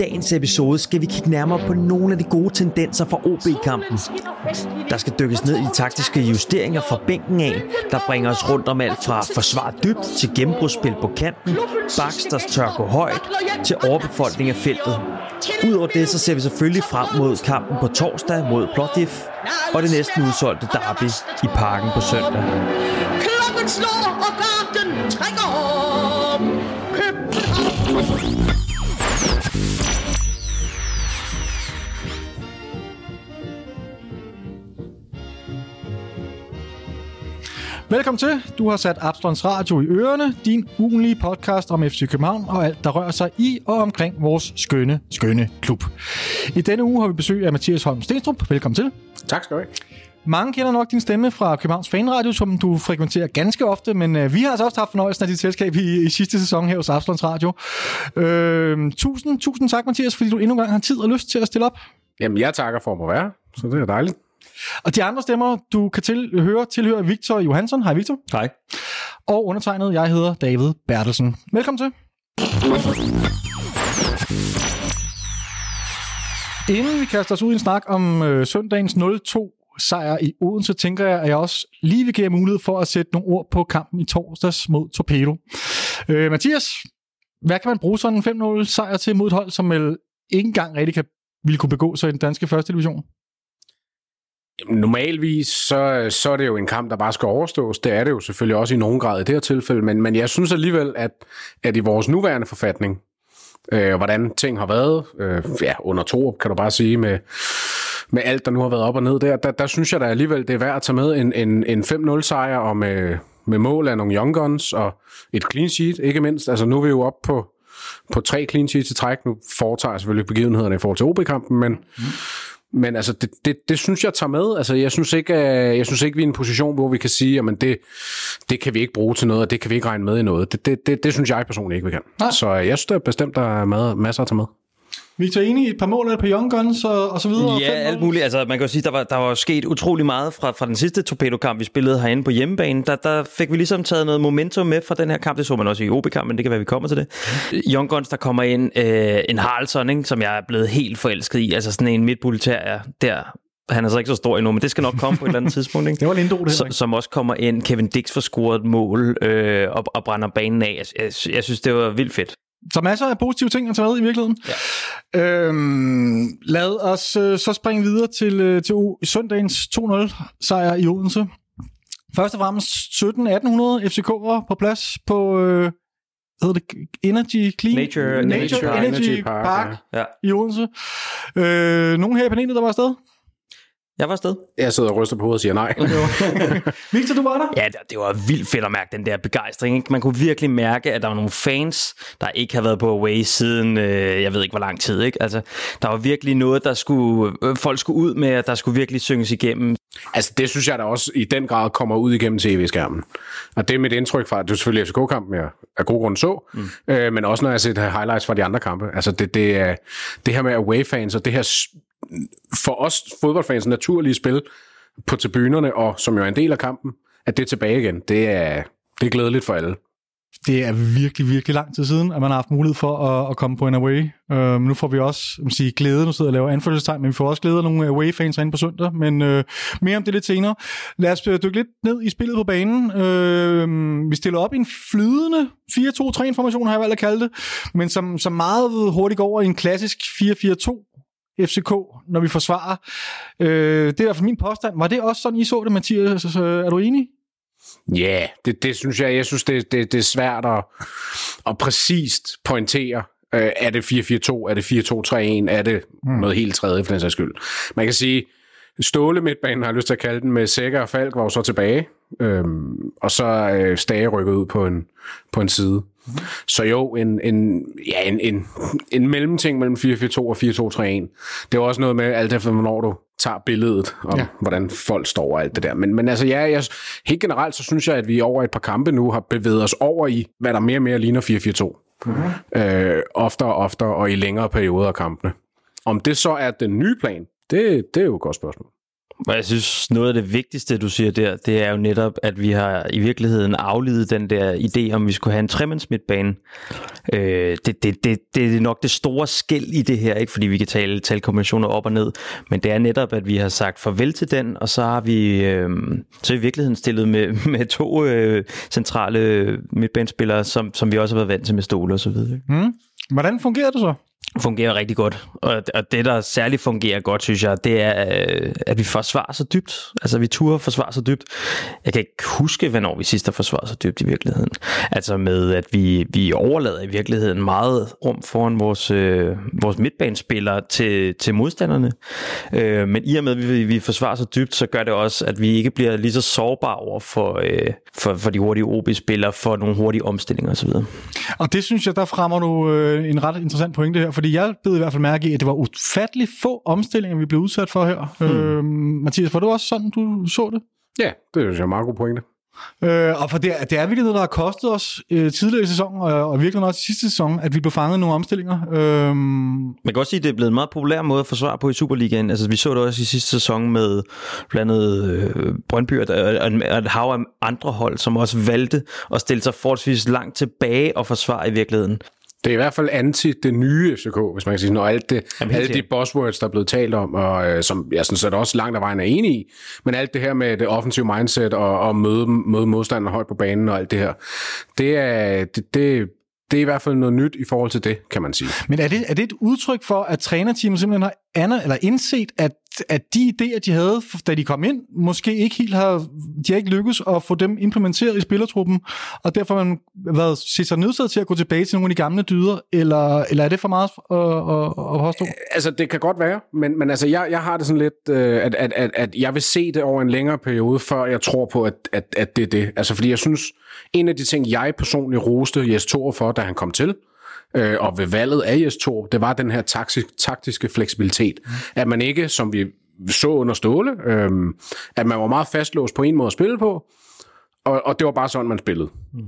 dagens episode skal vi kigge nærmere på nogle af de gode tendenser fra OB-kampen. Der skal dykkes ned i de taktiske justeringer fra bænken af, der bringer os rundt om alt fra forsvar dybt til gennembrudsspil på kanten, Baxters der tør gå højt, til overbefolkning af feltet. Udover det, så ser vi selvfølgelig frem mod kampen på torsdag mod Plotif og det næsten udsolgte derby i parken på søndag. Klokken slår, og garden trækker om. Køb Velkommen til. Du har sat Absalons Radio i ørerne, din ugenlige podcast om FC København og alt, der rører sig i og omkring vores skønne, skønne klub. I denne uge har vi besøg af Mathias Holm Stenstrup. Velkommen til. Tak skal du have. Mange kender nok din stemme fra Københavns Fanradio, som du frekventerer ganske ofte, men øh, vi har altså også haft fornøjelsen af dit selskab i, i sidste sæson her hos Absalons Radio. Øh, tusind, tusind tak, Mathias, fordi du endnu en gang har tid og lyst til at stille op. Jamen, jeg takker for at være, så det er dejligt. Og de andre stemmer, du kan til, høre, tilhører Victor Johansson. Hej Victor. Hej. Og undertegnet, jeg hedder David Bertelsen. Velkommen til. Inden vi kaster os ud i en snak om øh, søndagens 0-2 sejr i Odense, tænker jeg, at jeg også lige vil give mulighed for at sætte nogle ord på kampen i torsdags mod Torpedo. Øh, Mathias, hvad kan man bruge sådan en 5-0 sejr til mod et hold, som vel ikke engang rigtig kan, ville kunne begå sig i den danske første division? Normalvis, så, så er det jo en kamp, der bare skal overstås. Det er det jo selvfølgelig også i nogen grad i det her tilfælde, men, men jeg synes alligevel, at, at i vores nuværende forfatning, øh, hvordan ting har været, øh, ja, under to, kan du bare sige, med, med alt, der nu har været op og ned der, der, der synes jeg da alligevel, det er værd at tage med en, en, en 5-0 sejr og med, med mål af nogle young guns og et clean sheet, ikke mindst. Altså nu er vi jo op på, på tre clean sheets i træk. Nu foretager jeg selvfølgelig begivenhederne i forhold til OB-kampen, men, mm men altså, det, det, det, synes jeg tager med. Altså, jeg synes ikke, øh, jeg synes ikke vi er i en position, hvor vi kan sige, at det, det kan vi ikke bruge til noget, og det kan vi ikke regne med i noget. Det, det, det, det synes jeg personligt ikke, vi kan. Nej. Så øh, jeg synes, det er bestemt, der er masser at tage med. Victor, enig i et par mål par young guns og, og så videre? Ja, alt muligt. Altså, man kan jo sige, der var, der var sket utrolig meget fra, fra den sidste torpedokamp, vi spillede herinde på hjemmebane. Der, der fik vi ligesom taget noget momentum med fra den her kamp. Det så man også i OB-kampen, det kan være, vi kommer til det. Young Guns, der kommer ind. Øh, en Haraldsson, ikke, som jeg er blevet helt forelsket i. Altså sådan en midtbulterrier der. Han er så ikke så stor endnu, men det skal nok komme på et eller andet tidspunkt. Ikke? Det var Lindo, det her. som også kommer ind. Kevin Dix får scoret et mål øh, og, og brænder banen af. Jeg, jeg, jeg synes, det var vildt fedt. Så masser af positive ting at tage med i virkeligheden. Ja. Øhm, lad os øh, så springe videre til, øh, til søndagens 2-0 sejr i Odense. Først og fremmest 17-1800 FCK'ere på plads på øh, hvad hedder det, Energy Clean? Nature- Nature, Nature Energy, Energy Park, Park, Park Ja. i Odense. Øh, nogen her i panelet, der var afsted? Jeg var afsted. Jeg sidder og ryster på hovedet og siger nej. Victor, du var der? Ja, det, det var vildt fedt at mærke den der begejstring. Ikke? Man kunne virkelig mærke, at der var nogle fans, der ikke har været på away siden, øh, jeg ved ikke hvor lang tid. Ikke? Altså, der var virkelig noget, der skulle, øh, folk skulle ud med, og der skulle virkelig synges igennem. Altså, det synes jeg da også i den grad kommer ud igennem tv-skærmen. Og det er mit indtryk fra, det er selvfølgelig FCK-kampen, jeg af god grund så, mm. øh, men også når jeg har set highlights fra de andre kampe. Altså, det, det, er, det her med away-fans, og det her for os fodboldfans naturlige spil på tribunerne, og som jo er en del af kampen, at det er tilbage igen, det er, det er glædeligt for alle. Det er virkelig, virkelig lang tid siden, at man har haft mulighed for at, at komme på en away. Øhm, nu får vi også man sige, glæde, nu sidder jeg og laver anførselstegn, men vi får også glæde af nogle away-fans herinde på søndag, men øh, mere om det lidt senere. Lad os øh, dykke lidt ned i spillet på banen. Uh, vi stiller op i en flydende 4-2-3-information, har jeg valgt at kalde det, men som, som meget hurtigt går over i en klassisk 4-4-2 FCK, når vi forsvarer. Uh, det er i hvert fald min påstand. Var det også sådan, I så det, Mathias? Uh, er du enig? Ja, yeah, det, det synes jeg. Jeg synes, det, det, det er svært at, at præcist pointere. Øh, er det 4-4-2? Er det 4-2-3-1? Er det hmm. noget helt tredje, for den sags skyld? Man kan sige, Ståle midtbanen har lyst til at kalde den, med Sækker og Falk var jo så tilbage. Øhm, og så øh, Stage rykket ud på en, på en side. Mm. Så jo, en, en, ja, en, en, en mellemting mellem 4-4-2 og 4-2-3-1. Det er også noget med, alt efter hvornår du tager billedet om, ja. hvordan folk står og alt det der. Men, men altså, ja, jeg, helt generelt, så synes jeg, at vi over et par kampe nu har bevæget os over i, hvad der mere og mere ligner 4-4-2. Mm-hmm. Øh, oftere og oftere, og i længere perioder af kampene. Om det så er den nye plan, det, det er jo et godt spørgsmål. Og jeg synes, noget af det vigtigste, du siger der, det er jo netop, at vi har i virkeligheden afledet den der idé, om vi skulle have en tremandsmidtbane. Øh, det, det, det, det er nok det store skæld i det her, ikke fordi vi kan tale, talkombinationer op og ned, men det er netop, at vi har sagt farvel til den, og så har vi øh, så i virkeligheden stillet med, med to øh, centrale midtbanespillere, som, som vi også har været vant til med stole og så videre. Mm. Hvordan fungerer det så? Fungerer rigtig godt. Og, og det, der særligt fungerer godt, synes jeg, det er, øh, at vi forsvarer så dybt. Altså, vi turer forsvare så dybt. Jeg kan ikke huske, hvornår vi sidst har forsvaret så dybt i virkeligheden. Altså med, at vi, vi overlader i virkeligheden meget rum foran vores, øh, vores midtbanespillere til, til modstanderne. Øh, men i og med, at vi, vi forsvarer så dybt, så gør det også, at vi ikke bliver lige så sårbare over for, øh, for, for de hurtige OB-spillere, for nogle hurtige omstillinger osv. Og det synes jeg, der fremmer du øh, en ret interessant pointe her, fordi jeg blev i hvert fald mærke i, at det var ufattelig få omstillinger, vi blev udsat for her. Hmm. Øh, Mathias, var det også sådan, du så det? Ja, det er jo en meget god pointe. Øh, og for det, det er virkelig noget, der har kostet os øh, tidligere i sæsonen, og, og virkelig også i sidste sæson, at vi blev fanget i nogle omstillinger. Øh, Man kan også sige, at det er blevet en meget populær måde at forsvare på i Superligaen. Altså, vi så det også i sidste sæson med blandt andet øh, Brøndby og, og, og et hav af andre hold, som også valgte at stille sig forholdsvis langt tilbage og forsvare i virkeligheden. Det er i hvert fald anti det nye FCK, hvis man kan sige, når alt det, Jamen, alle de buzzwords, der er blevet talt om, og øh, som jeg sådan set også langt af vejen er enig i, men alt det her med det offensive mindset og, og møde, møde modstandere højt på banen og alt det her, det er, det, det, det er i hvert fald noget nyt i forhold til det, kan man sige. Men er det, er det et udtryk for, at trænerteamet simpelthen har aner, eller indset, at, at de idéer, de havde, da de kom ind, måske ikke helt har, de har ikke lykkes at få dem implementeret i spillertruppen, og derfor har man været set sig nødsaget til at gå tilbage til nogle af de gamle dyder, eller, eller er det for meget at, at, at påstå? Øh, altså, det kan godt være, men, men altså, jeg, jeg har det sådan lidt, øh, at, at, at, at jeg vil se det over en længere periode, før jeg tror på, at, at, at det er det. Altså, fordi jeg synes, en af de ting, jeg personligt roste Jes Thor for, da han kom til, øh, og ved valget af IS-2, det var den her taktisk, taktiske fleksibilitet. Mm. At man ikke, som vi så under Ståle, øh, at man var meget fastlåst på en måde at spille på, og, og det var bare sådan, man spillede. Mm.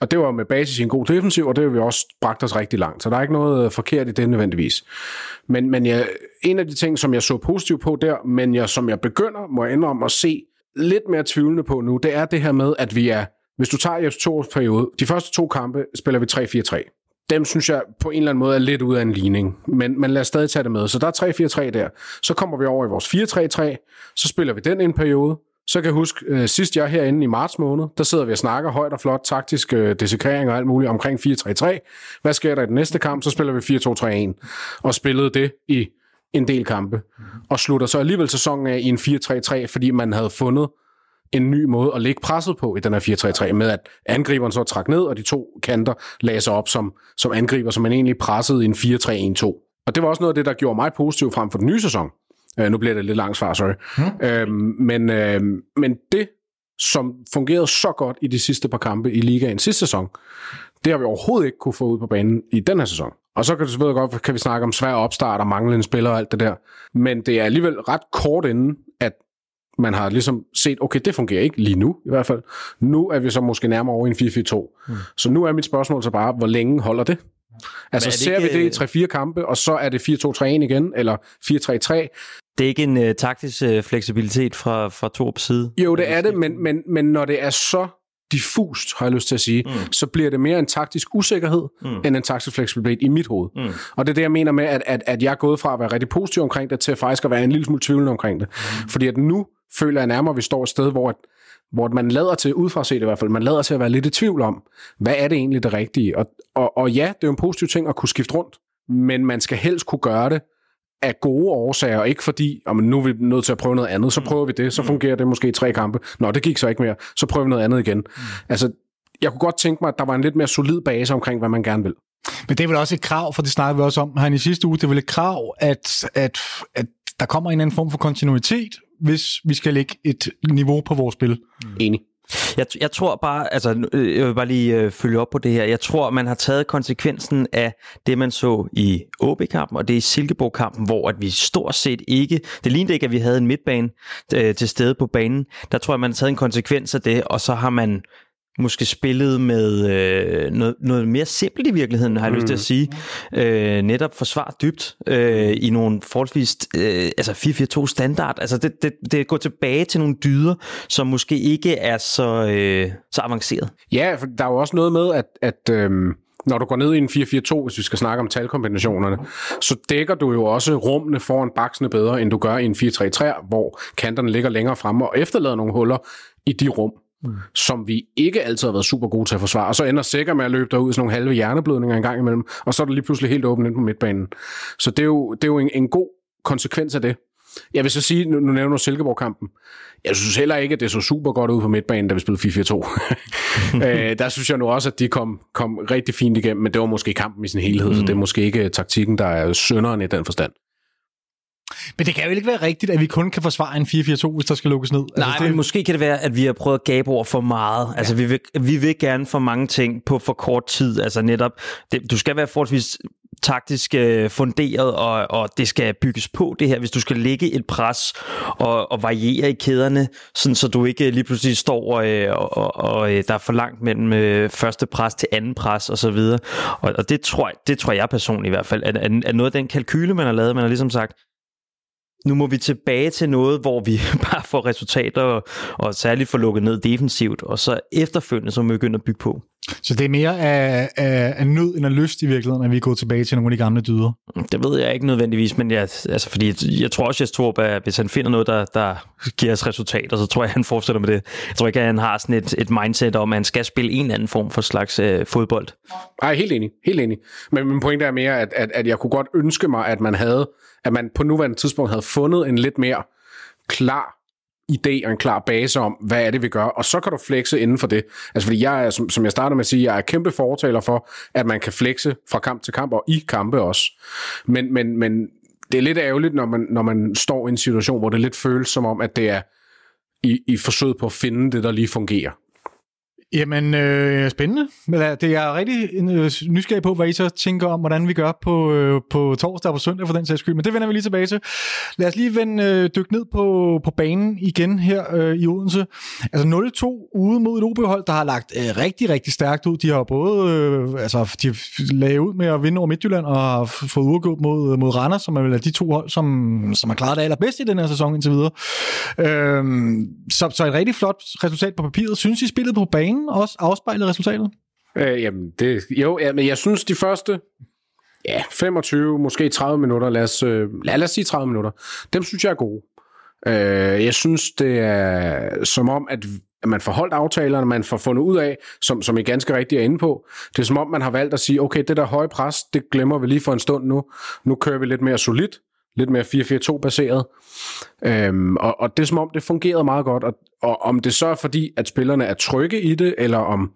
Og det var med basis i en god defensiv, og det har vi også bragt os rigtig langt. Så der er ikke noget øh, forkert i det nødvendigvis. Men, men jeg, en af de ting, som jeg så positivt på der, men jeg, som jeg begynder, må jeg indrømme at se lidt mere tvivlende på nu, det er det her med, at vi er, hvis du tager jeres to periode, de første to kampe spiller vi 3-4-3 dem synes jeg på en eller anden måde er lidt ud af en ligning. Men, men lad os stadig tage det med. Så der er 3-4-3 der. Så kommer vi over i vores 4-3-3. Så spiller vi den en periode. Så kan jeg huske, øh, sidst jeg herinde i marts måned, der sidder vi og snakker højt og flot taktisk øh, desekrering og alt muligt omkring 4-3-3. Hvad sker der i den næste kamp? Så spiller vi 4-2-3-1. Og spillede det i en del kampe. Og slutter så alligevel sæsonen af i en 4-3-3, fordi man havde fundet en ny måde at lægge presset på i den her 4-3-3, med at angriberen så trak ned, og de to kanter lagde sig op som, som angriber, som man egentlig pressede i en 4-3-1-2. Og det var også noget af det, der gjorde mig positiv frem for den nye sæson. Uh, nu bliver det lidt langt svar, sorry. Hmm. Uh, men, uh, men det, som fungerede så godt i de sidste par kampe i ligaen sidste sæson, det har vi overhovedet ikke kunne få ud på banen i den her sæson. Og så kan det selvfølgelig godt, kan vi snakke om svær opstart og manglende spillere og alt det der. Men det er alligevel ret kort inden, man har ligesom set, okay, det fungerer ikke lige nu i hvert fald. Nu er vi så måske nærmere over i en 4-4-2. Mm. Så nu er mit spørgsmål så bare, hvor længe holder det? Altså det ser ikke... vi det i 3-4 kampe, og så er det 4-2-3-1 igen, eller 4-3-3. Det er ikke en uh, taktisk uh, fleksibilitet fra, fra Torps side? Jo, det er det, men, men, men når det er så diffust, har jeg lyst til at sige, mm. så bliver det mere en taktisk usikkerhed, mm. end en taktisk fleksibilitet i mit hoved. Mm. Og det er det, jeg mener med, at, at, at jeg er gået fra at være rigtig positiv omkring det, til faktisk at være en lille smule tvivlende omkring det. Mm. Fordi at nu føler jeg nærmere, at vi står et sted, hvor, hvor man lader til, udefra set i hvert fald, man lader til at være lidt i tvivl om, hvad er det egentlig det rigtige? Og, og, og ja, det er jo en positiv ting at kunne skifte rundt, men man skal helst kunne gøre det af gode årsager, ikke fordi, om nu er vi nødt til at prøve noget andet, så prøver vi det, så fungerer det måske i tre kampe. Nå, det gik så ikke mere, så prøver vi noget andet igen. Altså, jeg kunne godt tænke mig, at der var en lidt mere solid base omkring, hvad man gerne vil. Men det er vel også et krav, for det snakkede vi også om her i sidste uge, det er vel et krav, at, at, at der kommer en anden form for kontinuitet, hvis vi skal lægge et niveau på vores spil. Mm. Enig. Jeg, jeg tror bare, altså øh, jeg vil bare lige øh, følge op på det her. Jeg tror, man har taget konsekvensen af det, man så i OB-kampen, og det er i Silkeborg-kampen, hvor at vi stort set ikke, det lignede ikke, at vi havde en midtbane øh, til stede på banen. Der tror jeg, man har taget en konsekvens af det, og så har man måske spillede med øh, noget, noget mere simpelt i virkeligheden, har jeg mm. lyst til at sige. Øh, netop forsvar dybt øh, i nogle forholdsvis øh, altså 4-4-2 standard. Altså det, det, det går tilbage til nogle dyder, som måske ikke er så, øh, så avanceret. Ja, for der er jo også noget med, at, at øh, når du går ned i en 4-4-2, hvis vi skal snakke om talkombinationerne, så dækker du jo også rummene foran baksene bedre, end du gør i en 4-3-3, hvor kanterne ligger længere fremme og efterlader nogle huller i de rum, mm. som vi ikke altid har været super gode til at forsvare. Og så ender sikker med at løbe derud i sådan nogle halve hjerneblødninger en gang imellem, og så er det lige pludselig helt åbent ind på midtbanen. Så det er jo, det er jo en, en god konsekvens af det. Jeg vil så sige, nu, nu nævner du Silkeborg-kampen. Jeg synes heller ikke, at det så super godt ud på midtbanen, da vi spillede 4-4-2. øh, der synes jeg nu også, at de kom, kom rigtig fint igennem, men det var måske kampen i sin helhed, mm. så det er måske ikke taktikken, der er sønderen i den forstand. Men det kan jo ikke være rigtigt, at vi kun kan forsvare en 4-4-2, hvis der skal lukkes ned. Nej, altså, det... men måske kan det være, at vi har prøvet at gabe over for meget. Ja. Altså, vi vil, vi vil gerne for mange ting på for kort tid. Altså netop, det, du skal være forholdsvis taktisk øh, funderet, og, og det skal bygges på det her, hvis du skal lægge et pres og, og variere i kæderne, sådan, så du ikke lige pludselig står øh, og, og, og øh, der er for langt mellem øh, første pres til anden pres og så videre. Og, og det, tror jeg, det tror jeg personligt i hvert fald, at, at, at noget af den kalkyle, man har lavet, man har ligesom sagt, nu må vi tilbage til noget, hvor vi bare får resultater og, og særligt får lukket ned defensivt, og så efterfølgende så må vi begynde at bygge på. Så det er mere af, af, af nød end af lyst i virkeligheden, at vi går tilbage til nogle af de gamle dyder? Det ved jeg ikke nødvendigvis, men jeg, altså, fordi jeg tror også, at tror, at hvis han finder noget, der, der giver os resultater, så tror jeg, at han fortsætter med det. Jeg tror ikke, at han har sådan et, et mindset om, at han skal spille en eller anden form for slags øh, fodbold. Nej, helt enig. Helt enig. Men min pointe er mere, at, at, at jeg kunne godt ønske mig, at man havde at man på nuværende tidspunkt havde fundet en lidt mere klar idé og en klar base om, hvad er det, vi gør, og så kan du flexe inden for det. Altså fordi jeg er, som, som jeg starter med at sige, jeg er kæmpe fortaler for, at man kan flexe fra kamp til kamp, og i kampe også. Men, men, men det er lidt ærgerligt, når man, når man står i en situation, hvor det lidt føles som om, at det er i, i forsøget på at finde det, der lige fungerer. Jamen, øh, spændende. Øh, det er jeg rigtig øh, nysgerrig på, hvad I så tænker om, hvordan vi gør på, øh, på torsdag og på søndag for den sags skyld. Men det vender vi lige tilbage til. Lad os lige vende, øh, dykke ned på, på banen igen her øh, i Odense. Altså 0-2 ude mod et OB-hold, der har lagt øh, rigtig, rigtig stærkt ud. De har både øh, altså, de lagde ud med at vinde over Midtjylland og har fået udgået mod, øh, mod Randers, som er vel de to hold, som, som har klaret det allerbedst i den her sæson indtil videre. Øh, så, så et rigtig flot resultat på papiret. Synes I spillet på banen banen også afspejlet resultatet? Øh, jamen, det, jo, ja, men jeg synes, de første ja, 25, måske 30 minutter, lad os, øh, lad os sige 30 minutter, dem synes jeg er gode. Øh, jeg synes, det er som om, at at man får holdt aftalerne, man får fundet ud af, som, som I ganske rigtigt er inde på. Det er som om, man har valgt at sige, okay, det der høje pres, det glemmer vi lige for en stund nu. Nu kører vi lidt mere solidt, lidt mere 4-4-2 baseret. Øhm, og, og det er som om, det fungerede meget godt, og, og om det så er fordi, at spillerne er trygge i det, eller om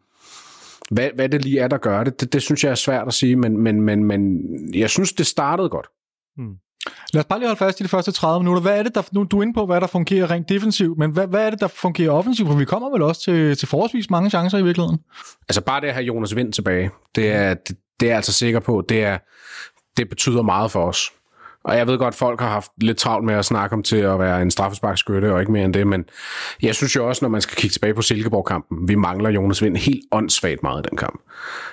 hvad, hvad det lige er, der gør det, det, det synes jeg er svært at sige, men, men, men, men jeg synes, det startede godt. Hmm. Lad os bare lige holde fast i de første 30 minutter. Hvad er det, der, nu, du er inde på, hvad der fungerer rent defensivt, men hvad, hvad er det, der fungerer offensivt? For vi kommer vel også til, til forholdsvis mange chancer i virkeligheden. Altså bare det at have Jonas Vind tilbage, det er, det, det er jeg altså sikker på, det, er, det betyder meget for os. Og jeg ved godt, at folk har haft lidt travlt med at snakke om til at være en straffesparkskytte og ikke mere end det, men jeg synes jo også, når man skal kigge tilbage på Silkeborg-kampen, vi mangler Jonas Vind helt åndssvagt meget i den kamp.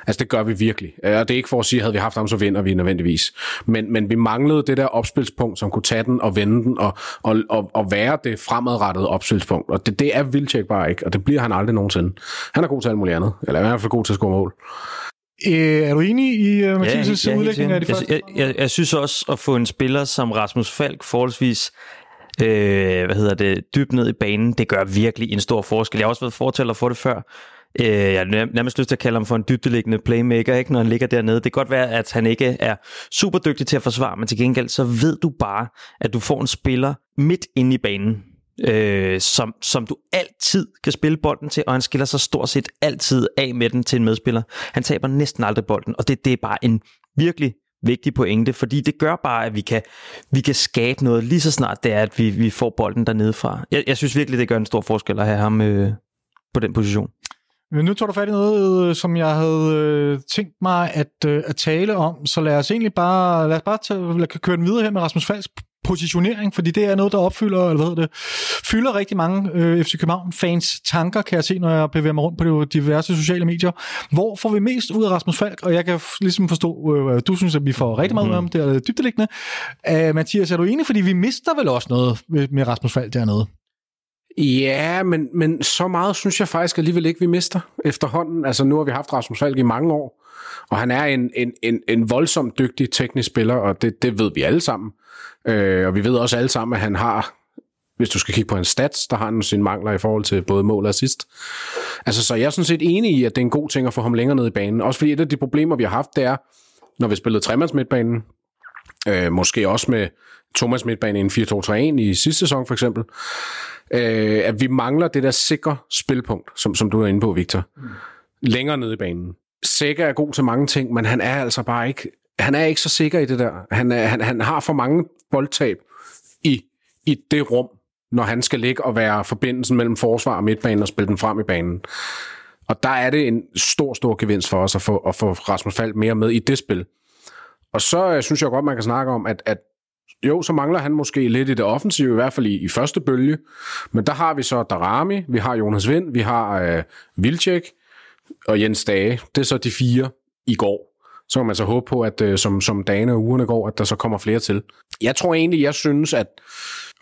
Altså det gør vi virkelig. Øh, og det er ikke for at sige, at havde vi haft ham, så vinder vi nødvendigvis. Men, men vi manglede det der opspilspunkt, som kunne tage den og vende den og, og, og, og være det fremadrettede opspilspunkt. Og det, det er Vildtjek bare ikke, og det bliver han aldrig nogensinde. Han er god til alt muligt andet, eller i hvert fald god til at score mål. Øh, er du enig i uh, Mathias' ja, ja, udlægning af de første? Jeg, jeg, jeg synes også, at få en spiller som Rasmus Falk forholdsvis øh, hvad hedder det, dybt ned i banen, det gør virkelig en stor forskel. Jeg har også været fortæller for det før. Øh, jeg har nærmest lyst til at kalde ham for en dybdeliggende playmaker, ikke, når han ligger dernede. Det kan godt være, at han ikke er super dygtig til at forsvare, men til gengæld så ved du bare, at du får en spiller midt inde i banen, øh, som, som du altid kan spille bolden til, og han skiller sig stort set altid af med den til en medspiller. Han taber næsten aldrig bolden, og det, det er bare en virkelig vigtig pointe, fordi det gør bare, at vi kan, vi kan skabe noget lige så snart det er, at vi, vi får bolden dernede fra. Jeg, jeg synes virkelig, det gør en stor forskel at have ham øh, på den position. Men nu tog du fat i noget, øh, som jeg havde øh, tænkt mig at, øh, at tale om, så lad os egentlig bare, lad os bare tage, lad, køre den videre her med Rasmus Falks positionering, fordi det er noget, der opfylder, eller hvad det, fylder rigtig mange øh, FC København-fans tanker, kan jeg se, når jeg bevæger mig rundt på de diverse sociale medier. Hvor får vi mest ud af Rasmus Falk? Og jeg kan ligesom forstå, øh, du synes, at vi får rigtig meget ud af ham, det er dybdeliggende. Uh, Mathias, er du enig? Fordi vi mister vel også noget med, med Rasmus Falk dernede. Ja, men, men så meget synes jeg faktisk alligevel ikke, vi mister efterhånden. Altså nu har vi haft Rasmus Falk i mange år, og han er en, en, en, en voldsomt dygtig teknisk spiller, og det, det ved vi alle sammen. Øh, og vi ved også alle sammen, at han har, hvis du skal kigge på hans stats, der har han sine mangler i forhold til både mål og assist. Altså, så jeg er sådan set enig i, at det er en god ting at få ham længere ned i banen. Også fordi et af de problemer, vi har haft, det er, når vi spillede tremands midtbanen, øh, måske også med Thomas midtbane i en 4-2-3-1 i sidste sæson for eksempel, øh, at vi mangler det der sikre spilpunkt, som, som du er inde på, Victor, mm. længere nede i banen. Sikker er god til mange ting, men han er altså bare ikke, han er ikke så sikker i det der. Han, er, han, han har for mange boldtab i, i det rum, når han skal ligge og være forbindelsen mellem forsvar og midtbanen og spille den frem i banen. Og der er det en stor, stor gevinst for os at få, at få Rasmus Falk mere med i det spil. Og så øh, synes jeg godt, man kan snakke om, at, at jo, så mangler han måske lidt i det offensive, i hvert fald i, i første bølge. Men der har vi så Darami, vi har Jonas Vind, vi har øh, Vilcek og Jens Dage. Det er så de fire i går. Så kan man så håbe på, at øh, som, som dagene og ugerne går, at der så kommer flere til. Jeg tror egentlig, jeg synes, at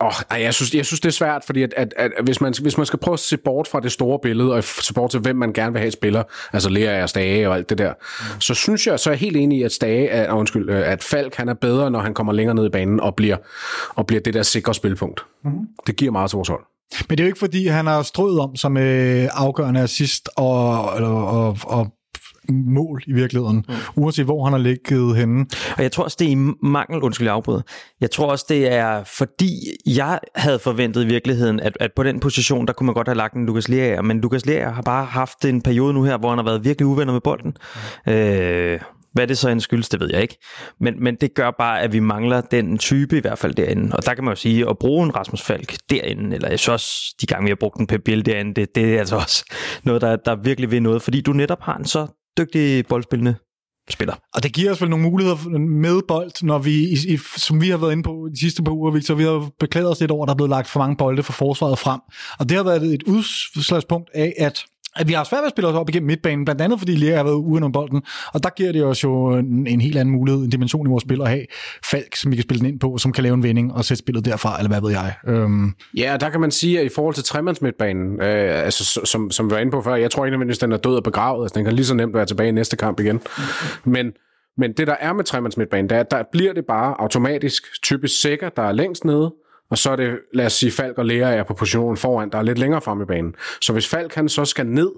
Oh, ej, jeg, synes, jeg synes, det er svært, fordi at, at, at hvis, man, hvis man skal prøve at se bort fra det store billede, og se bort til, hvem man gerne vil have spiller, altså Lea og Stage og alt det der, mm. så synes jeg, så er jeg helt enig i, at Stage, er, undskyld, øh, at Falk han er bedre, når han kommer længere ned i banen og bliver, og bliver det der sikre spilpunkt. Mm. Det giver meget til vores hold. Men det er jo ikke, fordi han har strøget om som øh, afgørende assist og, eller, og, og mål i virkeligheden, mm. uanset hvor han har ligget henne. Og jeg tror også, det er i mangel, undskyld jeg afbryder. Jeg tror også, det er fordi, jeg havde forventet i virkeligheden, at, at på den position, der kunne man godt have lagt en Lukas Lea, men Lukas Lea har bare haft en periode nu her, hvor han har været virkelig uvenner med bolden. Mm. Øh, hvad det så end skyldes, det ved jeg ikke. Men, men det gør bare, at vi mangler den type i hvert fald derinde. Og der kan man jo sige, at bruge en Rasmus Falk derinde, eller jeg synes også, de gange vi har brugt en Pep Biel derinde, det, det er altså også noget, der, der virkelig vil noget, fordi du netop har en så dygtig boldspillende spiller. Og det giver os vel nogle muligheder med bold, når vi, i, i, som vi har været inde på de sidste par uger, Victor, vi har beklaget os lidt over, at der er blevet lagt for mange bolde fra forsvaret frem. Og det har været et udslagspunkt af, at at vi har svært ved at spille os op igennem midtbanen, blandt andet fordi Lea har været uden om bolden, og der giver det os jo en, en helt anden mulighed, en dimension i vores spil at have Falk, som vi kan spille den ind på, som kan lave en vending og sætte spillet derfra, eller hvad ved jeg. Øhm. Ja, der kan man sige, at i forhold til tremandsmidtbanen, øh, altså, som, som vi var inde på før, jeg tror ikke, nødvendigvis, den er død og begravet, altså, den kan lige så nemt være tilbage i næste kamp igen. Men, men det, der er med tremands midtbanen, at der bliver det bare automatisk typisk sikker, der er længst nede, og så er det, lad os sige, Falk og Lea er på positionen foran, der er lidt længere frem i banen. Så hvis Falk han så skal ned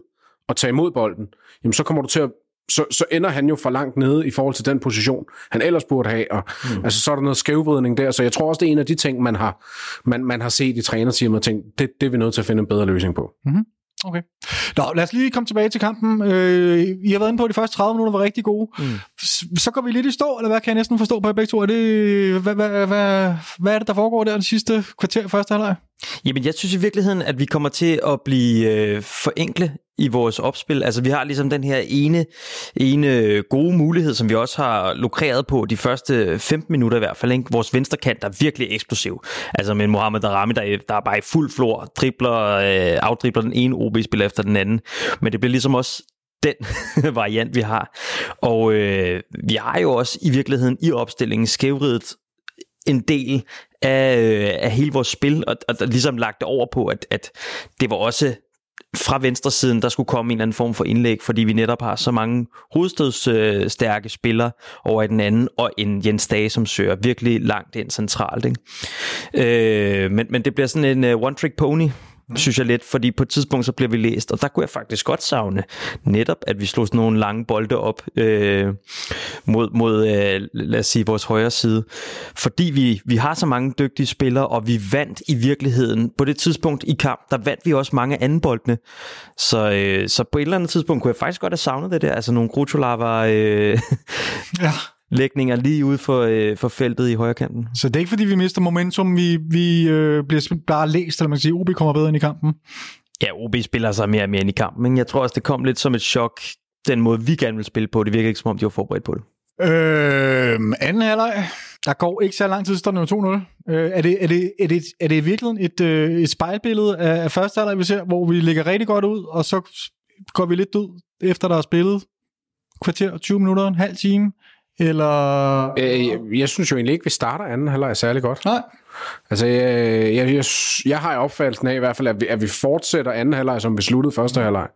og tage imod bolden, jamen så kommer du til at så, så ender han jo for langt nede i forhold til den position, han ellers burde have. Og, mm. Altså, så er der noget skævvridning der, så jeg tror også, det er en af de ting, man har, man, man har set i trænerteamet og tænkt, det, det er vi nødt til at finde en bedre løsning på. Mm-hmm. Okay. Nå, lad os lige komme tilbage til kampen. Øh, I har været inde på, at de første 30 minutter var rigtig gode. Mm. Så går vi lidt i stå, eller hvad kan jeg næsten forstå på jer begge to? Er det, hvad, hvad, hvad, hvad er det, der foregår der den sidste kvarter første halvleg? Jamen, jeg synes i virkeligheden, at vi kommer til at blive øh, forenkle i vores opspil. Altså, vi har ligesom den her ene, ene øh, gode mulighed, som vi også har lukreret på de første 15 minutter i hvert fald. Ikke? Vores venstre kant er virkelig eksplosiv. Altså med Mohamed Darami, der, der er bare i fuld flor, dribler, øh, afdribler den ene OB-spiller efter den anden. Men det bliver ligesom også den variant, vi har. Og øh, vi har jo også i virkeligheden i opstillingen skævridet en del af, øh, af hele vores spil, og, og ligesom lagt det over på, at, at det var også fra venstre siden, der skulle komme en eller anden form for indlæg, fordi vi netop har så mange hovedstødsstærke spillere over i den anden, og en Jens Dage, som søger virkelig langt ind centralt. Ikke? Øh, men, men det bliver sådan en uh, one-trick pony, mm. synes jeg lidt, fordi på et tidspunkt så bliver vi læst, og der kunne jeg faktisk godt savne netop, at vi slog sådan nogle lange bolde op øh, mod, mod øh, lad os sige, vores højre side, fordi vi, vi har så mange dygtige spillere, og vi vandt i virkeligheden, på det tidspunkt i kamp, der vandt vi også mange anden boldene, så, øh, så på et eller andet tidspunkt kunne jeg faktisk godt have savnet det der, altså nogle Grutolava øh, ja lægninger lige ude for, øh, for feltet i højre kanten. Så det er ikke fordi, vi mister momentum, vi, vi øh, bliver bare læst, eller man kan sige, OB kommer bedre ind i kampen? Ja, OB spiller sig mere og mere ind i kampen, men jeg tror også, det kom lidt som et chok, den måde vi gerne vil spille på. Det virker ikke som om, de var forberedt på det. Øh, anden halvleg. Der går ikke så lang tid, så står det jo 2-0. Øh, er, det, er, det, er, det, er det i virkeligheden et, øh, et spejlbillede af, af første halvleg, vi ser, hvor vi ligger rigtig godt ud, og så går vi lidt ud, efter der er spillet kvarter, 20 minutter, en halv time, eller... Øh, jeg, jeg synes jo egentlig ikke, vi starter anden halvleg særlig godt. Nej. Altså, jeg, jeg, jeg, jeg har opfattelsen af i hvert fald, at vi, at vi fortsætter anden halvleg, som vi sluttede første halvleg.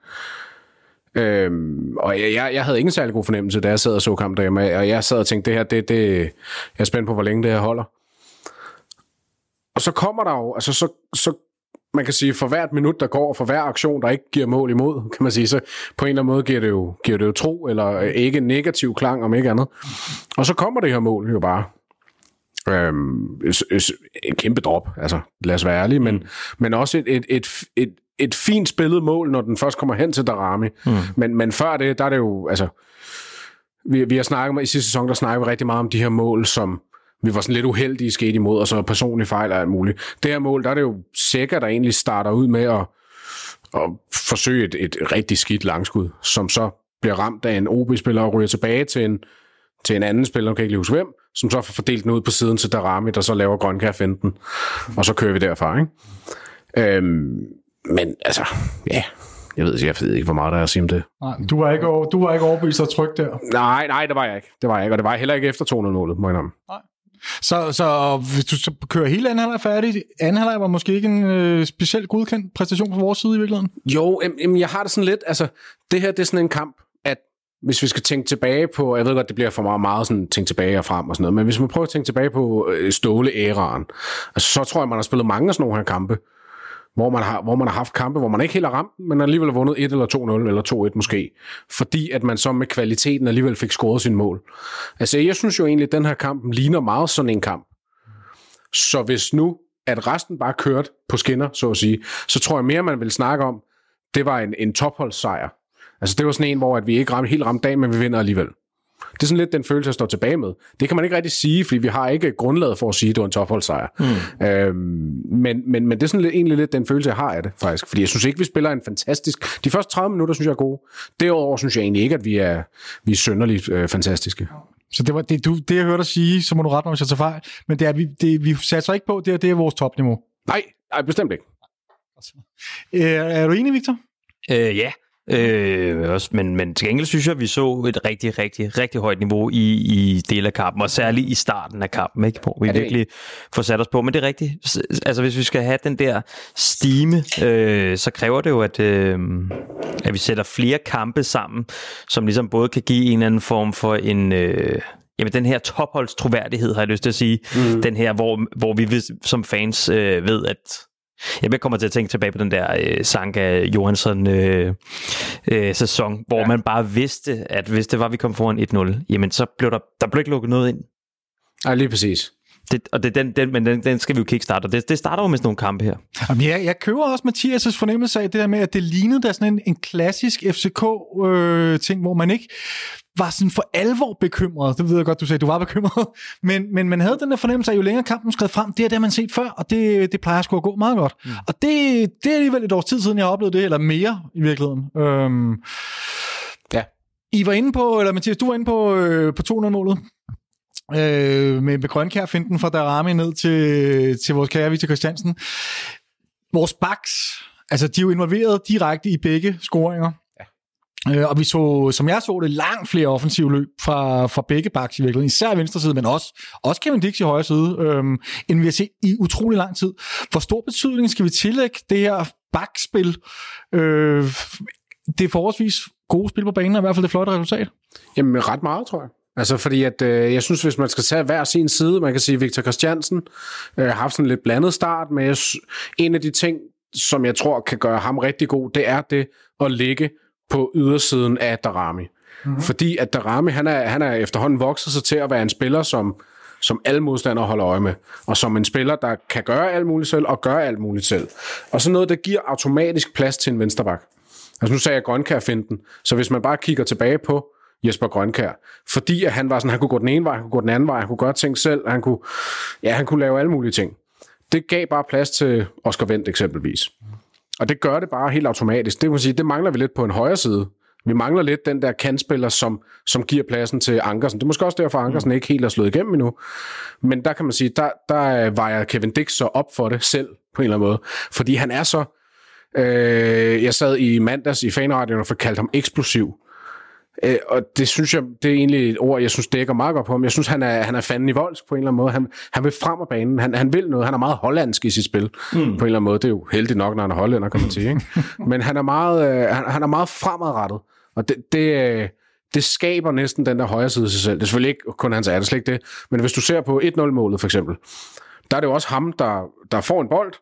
Øhm, og jeg, jeg, jeg havde ingen særlig god fornemmelse, da jeg sad og så kampen derhjemme, og jeg sad og tænkte, det her, det, det, jeg er spændt på, hvor længe det her holder. Og så kommer der jo, altså så, så man kan sige, for hvert minut, der går, for hver aktion, der ikke giver mål imod, kan man sige, så på en eller anden måde giver det jo, giver det jo tro, eller ikke negativ klang, om ikke andet. Og så kommer det her mål jo bare. Øhm, en kæmpe drop, altså lad os være ærlige, men, men også et, et, et, et, et fint spillet mål, når den først kommer hen til Darami. Mm. Men, men før det, der er det jo, altså, vi, vi har snakket med, i sidste sæson, der snakker vi rigtig meget om de her mål, som vi var sådan lidt uheldige skete imod, og så personlige fejl og alt muligt. Det her mål, der er det jo sikkert, der egentlig starter ud med at, at forsøge et, et rigtig skidt langskud, som så bliver ramt af en OB-spiller og ryger tilbage til en, til en anden spiller, jeg kan ikke lige huske hvem, som så får fordelt den ud på siden til Darami, der så laver grønkær finden, og så kører vi derfra, ikke? Øhm, men altså, ja, jeg ved, jeg ved ikke, hvor meget der er at sige om det. Nej, du var ikke, over, du var ikke overbevist og tryg der. Nej, nej, det var jeg ikke. Det var jeg ikke, og det var jeg heller ikke efter 200-målet, må jeg indrømme. Nej. Så, så hvis du så kører hele anden halvleg færdig, anden halvleg var måske ikke en øh, specielt godkendt præstation fra vores side i virkeligheden? Jo, jamen, jeg har det sådan lidt, altså, det her det er sådan en kamp, at hvis vi skal tænke tilbage på, jeg ved godt, det bliver for meget, meget sådan, tænke tilbage og frem og sådan noget, men hvis man prøver at tænke tilbage på øh, Ståle-æraen, altså, så tror jeg, man har spillet mange af sådan nogle her kampe, hvor man, har, hvor man har haft kampe, hvor man ikke helt har ramt, men alligevel har vundet 1 eller 2-0 eller 2-1 måske, fordi at man så med kvaliteten alligevel fik scoret sin mål. Altså jeg synes jo egentlig, at den her kamp ligner meget sådan en kamp. Så hvis nu, at resten bare kørte på skinner, så at sige, så tror jeg mere, man vil snakke om, det var en, en topholdssejr. Altså det var sådan en, hvor at vi ikke ramte, helt ramte dag, men vi vinder alligevel. Det er sådan lidt den følelse, jeg står tilbage med. Det kan man ikke rigtig sige, fordi vi har ikke grundlaget for at sige, at det var en topholdsejr. Mm. Øhm, men, men, men det er sådan lidt, egentlig lidt den følelse, jeg har af det, faktisk. Fordi jeg synes ikke, vi spiller en fantastisk... De første 30 minutter, synes jeg er gode. Derudover synes jeg egentlig ikke, at vi er, vi er sønderligt øh, fantastiske. Så det var det, du, det, jeg hørte dig sige, så må du rette mig, hvis jeg tager fejl. Men det er, vi, det, vi satser ikke på, det er, det er vores topniveau. Nej, nej, bestemt ikke. Er, er du enig, Victor? Øh, ja, Øh, også, men, men til gengæld synes jeg, at vi så et rigtig, rigtig, rigtig højt niveau i, i del af kampen, og særligt i starten af kampen, ikke? hvor vi virkelig får sat os på. Men det er rigtigt. Altså, hvis vi skal have den der stime, øh, så kræver det jo, at, øh, at vi sætter flere kampe sammen, som ligesom både kan give en eller anden form for en... Øh, Jamen, den her topholds troværdighed, har jeg lyst til at sige. Mm. Den her, hvor, hvor vi som fans øh, ved, at jeg kommer til at tænke tilbage på den der øh, Sanka Johansson øh, øh, sæson, hvor ja. man bare vidste, at hvis det var, vi kom foran 1-0, jamen så blev der, der blev ikke lukket noget ind. Nej, lige præcis. Det, og det, den, den, men den, den skal vi jo kickstarte, og det, det starter jo med sådan nogle kampe her. Jamen, jeg, jeg køber også Mathias' fornemmelse af det der med, at det lignede der sådan en, en klassisk FCK-ting, øh, ting, hvor man ikke var sådan for alvor bekymret. Det ved jeg godt, du sagde, du var bekymret. Men, men man havde den der fornemmelse af, jo længere kampen skred frem, det er det, man set før, og det, det plejer sgu at gå meget godt. Mm. Og det, det er alligevel et års tid siden, jeg har oplevet det, eller mere i virkeligheden. Øhm, ja. I var inde på, eller Mathias, du var inde på, øh, på 200-målet. Øh, med, med Grønkær finden fra Darami ned til, til vores kære Victor Christiansen. Vores backs, altså de er jo involveret direkte i begge scoringer. Øh, og vi så, som jeg så det, langt flere offensive løb fra, fra begge backs i virkeligheden, især venstre side, men også, også Kevin Dix i højre side, øhm, end vi har set i utrolig lang tid. Hvor stor betydning skal vi tillægge det her backspil? Øh, det er forholdsvis gode spil på banen, og i hvert fald det flotte resultat. Jamen ret meget, tror jeg. Altså fordi, at øh, jeg synes, hvis man skal tage hver sin side, man kan sige, Victor Christiansen øh, har haft sådan en lidt blandet start, men jeg, en af de ting, som jeg tror kan gøre ham rigtig god, det er det at ligge på ydersiden af Darami. Mm-hmm. Fordi at Darami, han er, han er efterhånden vokset sig til at være en spiller, som, som alle modstandere holder øje med. Og som en spiller, der kan gøre alt muligt selv, og gøre alt muligt selv. Og så noget, der giver automatisk plads til en vensterbak. Altså nu sagde jeg Grønkær finden. Så hvis man bare kigger tilbage på Jesper Grønkær, fordi at han var sådan, han kunne gå den ene vej, han kunne gå den anden vej, han kunne gøre ting selv, han kunne, ja, han kunne lave alle mulige ting. Det gav bare plads til Oscar Vendt eksempelvis. Og det gør det bare helt automatisk. Det, kan sige, det mangler vi lidt på en højre side, Vi mangler lidt den der kantspiller, som, som giver pladsen til Ankersen. Det er måske også derfor, at Ankersen ikke helt er slået igennem endnu. Men der kan man sige, der, der vejer Kevin Dix så op for det selv, på en eller anden måde. Fordi han er så... Øh, jeg sad i mandags i fanradioen og fik kaldt ham eksplosiv. Øh, og det synes jeg, det er egentlig et ord, jeg synes dækker meget godt på ham. Jeg synes, han er, han er fanden i voldsk på en eller anden måde. Han, han vil frem af banen. Han, han vil noget. Han er meget hollandsk i sit spil mm. på en eller anden måde. Det er jo heldigt nok, når han er hollænder, kan man sige. Ikke? Men han er meget, øh, han, han er meget fremadrettet. Og det, det, øh, det skaber næsten den der højre side af sig selv. Det er selvfølgelig ikke kun hans er det slet ikke det. Men hvis du ser på 1-0-målet for eksempel, der er det jo også ham, der, der får en bold,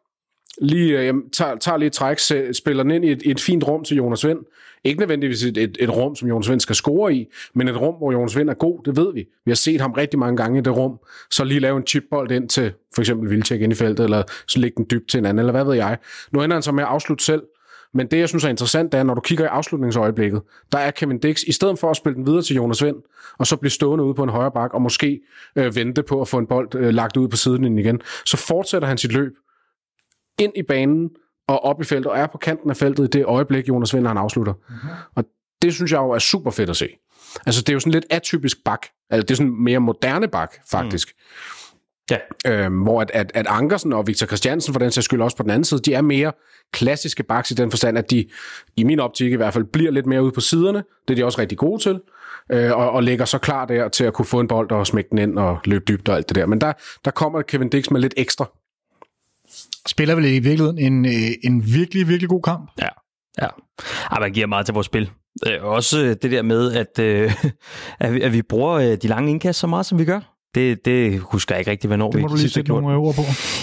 lige øh, tager, tager lige træk, spiller den ind i et, et fint rum til Jonas Vind. Ikke nødvendigvis et, et, et rum, som Jonas Vind skal score i, men et rum, hvor Jonas Vind er god, det ved vi. Vi har set ham rigtig mange gange i det rum, så lige lave en chipbold ind til for eksempel Vilcek ind i feltet, eller så lægge den dybt til en anden, eller hvad ved jeg. Nu ender han så med at afslutte selv, men det, jeg synes er interessant, det er, når du kigger i afslutningsøjeblikket, der er Kevin Dix, i stedet for at spille den videre til Jonas Vind, og så blive stående ude på en højre bak, og måske øh, vente på at få en bold øh, lagt ud på siden igen, så fortsætter han sit løb ind i banen og op i feltet, og er på kanten af feltet i det øjeblik, Jonas Vind han afslutter. Mm-hmm. Og det synes jeg jo er super fedt at se. Altså, det er jo sådan lidt atypisk bak. Altså, det er sådan mere moderne bak, faktisk. Mm. Ja. Øhm, hvor at, at, at Ankersen og Victor Christiansen, for den sags skyld også på den anden side, de er mere klassiske baks i den forstand, at de, i min optik i hvert fald, bliver lidt mere ude på siderne. Det er de også rigtig gode til. Øh, og, og ligger så klar der til at kunne få en bold og smække den ind og løbe dybt og alt det der. Men der, der kommer Kevin Dix med lidt ekstra spiller vel i virkeligheden en, øh, en virkelig, virkelig god kamp. Ja, ja. Ej, man giver meget til vores spil. Øh, også det der med, at, øh, at, vi, at vi bruger de lange indkast så meget, som vi gør. Det, det husker jeg ikke rigtig, hvornår det må vi du lige sætte nogle ord på.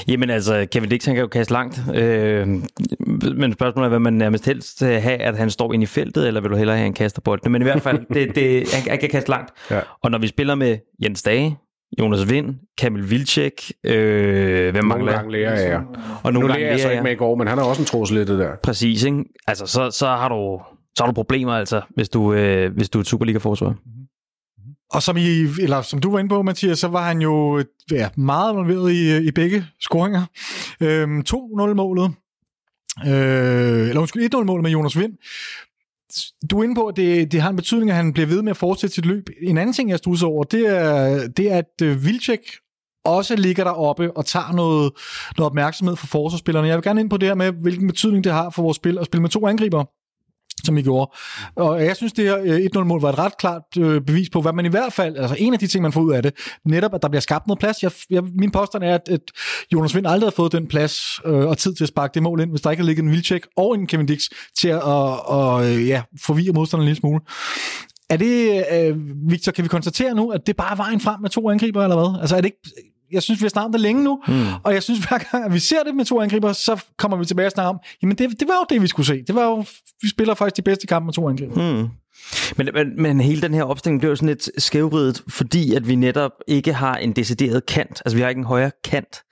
Jamen altså, Kevin Dix, han kan jo kaste langt. Øh, men spørgsmålet er, hvad man nærmest helst have, at han står ind i feltet, eller vil du hellere have, at han kaster bolden? Men i hvert fald, det, det, han, han kan kaste langt. Ja. Og når vi spiller med Jens Dage, Jonas Vind, Kamil Vilcek, øh, hvem mangler jeg? lærer jeg. Og nogle nu lærer jeg så ikke med i går, men han har også en trussel det der. Præcis, ikke? Altså, så, så, har du, så har du problemer, altså, hvis du, øh, hvis du er et Superliga-forsvar. Mm-hmm. Og som, I, eller som du var inde på, Mathias, så var han jo ja, meget involveret i, i begge scoringer. Øhm, 2-0-målet, øh, eller undskyld, 1-0-målet med Jonas Vind, du er inde på, at det, det har en betydning, at han bliver ved med at fortsætte sit løb. En anden ting, jeg stusser over, det er, det er at øh, Vilcek også ligger deroppe og tager noget, noget opmærksomhed fra forsvarsspillerne. Jeg vil gerne ind på det her med, hvilken betydning det har for vores spil at spille med to angriber som I gjorde. Og jeg synes, det her øh, 1-0-mål var et ret klart øh, bevis på, hvad man i hvert fald, altså en af de ting, man får ud af det, netop at der bliver skabt noget plads. Jeg, jeg, min påstand er, at, at Jonas Vind aldrig har fået den plads øh, og tid til at sparke det mål ind, hvis der ikke har ligget en Vilcek og en Kevin Dix til at og, og, øh, ja, forvirre modstanderen en lille smule. Er det, øh, Victor, kan vi konstatere nu, at det bare er vejen frem med to angriber, eller hvad? Altså er det ikke, jeg synes, vi har snakket det længe nu, mm. og jeg synes, hver gang at vi ser det med to angriber, så kommer vi tilbage og snakker om, jamen det, det var jo det, vi skulle se. Det var jo, vi spiller faktisk de bedste kampe med to angriber. Mm. Men, men, men hele den her opstilling bliver sådan lidt skævvridet, fordi at vi netop ikke har en decideret kant. Altså vi har ikke en højere kant.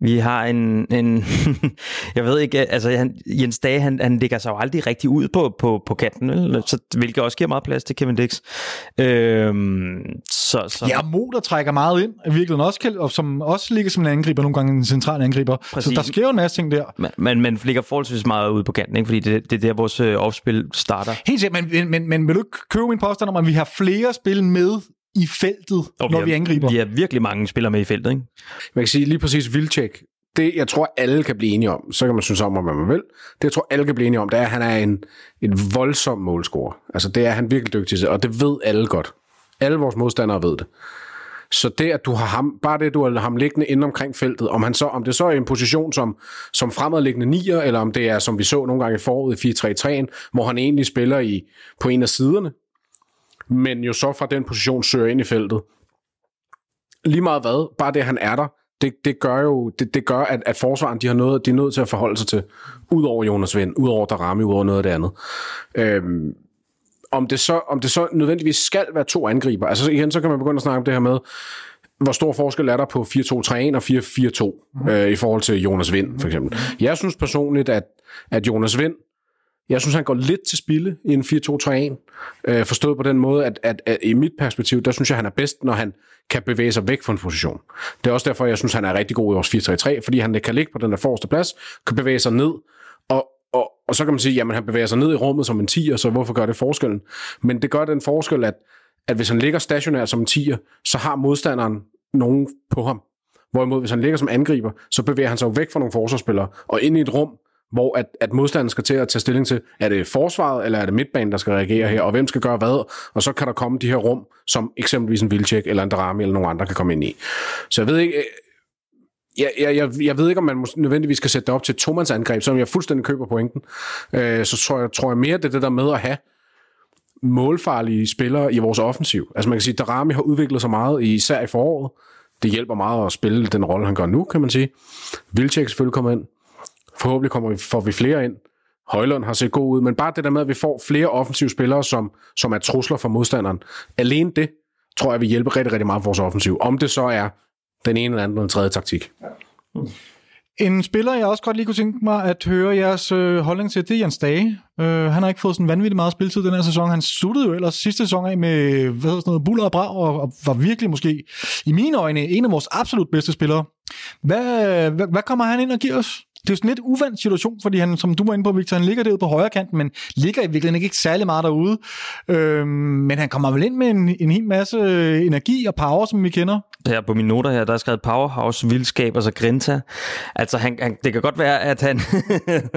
Vi har en, en jeg ved ikke, altså han, Jens Dage, han, han ligger sig jo aldrig rigtig ud på, på, på kanten, vel? Så, hvilket også giver meget plads til Kevin Dix. Øhm, så, så... Ja, Mo, der trækker meget ind, virkelig også, kan, og som også ligger som en angriber, nogle gange en central angriber. Præcis. Så der sker jo en masse ting der. Men, men man ligger forholdsvis meget ude på kanten, ikke? fordi det, det er der, vores øh, offspil starter. Helt sikkert, men, men, men vil du ikke købe min påstand om, at vi har flere spil med i feltet, og når vi, vi angriber. Vi har virkelig mange spillere med i feltet, ikke? Man kan sige lige præcis Vilcek. Det, jeg tror, alle kan blive enige om, så kan man synes om, hvad man vil. Det, jeg tror, alle kan blive enige om, det er, at han er en, en voldsom målscorer. Altså, det er han virkelig dygtig til, og det ved alle godt. Alle vores modstandere ved det. Så det, at du har ham, bare det, at du har ham liggende inde omkring feltet, om, han så, om det så er en position som, som fremadliggende nier, eller om det er, som vi så nogle gange i foråret i 4-3-3'en, hvor han egentlig spiller i, på en af siderne, men jo så fra den position søger ind i feltet. Lige meget hvad, bare det, han er der, det, det gør jo, det, det gør, at, at forsvaren, de har noget, de er nødt til at forholde sig til, ud over Jonas Vind, ud over Darami, ud over noget af det andet. Øhm, om det, så, om det så nødvendigvis skal være to angriber, altså igen, så kan man begynde at snakke om det her med, hvor stor forskel er der på 4-2-3-1 og 4-4-2 mm. øh, i forhold til Jonas Vind, for eksempel. Jeg synes personligt, at, at Jonas Vind, jeg synes, han går lidt til spille i en 4-2-3-1. Øh, forstået på den måde, at, at, at i mit perspektiv, der synes jeg, han er bedst, når han kan bevæge sig væk fra en position. Det er også derfor, jeg synes, han er rigtig god i vores 4-3-3, fordi han kan ligge på den der forreste plads, kan bevæge sig ned, og og, og så kan man sige, jamen han bevæger sig ned i rummet som en tiger, så hvorfor gør det forskellen? Men det gør den forskel, at, at hvis han ligger stationær som en tiger, så har modstanderen nogen på ham. Hvorimod hvis han ligger som angriber, så bevæger han sig væk fra nogle forsvarsspillere og ind i et rum, hvor at, at modstanderen skal til at tage stilling til, er det forsvaret, eller er det midtbanen, der skal reagere her, og hvem skal gøre hvad, og så kan der komme de her rum, som eksempelvis en Vilcek eller en Darami eller nogen andre kan komme ind i. Så jeg ved ikke, øh, jeg, jeg, jeg, jeg ved ikke, om man nødvendigvis skal sætte det op til et angreb, som jeg fuldstændig køber pointen. Øh, så tror jeg, tror jeg mere, det er det der med at have målfarlige spillere i vores offensiv. Altså man kan sige, at Darami har udviklet sig meget, især i foråret. Det hjælper meget at spille den rolle, han gør nu, kan man sige. Vilcek selvfølgelig kommer ind. Forhåbentlig kommer vi, får vi flere ind. Højlund har set god ud, men bare det der med, at vi får flere offensive spillere, som, som er trusler for modstanderen. Alene det, tror jeg, vil hjælpe rigtig, rigtig meget for vores offensiv. Om det så er den ene eller anden eller den tredje taktik. En spiller, jeg også godt lige kunne tænke mig at høre jeres øh, holdning til, det er Jens Dage. Øh, han har ikke fået sådan vanvittigt meget spilletid den her sæson. Han sluttede jo ellers sidste sæson af med hvad hedder sådan noget, buller og brag, og, og var virkelig måske, i mine øjne, en af vores absolut bedste spillere. Hvad, hvad, hvad kommer han ind og giver os? Det er jo sådan en lidt uvandt situation, fordi han, som du var inde på, Victor, han ligger derude på højre kanten, men ligger i virkeligheden ikke, ikke særlig meget derude. Øhm, men han kommer vel ind med en, en hel masse øh, energi og power, som vi kender. Her på mine noter her, der er skrevet Powerhouse, Vildskab og så Grinta. Altså, han, han, det kan godt være, at han,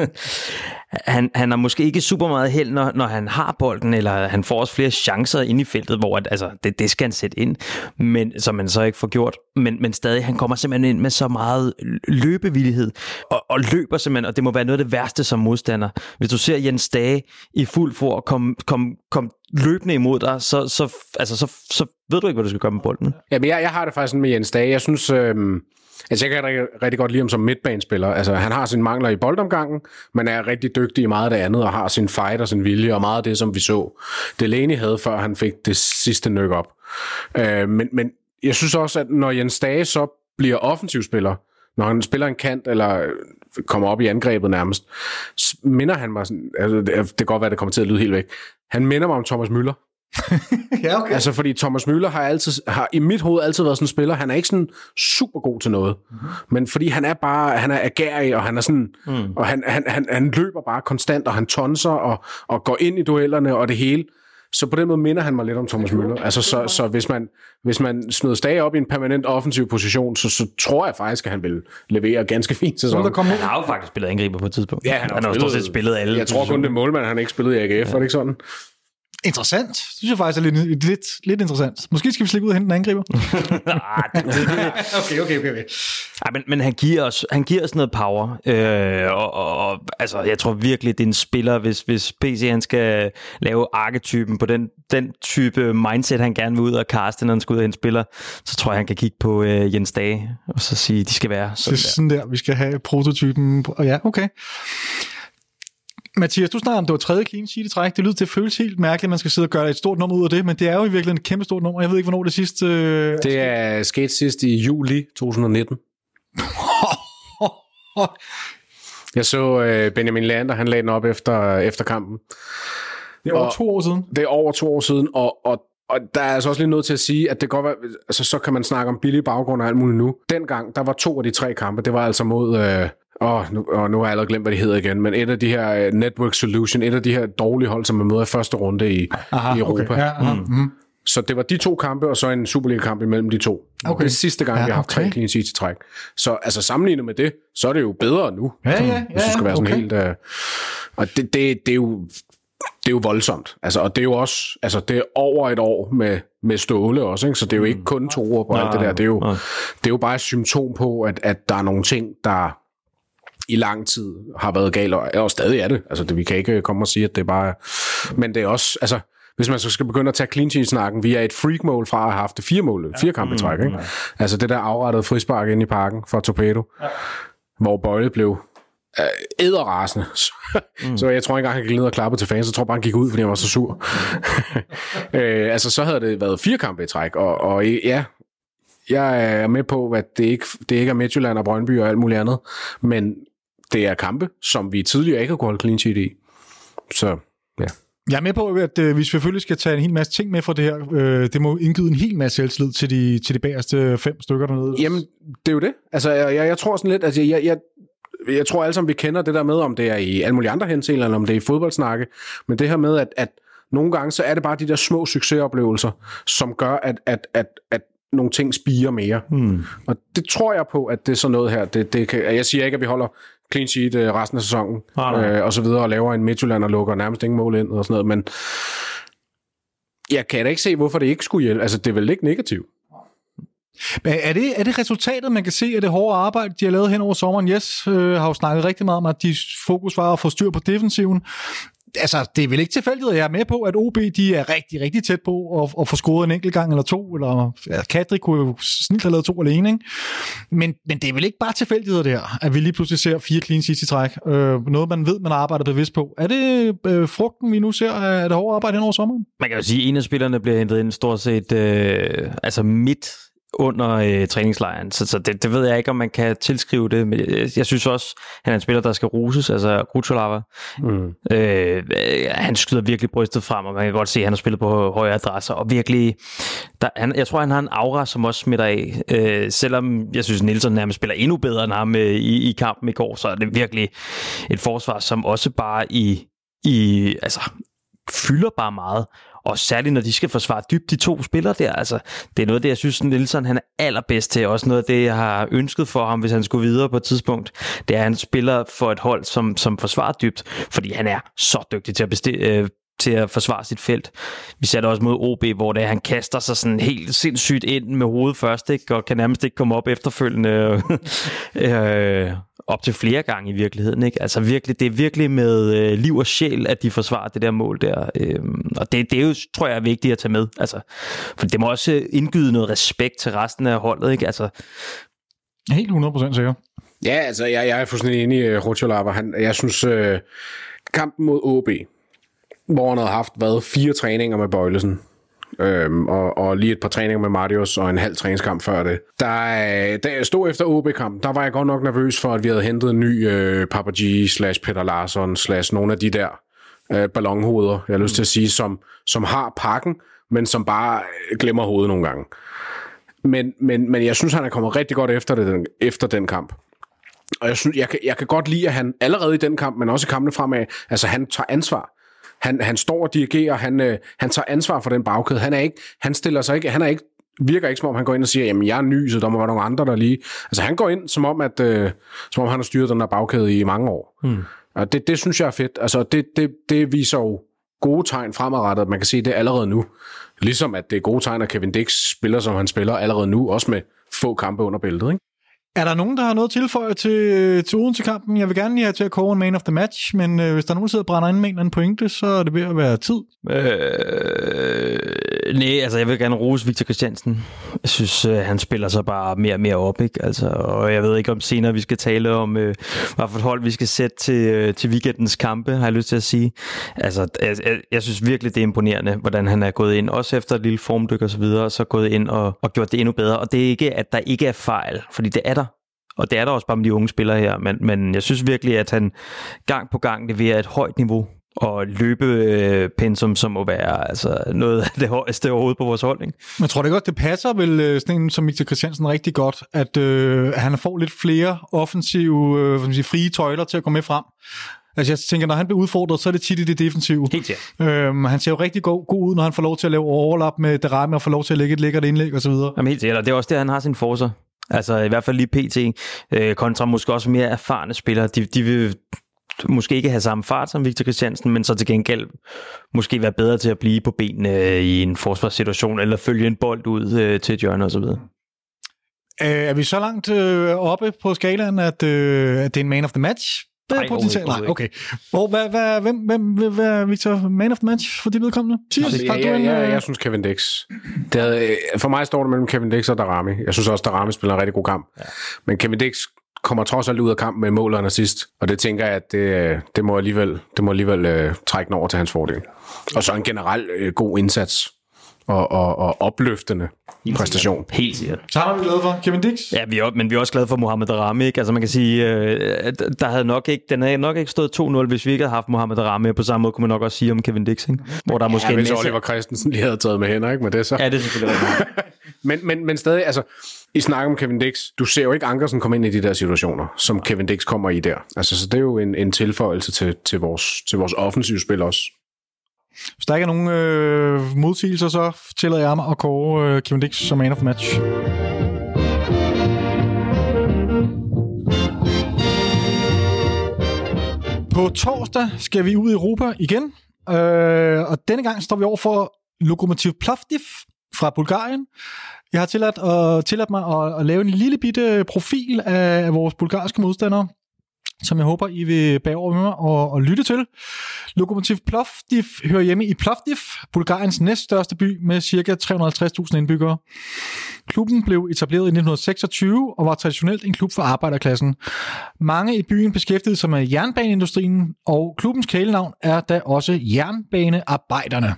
han, han har måske ikke super meget held, når, når han har bolden, eller han får også flere chancer ind i feltet, hvor at, altså, det, det skal han sætte ind, men, som man så ikke får gjort. Men, men stadig, han kommer simpelthen ind med så meget løbevillighed, og, og løber simpelthen, og det må være noget af det værste som modstander. Hvis du ser Jens Dage i fuld for at komme kom, kom løbende imod dig, så, så, altså, så, så ved du ikke, hvad du skal gøre med bolden. Jamen, jeg, jeg har det faktisk sådan med Jens Dage. Jeg synes, øh, altså, jeg kan rigtig, rigtig godt lide ham som midtbanespiller. Altså, han har sine mangler i boldomgangen, men er rigtig dygtig i meget af det andet, og har sin fight og sin vilje, og meget af det, som vi så. Delaney havde, før han fik det sidste nyk op. Øh, men, men jeg synes også, at når Jens Dage så bliver offensivspiller, når han spiller en kant, eller kommer op i angrebet nærmest, minder han mig sådan, altså, det kan godt være, det kommer til at lyde helt væk, han minder mig om Thomas Müller. ja, okay. Altså, fordi Thomas Müller har, altid, har i mit hoved altid været sådan en spiller. Han er ikke sådan super god til noget. Mm-hmm. Men fordi han er bare, han er agerig, og han er sådan, mm. og han, han, han, han løber bare konstant, og han tonser, og, og går ind i duellerne, og det hele. Så på den måde minder han mig lidt om Thomas Müller. Altså, så, så hvis man, hvis man smider Stage op i en permanent offensiv position, så, så tror jeg faktisk, at han vil levere ganske fint sæson. der Han har jo faktisk spillet angriber på et tidspunkt. Ja, han har, han har jo stort set spillet alle. Jeg tror kun, det er målmand, han ikke spillet i AGF, ja. er det ikke sådan? Interessant. Det synes jeg faktisk er lidt, lidt, lidt interessant. Måske skal vi slikke ud og hente en angriber. okay, okay, okay. okay. Ja, men, men han, giver os, han giver os noget power. Øh, og, og, og, altså, jeg tror virkelig, det er en spiller, hvis, hvis PC han skal lave arketypen på den, den type mindset, han gerne vil ud og kaste, når han skal ud og hente spiller, så tror jeg, han kan kigge på øh, Jens Dage og så sige, de skal være sådan det er sådan der. der. Vi skal have prototypen. Og ja, okay. Mathias, du snakker om, det var tredje clean sheet i træk. Det lyder, det føles helt mærkeligt, at man skal sidde og gøre et stort nummer ud af det, men det er jo i virkeligheden et kæmpe stort nummer. Jeg ved ikke, hvornår det sidste... Øh... Det er sket sidst i juli 2019. Jeg så øh, Benjamin Lander, han lagde den op efter, efter kampen. Det er over og, to år siden. Det er over to år siden, og, og og der er altså også lige noget til at sige, at det godt være, altså så kan man snakke om billig baggrund og alt muligt nu. Dengang, der var to af de tre kampe, det var altså mod, øh, åh, nu, åh, nu har jeg allerede glemt, hvad det hedder igen, men et af de her uh, Network Solution, et af de her dårlige hold, som er med i første runde i, aha, i Europa. Okay, ja, aha, mm. Mm. Så det var de to kampe, og så en Superliga-kamp imellem de to. Okay. Det er sidste gang, ja, vi har haft okay. tre clean sheets i træk. Så altså sammenlignet med det, så er det jo bedre nu. Ja, ja, ja, Hvis det skal være sådan okay. helt... Uh, og det, det, det er jo det er jo voldsomt. Altså, og det er jo også, altså, det er over et år med, med ståle også, ikke? så det er jo ikke kun to år på alt det der. Det er jo, det er jo bare et symptom på, at, at der er nogle ting, der i lang tid har været galt, og, og stadig er det. Altså, det, vi kan ikke komme og sige, at det er bare... Men det er også, altså, hvis man så skal begynde at tage clean sheet-snakken, vi er et freak-mål fra at have haft fire mål, fire kampe i træk, ikke? Altså det der afrettede frispark ind i parken for Torpedo, ja. hvor Bøjle blev øh, æderrasende. mm. så jeg tror ikke engang, han gik ned og klappe til fans. Jeg tror bare, han gik ud, fordi han var så sur. øh, altså, så havde det været fire kampe i træk, og, og ja, jeg er med på, at det ikke, det ikke er Midtjylland og Brøndby og alt muligt andet, men det er kampe, som vi tidligere ikke har kunnet holde clean sheet i. Så, ja. Jeg er med på, at øh, vi selvfølgelig skal tage en hel masse ting med fra det her. Øh, det må indgyde en hel masse selvtillid til de, til de bagerste fem stykker dernede. Jamen, det er jo det. Altså, jeg, jeg, jeg tror sådan lidt, altså, jeg, jeg, jeg tror alle sammen, vi kender det der med, om det er i alle mulige andre henseender, eller om det er i fodboldsnakke, men det her med, at, at nogle gange, så er det bare de der små succesoplevelser, som gør, at, at, at, at nogle ting spiger mere. Hmm. Og det tror jeg på, at det er sådan noget her. Det, det kan, jeg siger ikke, at vi holder clean sheet øh, resten af sæsonen, nej. øh, og så videre, og laver en Midtjylland og lukker nærmest ingen mål ind, og sådan noget, men jeg kan da ikke se, hvorfor det ikke skulle hjælpe. Altså, det er vel ikke negativt. Men er det, er det resultatet, man kan se af det hårde arbejde, de har lavet hen over sommeren? Yes øh, har jo snakket rigtig meget om, at de fokus var at få styr på defensiven. Altså, det er vel ikke tilfældigt, at jeg er med på, at OB de er rigtig, rigtig tæt på at, at få scoret en enkelt gang eller to, eller ja, Kadri kunne jo snilt have lavet to alene, ikke? Men, men det er vel ikke bare tilfældigheder der, at vi lige pludselig ser fire clean sheets i træk. Øh, noget, man ved, man arbejder bevidst på. Er det øh, frugten, vi nu ser af det hårde arbejde hen over sommeren? Man kan jo sige, at en af spillerne bliver hentet ind stort set øh, altså midt under øh, træningslejren, så, så det, det ved jeg ikke, om man kan tilskrive det, men jeg, jeg synes også, han er en spiller, der skal ruses, altså Grutolava. Mm. Øh, han skyder virkelig brystet frem, og man kan godt se, at han har spillet på høje adresser, og virkelig, der, han, jeg tror, han har en aura, som også smitter af, øh, selvom jeg synes, Nielsen nærmest spiller endnu bedre end ham øh, i, i kampen i går, så er det virkelig et forsvar, som også bare i, i altså, fylder bare meget, og særligt når de skal forsvare dybt de to spillere der, altså det er noget af det, jeg synes, Nielsen han er allerbedst til, også noget af det, jeg har ønsket for ham, hvis han skulle videre på et tidspunkt, det er, at han spiller for et hold, som, som forsvarer dybt, fordi han er så dygtig til at besti- øh, til at forsvare sit felt. Vi ser det også mod OB, hvor det er, han kaster sig sådan helt sindssygt ind med hovedet først, ikke? og kan nærmest ikke komme op efterfølgende. Øh, op til flere gange i virkeligheden. Ikke? Altså virkelig, det er virkelig med øh, liv og sjæl, at de forsvarer det der mål der. Øh, og det, det er jo, tror jeg, er vigtigt at tage med. Altså, for det må også indgyde noget respekt til resten af holdet. Ikke? Altså, Helt 100% sikker. Ja, altså, jeg, jeg er fuldstændig enig i uh, Rutscholava. Han, jeg synes, uh, kampen mod OB, hvor han havde haft, hvad, fire træninger med Bøjlesen, øhm, og, og lige et par træninger med Marius, og en halv træningskamp før det. Der, da jeg stod efter OB-kampen, der var jeg godt nok nervøs for, at vi havde hentet en ny øh, Papa G, slash Peter Larsson, slash nogle af de der øh, ballonhoveder, jeg har lyst til at sige, som, som har pakken, men som bare øh, glemmer hovedet nogle gange. Men, men, men jeg synes, han er kommet rigtig godt efter, det, den, efter den kamp. Og jeg, synes, jeg, kan, jeg kan godt lide, at han allerede i den kamp, men også i kampene fremad, altså han tager ansvar. Han, han står og dirigerer, han, øh, han tager ansvar for den bagkæde. Han er ikke, han stiller sig ikke, han er ikke, virker ikke som om, han går ind og siger, jamen jeg er ny, så der må være nogle andre, der lige... Altså han går ind som om, at, øh, som om han har styret den der bagkæde i mange år. Hmm. Og det, det synes jeg er fedt. Altså det, det, det viser jo gode tegn fremadrettet, man kan se det allerede nu. Ligesom at det er gode tegn, at Kevin Dix spiller, som han spiller allerede nu, også med få kampe under bæltet, ikke? Er der nogen, der har noget at tilføje til, til uden til kampen? Jeg vil gerne lige have til at kåre en man of the match, men øh, hvis der er nogen, der sidder og brænder ind med en eller anden pointe, så er det ved at være tid. Øh, nej, altså jeg vil gerne rose Victor Christiansen. Jeg synes, øh, han spiller sig bare mere og mere op, ikke? Altså, og jeg ved ikke om senere, vi skal tale om, øh, hvad for et hold vi skal sætte til, øh, til weekendens kampe, har jeg lyst til at sige. Altså, jeg, jeg, jeg synes virkelig, det er imponerende, hvordan han er gået ind, også efter et lille formdyk og så videre, og så gået ind og, og gjort det endnu bedre. Og det er ikke, at der ikke er fejl, fordi det er der. Og det er der også bare med de unge spillere her, men, men jeg synes virkelig, at han gang på gang leverer et højt niveau og løbepensum, som må være altså, noget af det højeste overhovedet på vores hold. Ikke? Jeg tror det godt, det passer vel øh, sådan en som Victor Christiansen rigtig godt, at øh, han får lidt flere offensive, øh, sige, frie tøjler til at gå med frem. Altså jeg tænker, når han bliver udfordret, så er det tit i det defensive. Helt sikkert. Øhm, han ser jo rigtig god, god ud, når han får lov til at lave overlap med Derame og får lov til at lægge et lækkert indlæg osv. Jamen helt sikkert, og det er også det, han har sin forser. Altså i hvert fald lige PT, øh, kontra måske også mere erfarne spillere. De, de vil måske ikke have samme fart som Victor Christiansen, men så til gengæld måske være bedre til at blive på benene øh, i en forsvarssituation, eller følge en bold ud øh, til et hjørne osv. Øh, er vi så langt øh, oppe på skalaen, at, øh, at det er en man of the match? Nej, potentielt. Nej, overhovedet okay. Hvor, hvad, hvad, hvem, hvem, hvem, hvad er Victor man of the match for dit vedkommende? Thiers, Altså, jeg, du jeg, jeg, øh, jeg synes Kevin Dix. Det havde, øh, for mig står det mellem Kevin Dix og Darami. Jeg synes også, Darami spiller en rigtig god kamp. Ja. Men Kevin Dix kommer trods alt ud af kampen med mål og assist. Og det tænker jeg, at det, øh, det må alligevel, det må alligevel øh, trække den over til hans fordel. Og så en generelt øh, god indsats og, og, og opløftende præstation. Helt sikkert. Så har vi glad for Kevin Dix. Ja, vi er, men vi er også glade for Mohamed Darami. Ikke? Altså man kan sige, øh, der havde nok ikke, den havde nok ikke stået 2-0, hvis vi ikke havde haft Mohamed Darami. På samme måde kunne man nok også sige om Kevin Dix. Ikke? Hvor der er måske Ja, en hvis masse... Oliver Christensen lige havde taget med hænder, ikke? Men det er så... Ja, det er selvfølgelig. Men, men, men stadig, altså, i snak om Kevin Dix, du ser jo ikke Ankersen komme ind i de der situationer, som Kevin Dix kommer i der. Altså, så det er jo en, en tilføjelse til, til, vores, til vores offensive spil også. Hvis der ikke er nogen øh, modsigelser, så tillader jeg mig at kåre øh, Kevin Dix som man of match. På torsdag skal vi ud i Europa igen, øh, og denne gang står vi over for Lokomotiv Plovdiv fra Bulgarien. Jeg har tilladt, at, tilladt mig at, at lave en lille bitte profil af, af vores bulgarske modstandere, som jeg håber, I vil bære over med mig og, og lytte til. Lokomotiv Plovdiv hører hjemme i Plovdiv, Bulgariens næststørste by med ca. 350.000 indbyggere. Klubben blev etableret i 1926 og var traditionelt en klub for arbejderklassen. Mange i byen beskæftigede sig med jernbaneindustrien, og klubbens kælenavn er da også Jernbanearbejderne.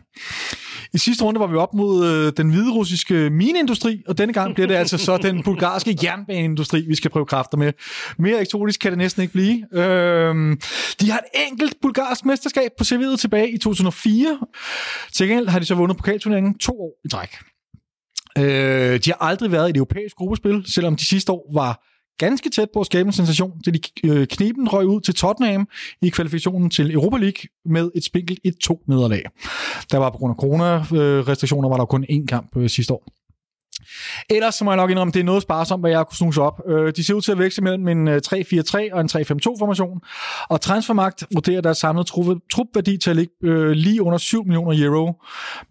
I sidste runde var vi op mod øh, den hviderussiske mineindustri, og denne gang bliver det altså så den bulgarske jernbaneindustri, vi skal prøve kræfter med. Mere eksotisk kan det næsten ikke blive. Øhm, de har et enkelt bulgarsk mesterskab på CV'et tilbage i 2004. Til gengæld har de så vundet pokalturneringen to år i træk. Øh, de har aldrig været i et europæisk gruppespil, selvom de sidste år var ganske tæt på at skabe en sensation, da de knepen kniben røg ud til Tottenham i kvalifikationen til Europa League med et spinkelt 1-2 nederlag. Der var på grund af corona-restriktioner, var der kun én kamp øh, sidste år. Ellers så må jeg nok indrømme, det er noget sparsomt, hvad jeg kunne snuse op. Øh, de ser ud til at vækse mellem en øh, 3-4-3 og en 3-5-2-formation, og Transfermarkt vurderer deres samlede trupværdi til at ligge øh, lige under 7 millioner euro,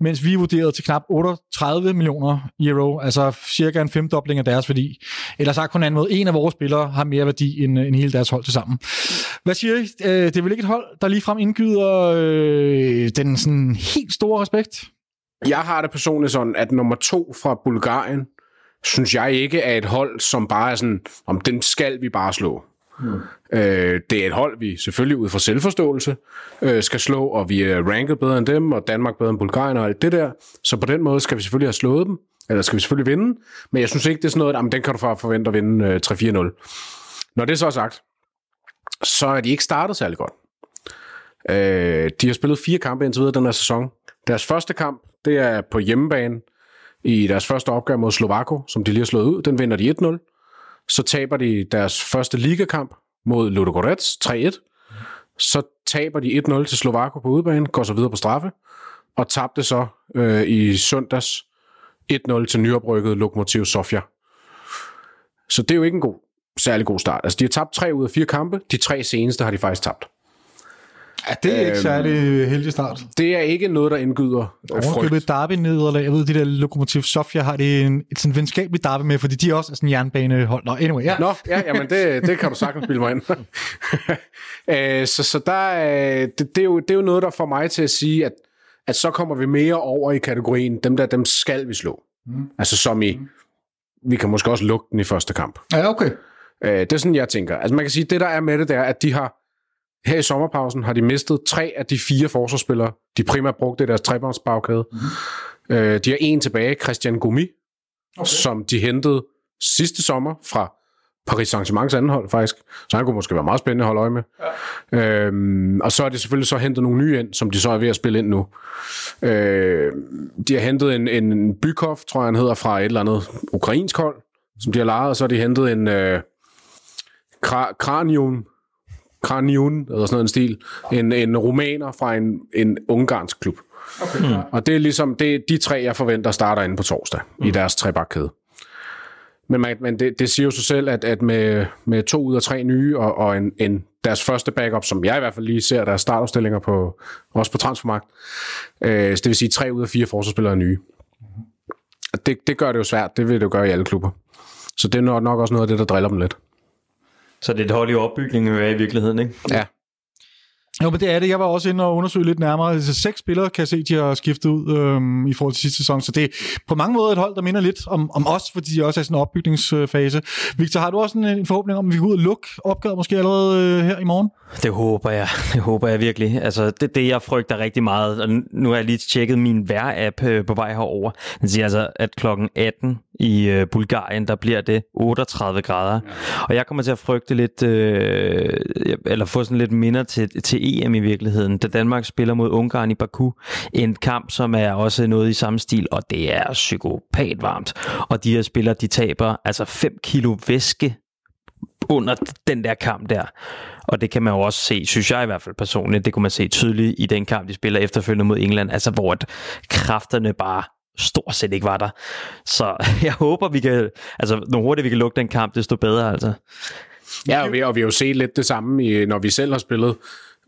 mens vi vurderede til knap 38 millioner euro, altså cirka en femdobling af deres værdi. Eller sagt på en anden måde, en af vores spillere har mere værdi end, øh, end hele deres hold til sammen. Hvad siger I? Det er vel ikke et hold, der ligefrem indgyder øh, den sådan helt store respekt? Jeg har det personligt sådan, at nummer to fra Bulgarien, synes jeg ikke er et hold, som bare er sådan, om den skal vi bare slå. Hmm. Øh, det er et hold, vi selvfølgelig ud fra selvforståelse øh, skal slå, og vi er ranket bedre end dem, og Danmark bedre end Bulgarien og alt det der. Så på den måde skal vi selvfølgelig have slået dem, eller skal vi selvfølgelig vinde, men jeg synes ikke, det er sådan noget, at den kan du forvente at vinde øh, 3-4-0. Når det så er sagt, så er de ikke startet særlig godt. Øh, de har spillet fire kampe indtil videre den her sæson. Deres første kamp, det er på hjemmebane i deres første opgør mod Slovako, som de lige har slået ud. Den vinder de 1-0. Så taber de deres første ligakamp mod Ludogorets 3-1. Så taber de 1-0 til Slovako på udebane, går så videre på straffe, og tabte så øh, i søndags 1-0 til nyoprykket Lokomotiv Sofia. Så det er jo ikke en god, særlig god start. Altså, de har tabt tre ud af fire kampe. De tre seneste har de faktisk tabt. Ja, det er ikke øhm, særlig heldig start. Det er ikke noget, der indgyder Overkøbet et derby nederlag. Jeg ved, de der Lokomotiv Sofia har det en, et sådan venskabeligt derby med, fordi de også er sådan en jernbanehold. Nå, anyway, ja. Nå, ja, jamen det, det kan du sagtens bilde mig ind. øh, så, så der, det, det, er jo, det er jo noget, der får mig til at sige, at, at så kommer vi mere over i kategorien, dem der, dem skal vi slå. Mm. Altså som i, mm. vi kan måske også lukke den i første kamp. Ja, okay. Øh, det er sådan, jeg tænker. Altså man kan sige, det der er med det, det er, at de har her i sommerpausen har de mistet tre af de fire forsvarsspillere, de primært brugte i deres trebandsbagkæde. Mm-hmm. Øh, de har en tilbage, Christian Gumi, okay. som de hentede sidste sommer fra Paris Saint-Germains anden hold, faktisk. Så han kunne måske være meget spændende at holde øje med. Ja. Øhm, og så har de selvfølgelig så hentet nogle nye ind, som de så er ved at spille ind nu. Øh, de har hentet en, en Bykov, tror jeg han hedder, fra et eller andet ukrainsk hold, som de har lejet, og så har de hentet en øh, Kranium, Kraniun, eller sådan noget en stil, en, en romaner fra en, en ungarsk klub. Okay. Mm. Og det er ligesom det er de tre, jeg forventer starter inde på torsdag mm. i deres trebakkæde. Men, man, men det, det siger jo sig selv, at, at med, med to ud af tre nye, og, og en, en, deres første backup, som jeg i hvert fald lige ser, deres startopstillinger på, også på transfermarkt, øh, det vil sige tre ud af fire forsvarsspillere er nye. Det, det gør det jo svært, det vil det jo gøre i alle klubber. Så det er nok også noget af det, der driller dem lidt. Så det er et hold i opbygning, vi er i virkeligheden, ikke? Ja. Jo, men det er det. Jeg var også inde og undersøge lidt nærmere. Altså, seks spillere kan jeg se, de har skiftet ud øhm, i forhold til sidste sæson. Så det er på mange måder et hold, der minder lidt om, om os, fordi de også er sådan en opbygningsfase. Victor, har du også en, en forhåbning om, at vi går ud og lukke opgavet måske allerede øh, her i morgen? Det håber jeg. Det håber jeg virkelig. Altså, det det, jeg frygter rigtig meget. Og nu har jeg lige tjekket min vejr-app øh, på vej herover. Den siger altså, at klokken 18 i øh, Bulgarien, der bliver det 38 grader. Og jeg kommer til at frygte lidt, øh, eller få sådan lidt minder til, til EM i virkeligheden, da Danmark spiller mod Ungarn i Baku. En kamp, som er også noget i samme stil, og det er psykopat varmt. Og de her spillere, de taber altså 5 kilo væske under den der kamp der. Og det kan man jo også se, synes jeg i hvert fald personligt, det kunne man se tydeligt i den kamp, de spiller efterfølgende mod England, altså hvor at kræfterne bare stort set ikke var der. Så jeg håber, vi kan, altså når hurtigt vi kan lukke den kamp, desto bedre altså. Ja, og vi, og vi har jo set lidt det samme, i, når vi selv har spillet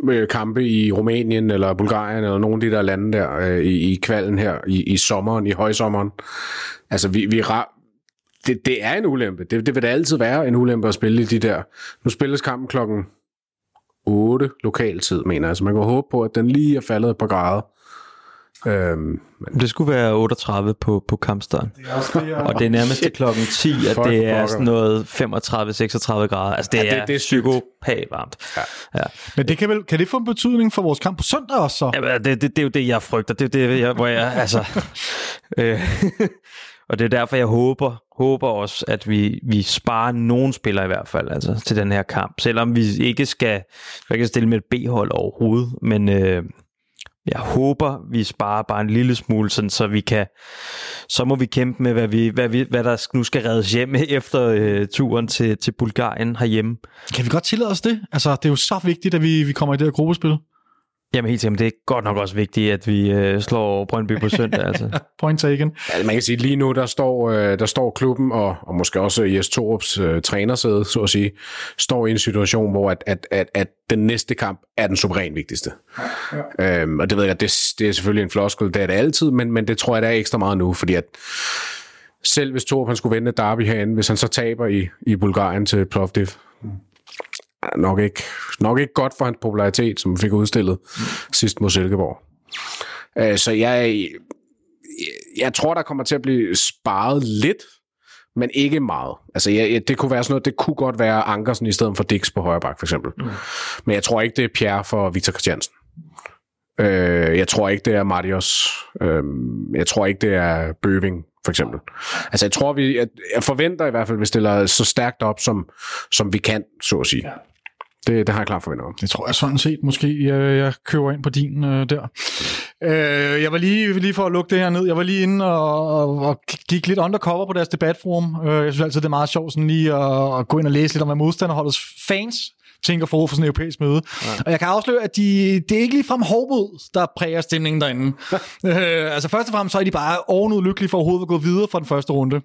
med kampe i Rumænien eller Bulgarien eller nogle af de der lande der øh, i, i kvalden her i, i sommeren, i højsommeren. Altså vi, vi ra- det, det er en ulempe. Det, det vil da altid være en ulempe at spille i de der. Nu spilles kampen klokken 8 lokaltid, mener jeg. Så man kan håbe på, at den lige er faldet et par grader. Øhm, men Det skulle være 38 på, på kampstart. Det også det, jeg... Og det er nærmest til klokken 10, at Fuck, det er sådan noget 35-36 grader. Altså det, Ja, ja, det- det er, det er psykopat varmt. Ja. ja. Men det kan, vel, kan det få en betydning for vores kamp på søndag også så? Jamen, det, det, det er jo det, jeg frygter. Det er det, jeg, hvor jeg, altså... øh, og det er derfor, jeg håber, håber også, at vi, vi sparer nogen spillere i hvert fald altså, til den her kamp. Selvom vi ikke skal, vi kan stille med et B-hold overhovedet, men øh, jeg håber, vi sparer bare en lille smule, sådan, så vi kan, så må vi kæmpe med, hvad, vi, hvad, vi, hvad der nu skal reddes hjem efter øh, turen til, til Bulgarien herhjemme. Kan vi godt tillade os det? Altså, det er jo så vigtigt, at vi, vi kommer i det her gruppespil. Jamen helt sikkert, det er godt nok også vigtigt, at vi øh, slår Brøndby på søndag. altså. Point taken. Ja, man kan sige, lige nu, der står, øh, der står klubben, og, og måske også Jes Torups øh, trænersæde, så at sige, står i en situation, hvor at, at, at, at den næste kamp er den suveræn vigtigste. Ja. Øhm, og det ved jeg, det, det er selvfølgelig en floskel, det er det altid, men, men det tror jeg, der er ekstra meget nu, fordi at selv hvis Torup han skulle vinde et derby herinde, hvis han så taber i, i Bulgarien til Plovdiv, nok ikke, nok ikke godt for hans popularitet, som fik udstillet mm. sidst mod Silkeborg. Øh, så jeg, jeg tror, der kommer til at blive sparet lidt, men ikke meget. Altså, jeg, jeg, det kunne være sådan noget, det kunne godt være Ankersen i stedet for Dix på højre bak, for eksempel. Mm. Men jeg tror ikke, det er Pierre for Victor Christiansen. Øh, jeg tror ikke, det er Marius. Øh, jeg tror ikke, det er Bøving, for eksempel. Altså, jeg tror, vi, jeg, jeg forventer i hvert fald, at vi stiller så stærkt op, som, som vi kan, så at sige. Ja. Det, det har jeg klart forventet om. Det tror jeg sådan set måske, jeg, jeg køber ind på din øh, der. Øh, jeg var lige, lige for at lukke det her ned, jeg var lige inde og, og, og gik lidt undercover på deres debatforum. Øh, jeg synes altid, det er meget sjovt sådan lige at, at gå ind og læse lidt om, hvad modstanderholdets fans tænker forud for sådan en europæisk møde. Ja. Og jeg kan afsløre, at de, det er ikke ligefrem hårdmod, der præger stemningen derinde. øh, altså først og fremmest så er de bare ovenud lykkelige for overhovedet at gå videre fra den første runde.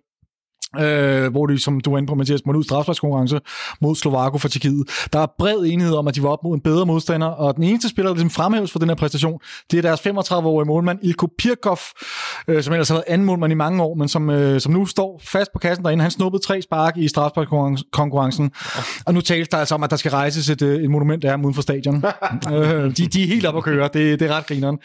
Øh, hvor de, som du var inde på, Mathias, måtte ud strafsparkskonkurrence mod Slovako for Tjekkiet. Der er bred enighed om, at de var op mod en bedre modstander, og den eneste spiller, der ligesom fremhæves for den her præstation, det er deres 35-årige målmand, Ilko Pirkov, øh, som ellers har været anden målmand i mange år, men som, øh, som nu står fast på kassen derinde. Han snuppede tre spark i strafsparkskonkurrencen, og nu tales der altså om, at der skal rejses et, øh, et monument der uden for stadion. øh, de, de er helt op at køre, det, det er ret grineren.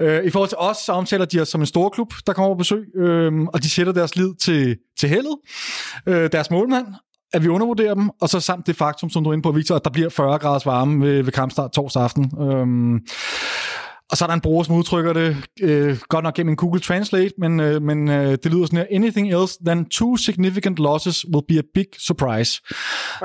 Øh, I forhold til os, så omtaler de os som en stor klub, der kommer på besøg, øh, og de sætter deres lid til, til spillet, øh, deres målmand, at vi undervurderer dem, og så samt det faktum, som du er inde på, Victor, at der bliver 40 graders varme ved, ved kampstart torsdag aften. Øhm, og så er der en bruger, som udtrykker det, øh, godt nok gennem en Google Translate, men, øh, men øh, det lyder sådan her, anything else than two significant losses will be a big surprise.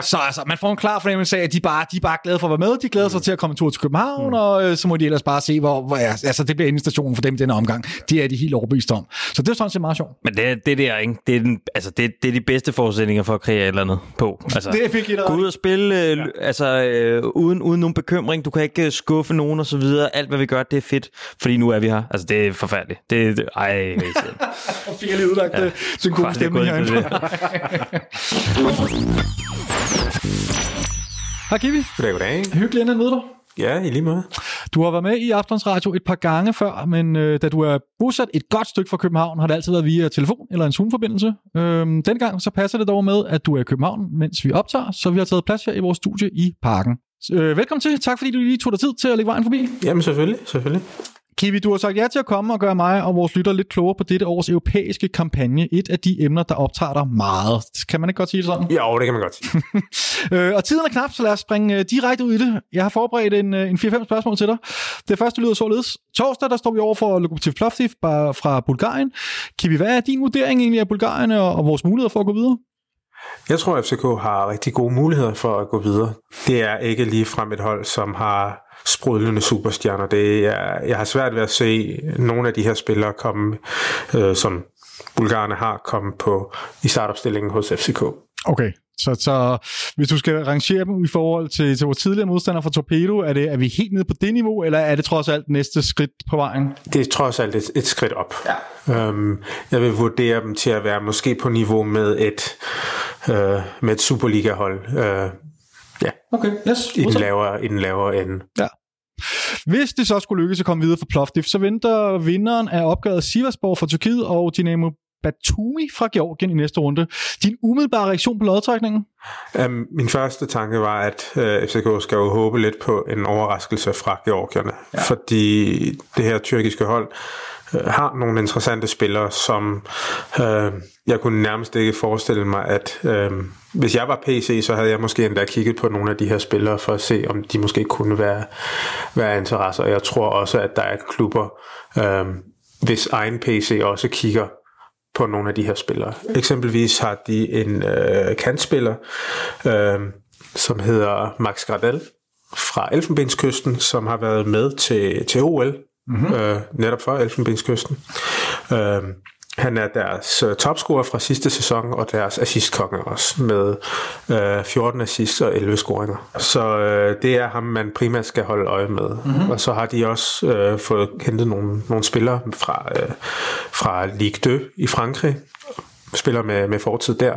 Så altså, man får en klar fornemmelse af, at de bare, de er bare glade for at være med, de glæder sig til at komme en tur til København, mm. og øh, så må de ellers bare se, hvor, hvor ja, altså, det bliver endestationen for dem i denne omgang. Det er de helt overbevist om. Så det er sådan set meget sjovt. Men det, det der, ikke? Det er, den, altså, det, det er de bedste forudsætninger for at kreere et eller andet på. Altså, Det fik I Gå ud og spille øh, ja. altså, øh, uden, uden nogen bekymring. Du kan ikke øh, skuffe nogen og så videre. Alt, hvad vi gør, det er fedt. Fordi nu er vi her. Altså, det er forfærdeligt. Det, det, ej, jeg ved ikke. Og fik jeg lige udlagt ja. til en god Fuck, det er stemning gået ind på herinde. Hej Kiwi. Goddag, goddag. Hyggeligt at møde dig. Ja, i lige måde. Du har været med i Aftons Radio et par gange før, men øh, da du er bosat et godt stykke fra København, har det altid været via telefon eller en Zoom-forbindelse. Øhm, dengang så passer det dog med, at du er i København, mens vi optager, så vi har taget plads her i vores studie i Parken. Øh, velkommen til. Tak fordi du lige tog dig tid til at lægge vejen forbi. Jamen selvfølgelig, selvfølgelig. Kiwi, du har sagt ja til at komme og gøre mig og vores lytter lidt klogere på dette års europæiske kampagne. Et af de emner, der optager dig meget. Kan man ikke godt sige det sådan? Jo, det kan man godt sige. Øh, og tiden er knap, så lad os springe øh, direkte ud i det. Jeg har forberedt en, øh, en 4-5 spørgsmål til dig. Det første lyder således. Torsdag, der står vi over for Lokomotiv Plovdiv fra Bulgarien. Kiwi, hvad er din vurdering egentlig af Bulgarien og, og vores muligheder for at gå videre? Jeg tror, at FCK har rigtig gode muligheder for at gå videre. Det er ikke lige frem et hold, som har sprudlende superstjerner. Det er, jeg har svært ved at se nogle af de her spillere komme, øh, som bulgarerne har, komme på i startopstillingen hos FCK. Okay, så, så hvis du skal rangere dem i forhold til, til vores tidligere modstander fra Torpedo, er, det, er vi helt nede på det niveau, eller er det trods alt næste skridt på vejen? Det er trods alt et, et skridt op. Ja. Øhm, jeg vil vurdere dem til at være måske på niveau med et, øh, med et Superliga-hold. Øh, ja, Okay, yes. i den lavere, i den lavere ende. Ja. Hvis det så skulle lykkes at komme videre for Plovdiv, så venter vinderen af opgøret Sivasspor fra Tyrkiet og Dynamo Batumi fra Georgien i næste runde. Din umiddelbare reaktion på lodtrækningen? Um, min første tanke var, at uh, FCK skal jo håbe lidt på en overraskelse fra Georgierne, ja. fordi det her tyrkiske hold uh, har nogle interessante spillere, som uh, jeg kunne nærmest ikke forestille mig, at uh, hvis jeg var PC, så havde jeg måske endda kigget på nogle af de her spillere for at se, om de måske kunne være, være interesser. Jeg tror også, at der er klubber, uh, hvis egen PC også kigger på nogle af de her spillere. Eksempelvis har de en øh, kantspiller, øh, som hedder Max Gradel fra Elfenbenskysten, som har været med til, til OL, mm-hmm. øh, netop for Elfenbenskysten. Øh, han er deres øh, topscorer fra sidste sæson, og deres assistkonge også, med øh, 14 assists og 11 scoringer. Så øh, det er ham, man primært skal holde øje med. Mm-hmm. Og så har de også øh, fået hentet nogle, nogle spillere fra, øh, fra Ligue 2 i Frankrig, spiller med, med fortid der.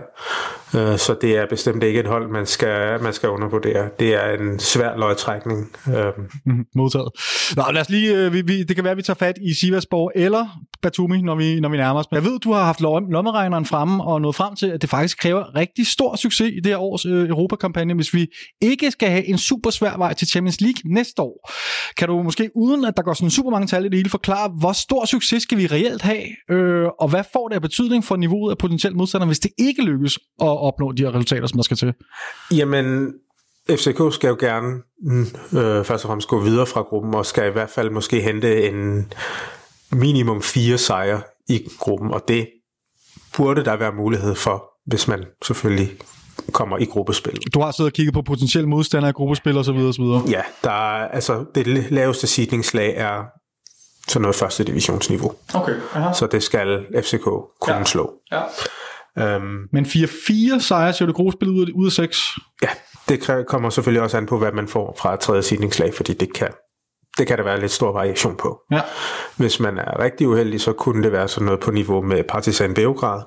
Øh, Så det er bestemt ikke et hold, man skal, man skal undervurdere. Det er en svær løgtrækning. Øh, mhm, Modtaget. Nå, lad os lige, øh, vi, vi, det kan være, at vi tager fat i Sivasspor eller Batumi, når vi, når vi nærmer os. Jeg ved, du har haft lommeregneren fremme og nået frem til, at det faktisk kræver rigtig stor succes i det her års øh, Europakampagne, hvis vi ikke skal have en super svær vej til Champions League næste år. Kan du måske, uden at der går sådan super mange tal i det hele, forklare, hvor stor succes skal vi reelt have, øh, og hvad får det af betydning for niveauet af potentielt modstander, hvis det ikke lykkes at opnå de her resultater, som der skal til? Jamen, FCK skal jo gerne mm, øh, først og fremmest gå videre fra gruppen, og skal i hvert fald måske hente en minimum fire sejre i gruppen, og det burde der være mulighed for, hvis man selvfølgelig kommer i gruppespil. Du har siddet og kigget på potentielle modstandere i gruppespil og så videre og så videre. Ja, der er, altså, det laveste seedningslag er sådan noget første divisionsniveau, Okay. Aha. så det skal FCK kunne ja. slå. Ja. Øhm, Men 4-4 sejre siger du gruppespil ud af, ud af 6. Ja, det kommer selvfølgelig også an på, hvad man får fra tredje seedningslag, fordi det kan, det kan der være lidt stor variation på. Ja. Hvis man er rigtig uheldig, så kunne det være sådan noget på niveau med Partizan Beograd.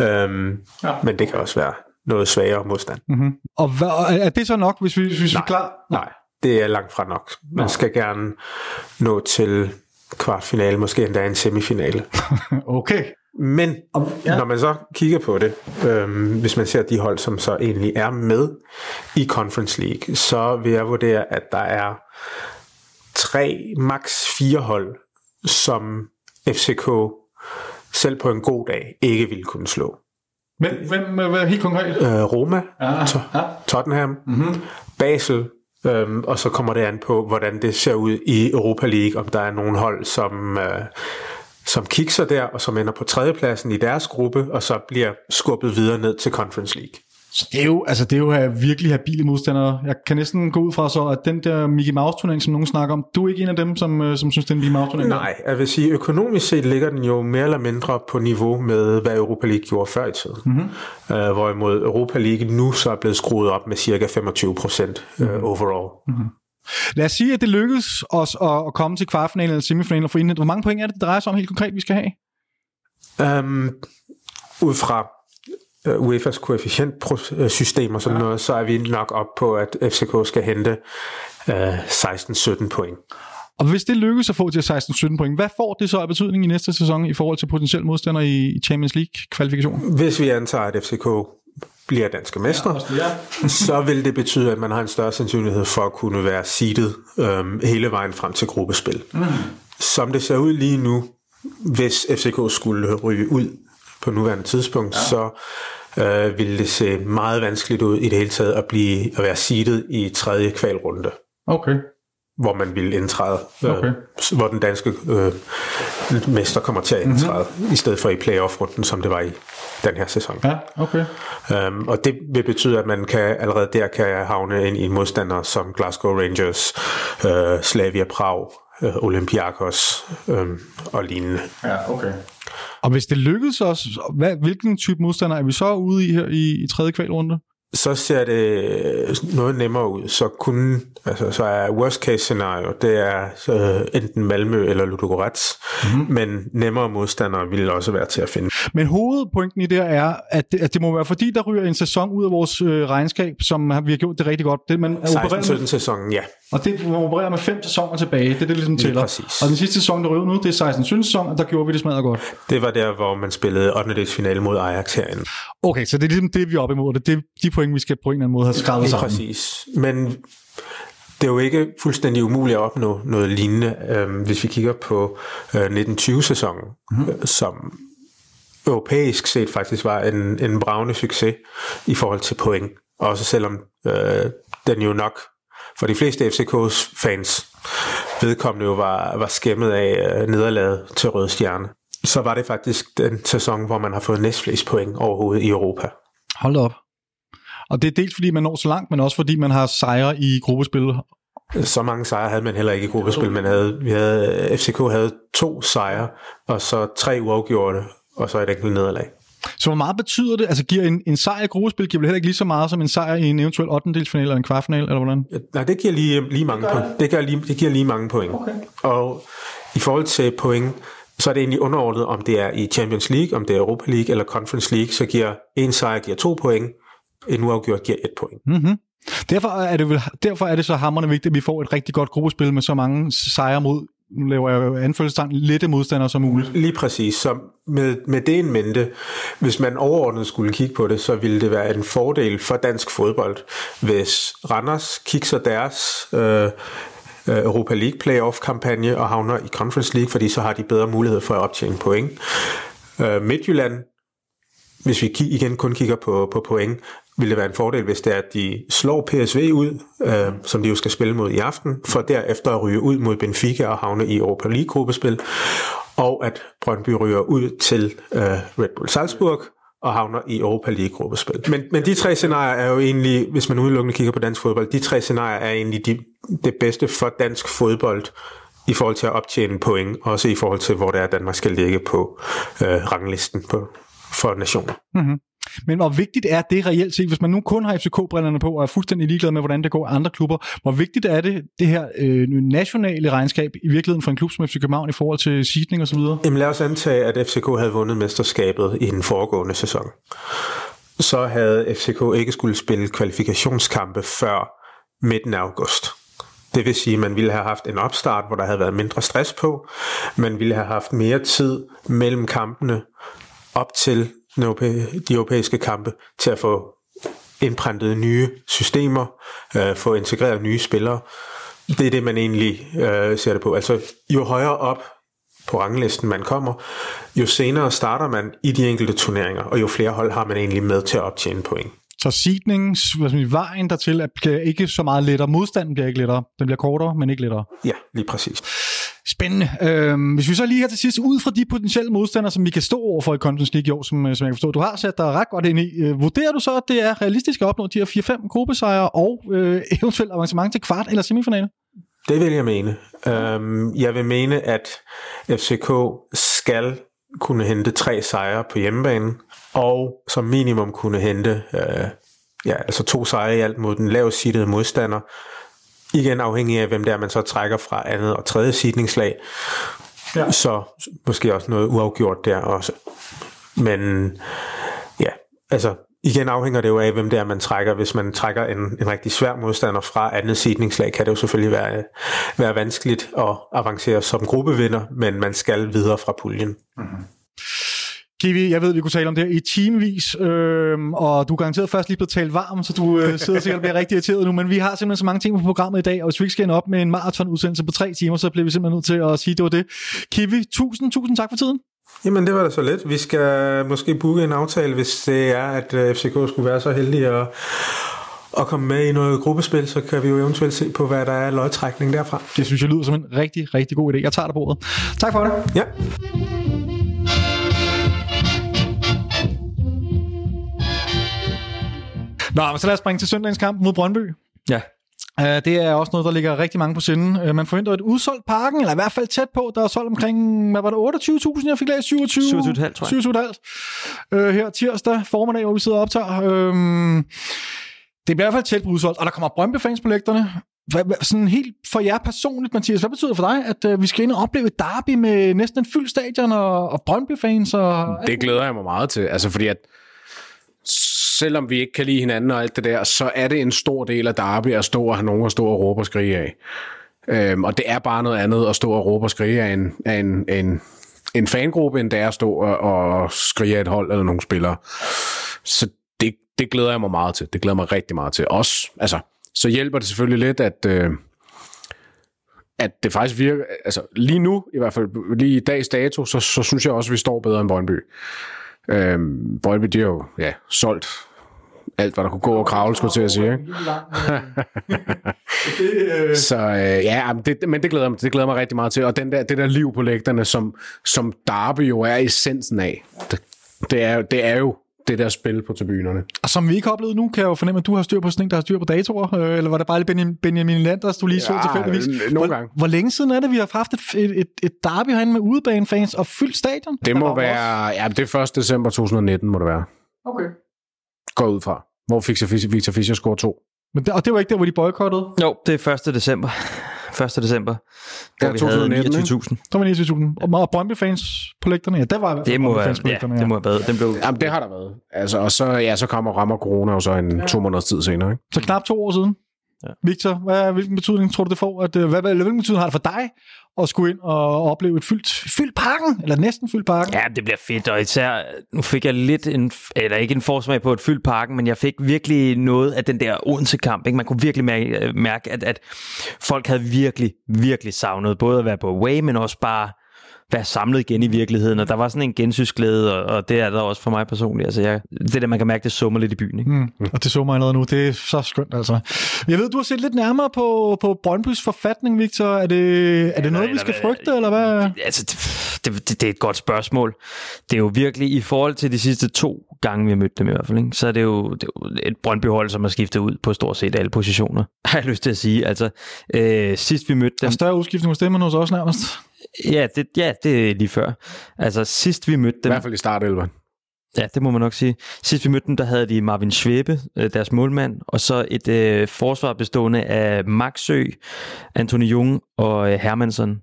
Ja. Øhm, Ja. ja. Men det kan også være noget svagere modstand. Mm-hmm. Og hvad, og er det så nok, hvis vi, hvis vi er klar? Nej, det er langt fra nok. Man skal gerne nå til kvartfinale, måske endda en semifinale. Okay. Men ja. ja. når man så kigger på det, øhm, hvis man ser de hold, som så egentlig er med i Conference League, så vil jeg vurdere, at der er tre, max fire hold, som FCK selv på en god dag ikke ville kunne slå. Men hvem, hvem helt konkret? Øh, Roma, Ja, To- ja. Tottenham, mm-hmm. Basel, øhm, og så kommer det an på, hvordan det ser ud i Europa League, om der er nogle hold, som, øh, som kikser der, og som ender på tredjepladsen i deres gruppe, og så bliver skubbet videre ned til Conference League. Så det er jo, altså det er jo øh, virkelig habile modstandere. Jeg kan næsten gå ud fra så, at den der Mickey Mouse turnering, som nogen snakker om, du er ikke en af dem, som, øh, som synes, det er en Mickey Mouse turnering? Nej, jeg vil sige, økonomisk set ligger den jo mere eller mindre på niveau med, hvad Europa League gjorde før i tiden. Mm-hmm. Øh, hvorimod Europa League nu så er blevet skruet op med cirka 25 procent øh, overall. Mm-hmm. Lad os sige, at det lykkedes os at, at komme til kvartfinalen eller semifinalen og få indhentet. Hvor mange point er det, det drejer sig om helt konkret, vi skal have? Um, ud fra uh, UEFA's koefficientsystem og sådan ja. noget, så er vi nok op på, at FCK skal hente uh, 16-17 point. Og hvis det lykkes at få til 16-17 point, hvad får det så af betydning i næste sæson i forhold til potentielle modstandere i Champions League kvalifikation? Hvis vi antager, at FCK bliver danske mestre, ja, så vil det betyde, at man har en større sandsynlighed for at kunne være seedet øhm, hele vejen frem til gruppespil. Mm. som det ser ud lige nu, hvis FCK skulle ryge ud på nuværende tidspunkt, ja. så øh, ville det se meget vanskeligt ud i det hele taget at, blive, at være seedet i tredje kvalrunde. Okay. Hvor man ville indtræde, Okay. øh, hvor den danske øh, mester kommer til at indtræde, mm-hmm. i stedet for i playoff-runden, som det var i den her sæson. Ja, okay. Um, og det vil betyde, at man kan allerede der kan havne ind i en modstander som Glasgow Rangers, uh, Slavia Prag, uh, Olympiakos um, og lignende. Ja, okay. Og hvis det lykkedes os, hvad, hvilken type modstander er vi så ude i her i, i tredje kvalrunde? Så ser det noget nemmere ud. Så, kunne, altså, så er worst case scenario, det er uh, enten Malmø eller Ludogorets, mm-hmm. men nemmere modstandere vil også være til at finde. Men hovedpointen i det er, at det, at det må være fordi, der ryger en sæson ud af vores øh, regnskab, som har, vi har gjort det rigtig godt. Det, man er opereret 16-17 med, sæsonen, ja. og det, man opererer med fem sæsoner tilbage. Det er det, ligesom tæller. præcis. Og den sidste sæson, der ryger nu, det er 16-17 sæson, og der gjorde vi det smadret godt. Det var der, hvor man spillede 8. finale mod Ajax herinde. Okay, så det er ligesom det, vi er op imod. Det er de point, vi skal på en eller anden måde have skrevet Lige sammen. præcis. Men det er jo ikke fuldstændig umuligt at opnå noget lignende, øh, hvis vi kigger på øh, 1920-sæsonen, mm-hmm. som europæisk set faktisk var en, en bravende succes i forhold til point. Også selvom øh, den jo nok for de fleste FCK's fans vedkommende jo var, var skæmmet af øh, nederlaget til Røde Stjerne. Så var det faktisk den sæson, hvor man har fået næstflest point overhovedet i Europa. Hold op. Og det er dels fordi, man når så langt, men også fordi, man har sejre i gruppespil. Så mange sejre havde man heller ikke i gruppespil. Man havde, vi havde, FCK havde to sejre, og så tre uafgjorte, og så et enkelt nederlag. Så hvor meget betyder det? Altså giver en, en sejr i gruppespil giver vel heller ikke lige så meget som en sejr i en eventuel 8. eller en kvartfinal, eller hvordan? Nej, det giver lige, lige mange point. Det, gør lige, det giver lige mange point. Okay. Og i forhold til point, så er det egentlig underordnet, om det er i Champions League, om det er Europa League eller Conference League, så giver en sejr giver to point, en uafgjort giver et point. Mm-hmm. Derfor er, det vel, derfor er det så hammerende vigtigt, at vi får et rigtig godt gruppespil med så mange sejre mod, nu laver jeg jo anfølgelsestegn, lette modstandere som muligt. Lige præcis. Så med, med det en mente, hvis man overordnet skulle kigge på det, så ville det være en fordel for dansk fodbold, hvis Randers kigger deres øh, Europa League playoff-kampagne og havner i Conference League, fordi så har de bedre mulighed for at optjene point. Øh, Midtjylland, hvis vi igen kun kigger på, på point, vil det være en fordel, hvis det er, at de slår PSV ud, øh, som de jo skal spille mod i aften, for derefter at ryge ud mod Benfica og havne i Europa League-gruppespil, og at Brøndby ryger ud til øh, Red Bull Salzburg og havner i Europa League-gruppespil. Men, men de tre scenarier er jo egentlig, hvis man udelukkende kigger på dansk fodbold, de tre scenarier er egentlig de, det bedste for dansk fodbold i forhold til at optjene point, også i forhold til, hvor det er, Danmark skal ligge på øh, ranglisten på, for nationer. Mm-hmm. Men hvor vigtigt er det reelt set, hvis man nu kun har FCK-brillerne på og er fuldstændig ligeglad med, hvordan det går i andre klubber, hvor vigtigt er det, det her øh, nationale regnskab i virkeligheden for en klub som FC København i forhold til seedning osv.? Jamen lad os antage, at FCK havde vundet mesterskabet i den foregående sæson. Så havde FCK ikke skulle spille kvalifikationskampe før midten af august. Det vil sige, at man ville have haft en opstart, hvor der havde været mindre stress på. Man ville have haft mere tid mellem kampene op til de europæiske kampe til at få indprintet nye systemer, øh, få integreret nye spillere. Det er det, man egentlig øh, ser det på. Altså, jo højere op på ranglisten man kommer, jo senere starter man i de enkelte turneringer, og jo flere hold har man egentlig med til at optjene point. Så seedningen, vejen dertil, bliver ikke så meget lettere. Modstanden bliver ikke lettere. Den bliver kortere, men ikke lettere. Ja, lige præcis. Spændende. Øhm, hvis vi så lige her til sidst, ud fra de potentielle modstandere, som vi kan stå over for i Conference League i år, som, som jeg kan forstå, du har sat dig ret godt ind i, øh, vurderer du så, at det er realistisk at opnå de her 4-5 gruppesejre og øh, eventuelt avancement til kvart eller semifinale? Det vil jeg mene. Øhm, jeg vil mene, at FCK skal kunne hente tre sejre på hjemmebane, og som minimum kunne hente øh, ja, altså to sejre i alt mod den lavest sittede modstander. Igen afhængig af, hvem der man så trækker fra andet og tredje sidningslag. Ja. Så måske også noget uafgjort der også. Men ja, altså igen afhænger det jo af, hvem det er, man trækker. Hvis man trækker en, en rigtig svær modstander fra andet sidningslag, kan det jo selvfølgelig være, være vanskeligt at avancere som gruppevinder, men man skal videre fra puljen. Mm-hmm. Kiwi, jeg ved, vi kunne tale om det her i timevis, øh, og du er garanteret først lige blevet talt varm, så du øh, sidder sikkert og bliver rigtig irriteret nu, men vi har simpelthen så mange ting på programmet i dag, og hvis vi ikke skal ende op med en maraton-udsendelse på tre timer, så bliver vi simpelthen nødt til at sige, at det var det. Kiwi, tusind, tusind tak for tiden. Jamen, det var da så let. Vi skal måske booke en aftale, hvis det er, at øh, FCK skulle være så heldig at, at komme med i noget gruppespil, så kan vi jo eventuelt se på, hvad der er lodtrækning derfra. Det synes jeg lyder som en rigtig, rigtig god idé. Jeg tager det på ordet. Tak for det. Ja. Nå, men så lad os springe til søndagens kamp mod Brøndby. Ja. Uh, det er også noget, der ligger rigtig mange på sinde. Uh, man forventer et udsolgt parken, eller i hvert fald tæt på. Der er solgt omkring, hvad var det, 28.000, jeg fik læst? 27? 27,5, tror jeg. 27,5. Uh, her tirsdag formiddag, hvor vi sidder og optager. Uh, det bliver i hvert fald tæt på udsolgt, og der kommer Brøndby-fans på lægterne. Hvad, hvad, sådan helt for jer personligt, Mathias, hvad betyder det for dig, at vi skal ind og opleve et derby med næsten en fyldt stadion og, og Brøndby-fans? Og, Det glæder jeg mig meget til, altså fordi at selvom vi ikke kan lide hinanden og alt det der, så er det en stor del af derby at stå og have nogen at stå og råbe og skrige af. Øhm, og det er bare noget andet at stå og råbe og skrige af en, af en, en, en fangruppe, end det er at stå og, og skrige af et hold eller nogle spillere. Så det, det glæder jeg mig meget til. Det glæder jeg mig rigtig meget til. Også, altså, så hjælper det selvfølgelig lidt, at, øh, at det faktisk virker, altså lige nu, i hvert fald lige i dags dato, så, så synes jeg også, at vi står bedre end Brøndby. Øhm, Brøndby, de har jo ja, solgt alt, hvad der kunne gå og kravle, skulle til at sige. Ikke? Så øh, ja, men det, men det glæder, mig, det glæder mig rigtig meget til. Og den der, det der liv på lægterne, som, som Derby jo er essensen af, det, det, er, det er jo det der spil på tribunerne. Og som vi ikke har oplevet nu, kan jeg jo fornemme, at du har styr på sådan en, der har styr på datorer. Øh, eller var det bare lige Benjamin, Benjamin Landers, du lige så Ja, tilfældigvis? øh, nogle hvor, gange. Hvor længe siden er det, vi har haft et, et, et, et derby herinde med udebanefans og fyldt stadion? Det må være, ja, det er 1. december 2019, må det være. Okay. Går ud fra. Hvor fik Victor Fischer score to. Men det, og det var ikke der, hvor de boykottede? Jo, det er 1. december. 1. december. Hvor Ja, vi 2019, havde 29.000. Der var 29.000. Og, og Brøndby-fans på lægterne? Ja, der var i hvert fald Det må være, ja, lægterne, det må have været. Den blev, Jamen, det har der været. Altså, og så, ja, så kommer rammer corona jo så en ja. to måneders tid senere. Ikke? Så knap to år siden. Ja. Victor, hvad, hvilken betydning tror du, det får? At, øh, hvad, hvad, hvilken betydning har det for dig at skulle ind og opleve et fyldt, fyldt parken? Eller næsten fyldt parken? Ja, det bliver fedt, og især, nu fik jeg lidt en, eller ikke en forsmag på et fyldt parken, men jeg fik virkelig noget af den der Odense-kamp. Ikke? Man kunne virkelig mærke, mærke at, at folk havde virkelig, virkelig savnet både at være på away, men også bare være samlet igen i virkeligheden, og der var sådan en gensynsglæde, og, og det er der også for mig personligt. Altså, jeg, det der, man kan mærke, det summer lidt i byen. Ikke? Mm, og det mig allerede nu. Det er så skønt, altså. Jeg ved, du har set lidt nærmere på, på Brøndbys forfatning, Victor. Er det, er det noget, vi skal eller frygte, eller hvad? Altså, det, det, det er et godt spørgsmål. Det er jo virkelig, i forhold til de sidste to gange, vi har mødt dem i hvert fald, ikke? så er det, jo, det er jo et Brøndby-hold, som har skiftet ud på stort set alle positioner, har jeg lyst til at sige. Altså, øh, sidst vi mødte dem... er større udskiftning hos dem end hos os nærmest. Ja det, ja, det er lige før. Altså, sidst vi mødte I dem... hvert fald i startelveren. Ja, det må man nok sige. Sidst vi mødte dem, der havde de Marvin Schwebe, øh, deres målmand, og så et øh, forsvar bestående af Maxø, Anthony Jung og øh, Hermansson.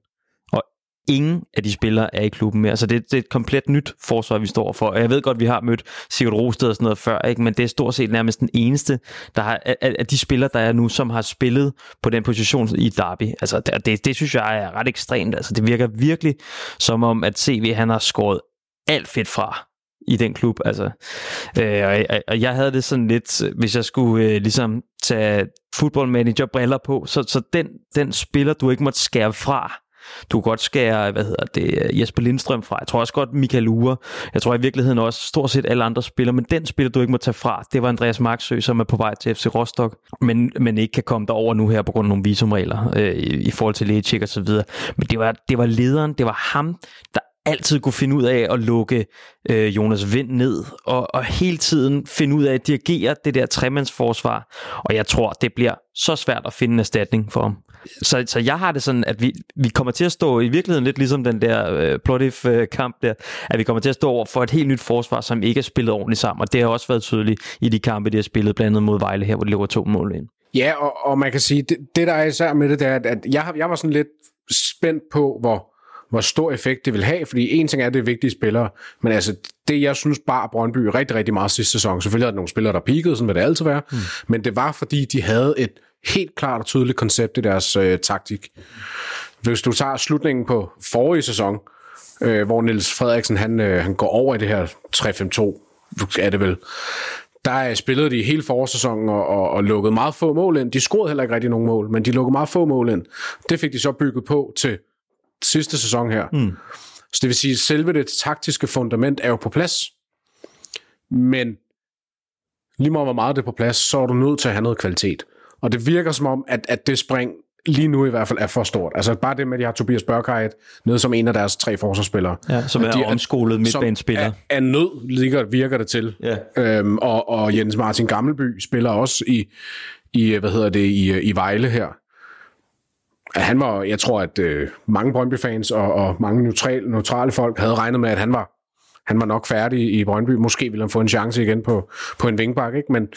Ingen af de spillere er i klubben mere. Så det, det er et komplet nyt forsvar, vi står for. Og jeg ved godt, vi har mødt Sigurd Rosted og sådan noget før, ikke? men det er stort set nærmest den eneste der har, af, af de spillere, der er nu, som har spillet på den position i Derby. Altså, det, det, det synes jeg er ret ekstremt. Altså, det virker virkelig som om, at CV han har skåret alt fedt fra i den klub. Altså, øh, og, og- jeg havde det sådan lidt, hvis jeg skulle øh, ligesom tage fodboldmanager-briller på, så, så den, den spiller, du ikke måtte skære fra, du kan godt skære, hvad hedder det, Jesper Lindstrøm fra. Jeg tror også godt Michael Ure. Jeg tror i virkeligheden også stort set alle andre spillere, men den spiller, du ikke må tage fra, det var Andreas Marksø, som er på vej til FC Rostock, men, men ikke kan komme derover nu her på grund af nogle visumregler øh, i, i forhold til lægetjek og så videre. Men det var, det var lederen, det var ham, der altid kunne finde ud af at lukke øh, Jonas Vind ned, og, og hele tiden finde ud af at dirigere det der tremandsforsvar. Og jeg tror, det bliver så svært at finde en erstatning for ham. Så, så jeg har det sådan, at vi, vi kommer til at stå i virkeligheden lidt ligesom den der øh, Plotif-kamp øh, der, at vi kommer til at stå over for et helt nyt forsvar, som ikke er spillet ordentligt sammen. Og det har også været tydeligt i de kampe, de har spillet, blandt andet mod Vejle her, hvor de lukker to mål ind. Ja, og, og man kan sige, det, det der er især med det, det er, at, jeg, jeg var sådan lidt spændt på, hvor, hvor stor effekt det vil have, fordi en ting er, at det er vigtige spillere, men altså det, jeg synes bare Brøndby rigtig, rigtig meget sidste sæson, selvfølgelig er der nogle spillere, der peakede, sådan vil det altid være, mm. men det var, fordi de havde et helt klart og tydeligt koncept i deres øh, taktik. Hvis du tager slutningen på forrige sæson, øh, hvor Niels Frederiksen han, øh, han går over i det her 3-5-2, er det vel. Der spillede de hele forårssæsonen og, og, og lukkede meget få mål ind. De scorede heller ikke rigtig nogen mål, men de lukkede meget få mål ind. Det fik de så bygget på til sidste sæson her. Mm. Så det vil sige, at selve det taktiske fundament er jo på plads. Men lige meget hvor meget det er på plads, så er du nødt til at have noget kvalitet. Og det virker som om, at, at det spring lige nu i hvert fald er for stort. Altså bare det med, at de har Tobias Børkheit nede som en af deres tre forsvarsspillere. Ja, som er de omskolet midtbanespiller. Er, er nød, ligger, virker det til. Ja. Øhm, og, og Jens Martin Gammelby spiller også i, i hvad hedder det, i, i Vejle her. Han var, jeg tror, at øh, mange Brøndby-fans og, og mange neutrale, neutrale folk havde regnet med, at han var, han var nok færdig i Brøndby. Måske ville han få en chance igen på, på en vingbak, ikke? Men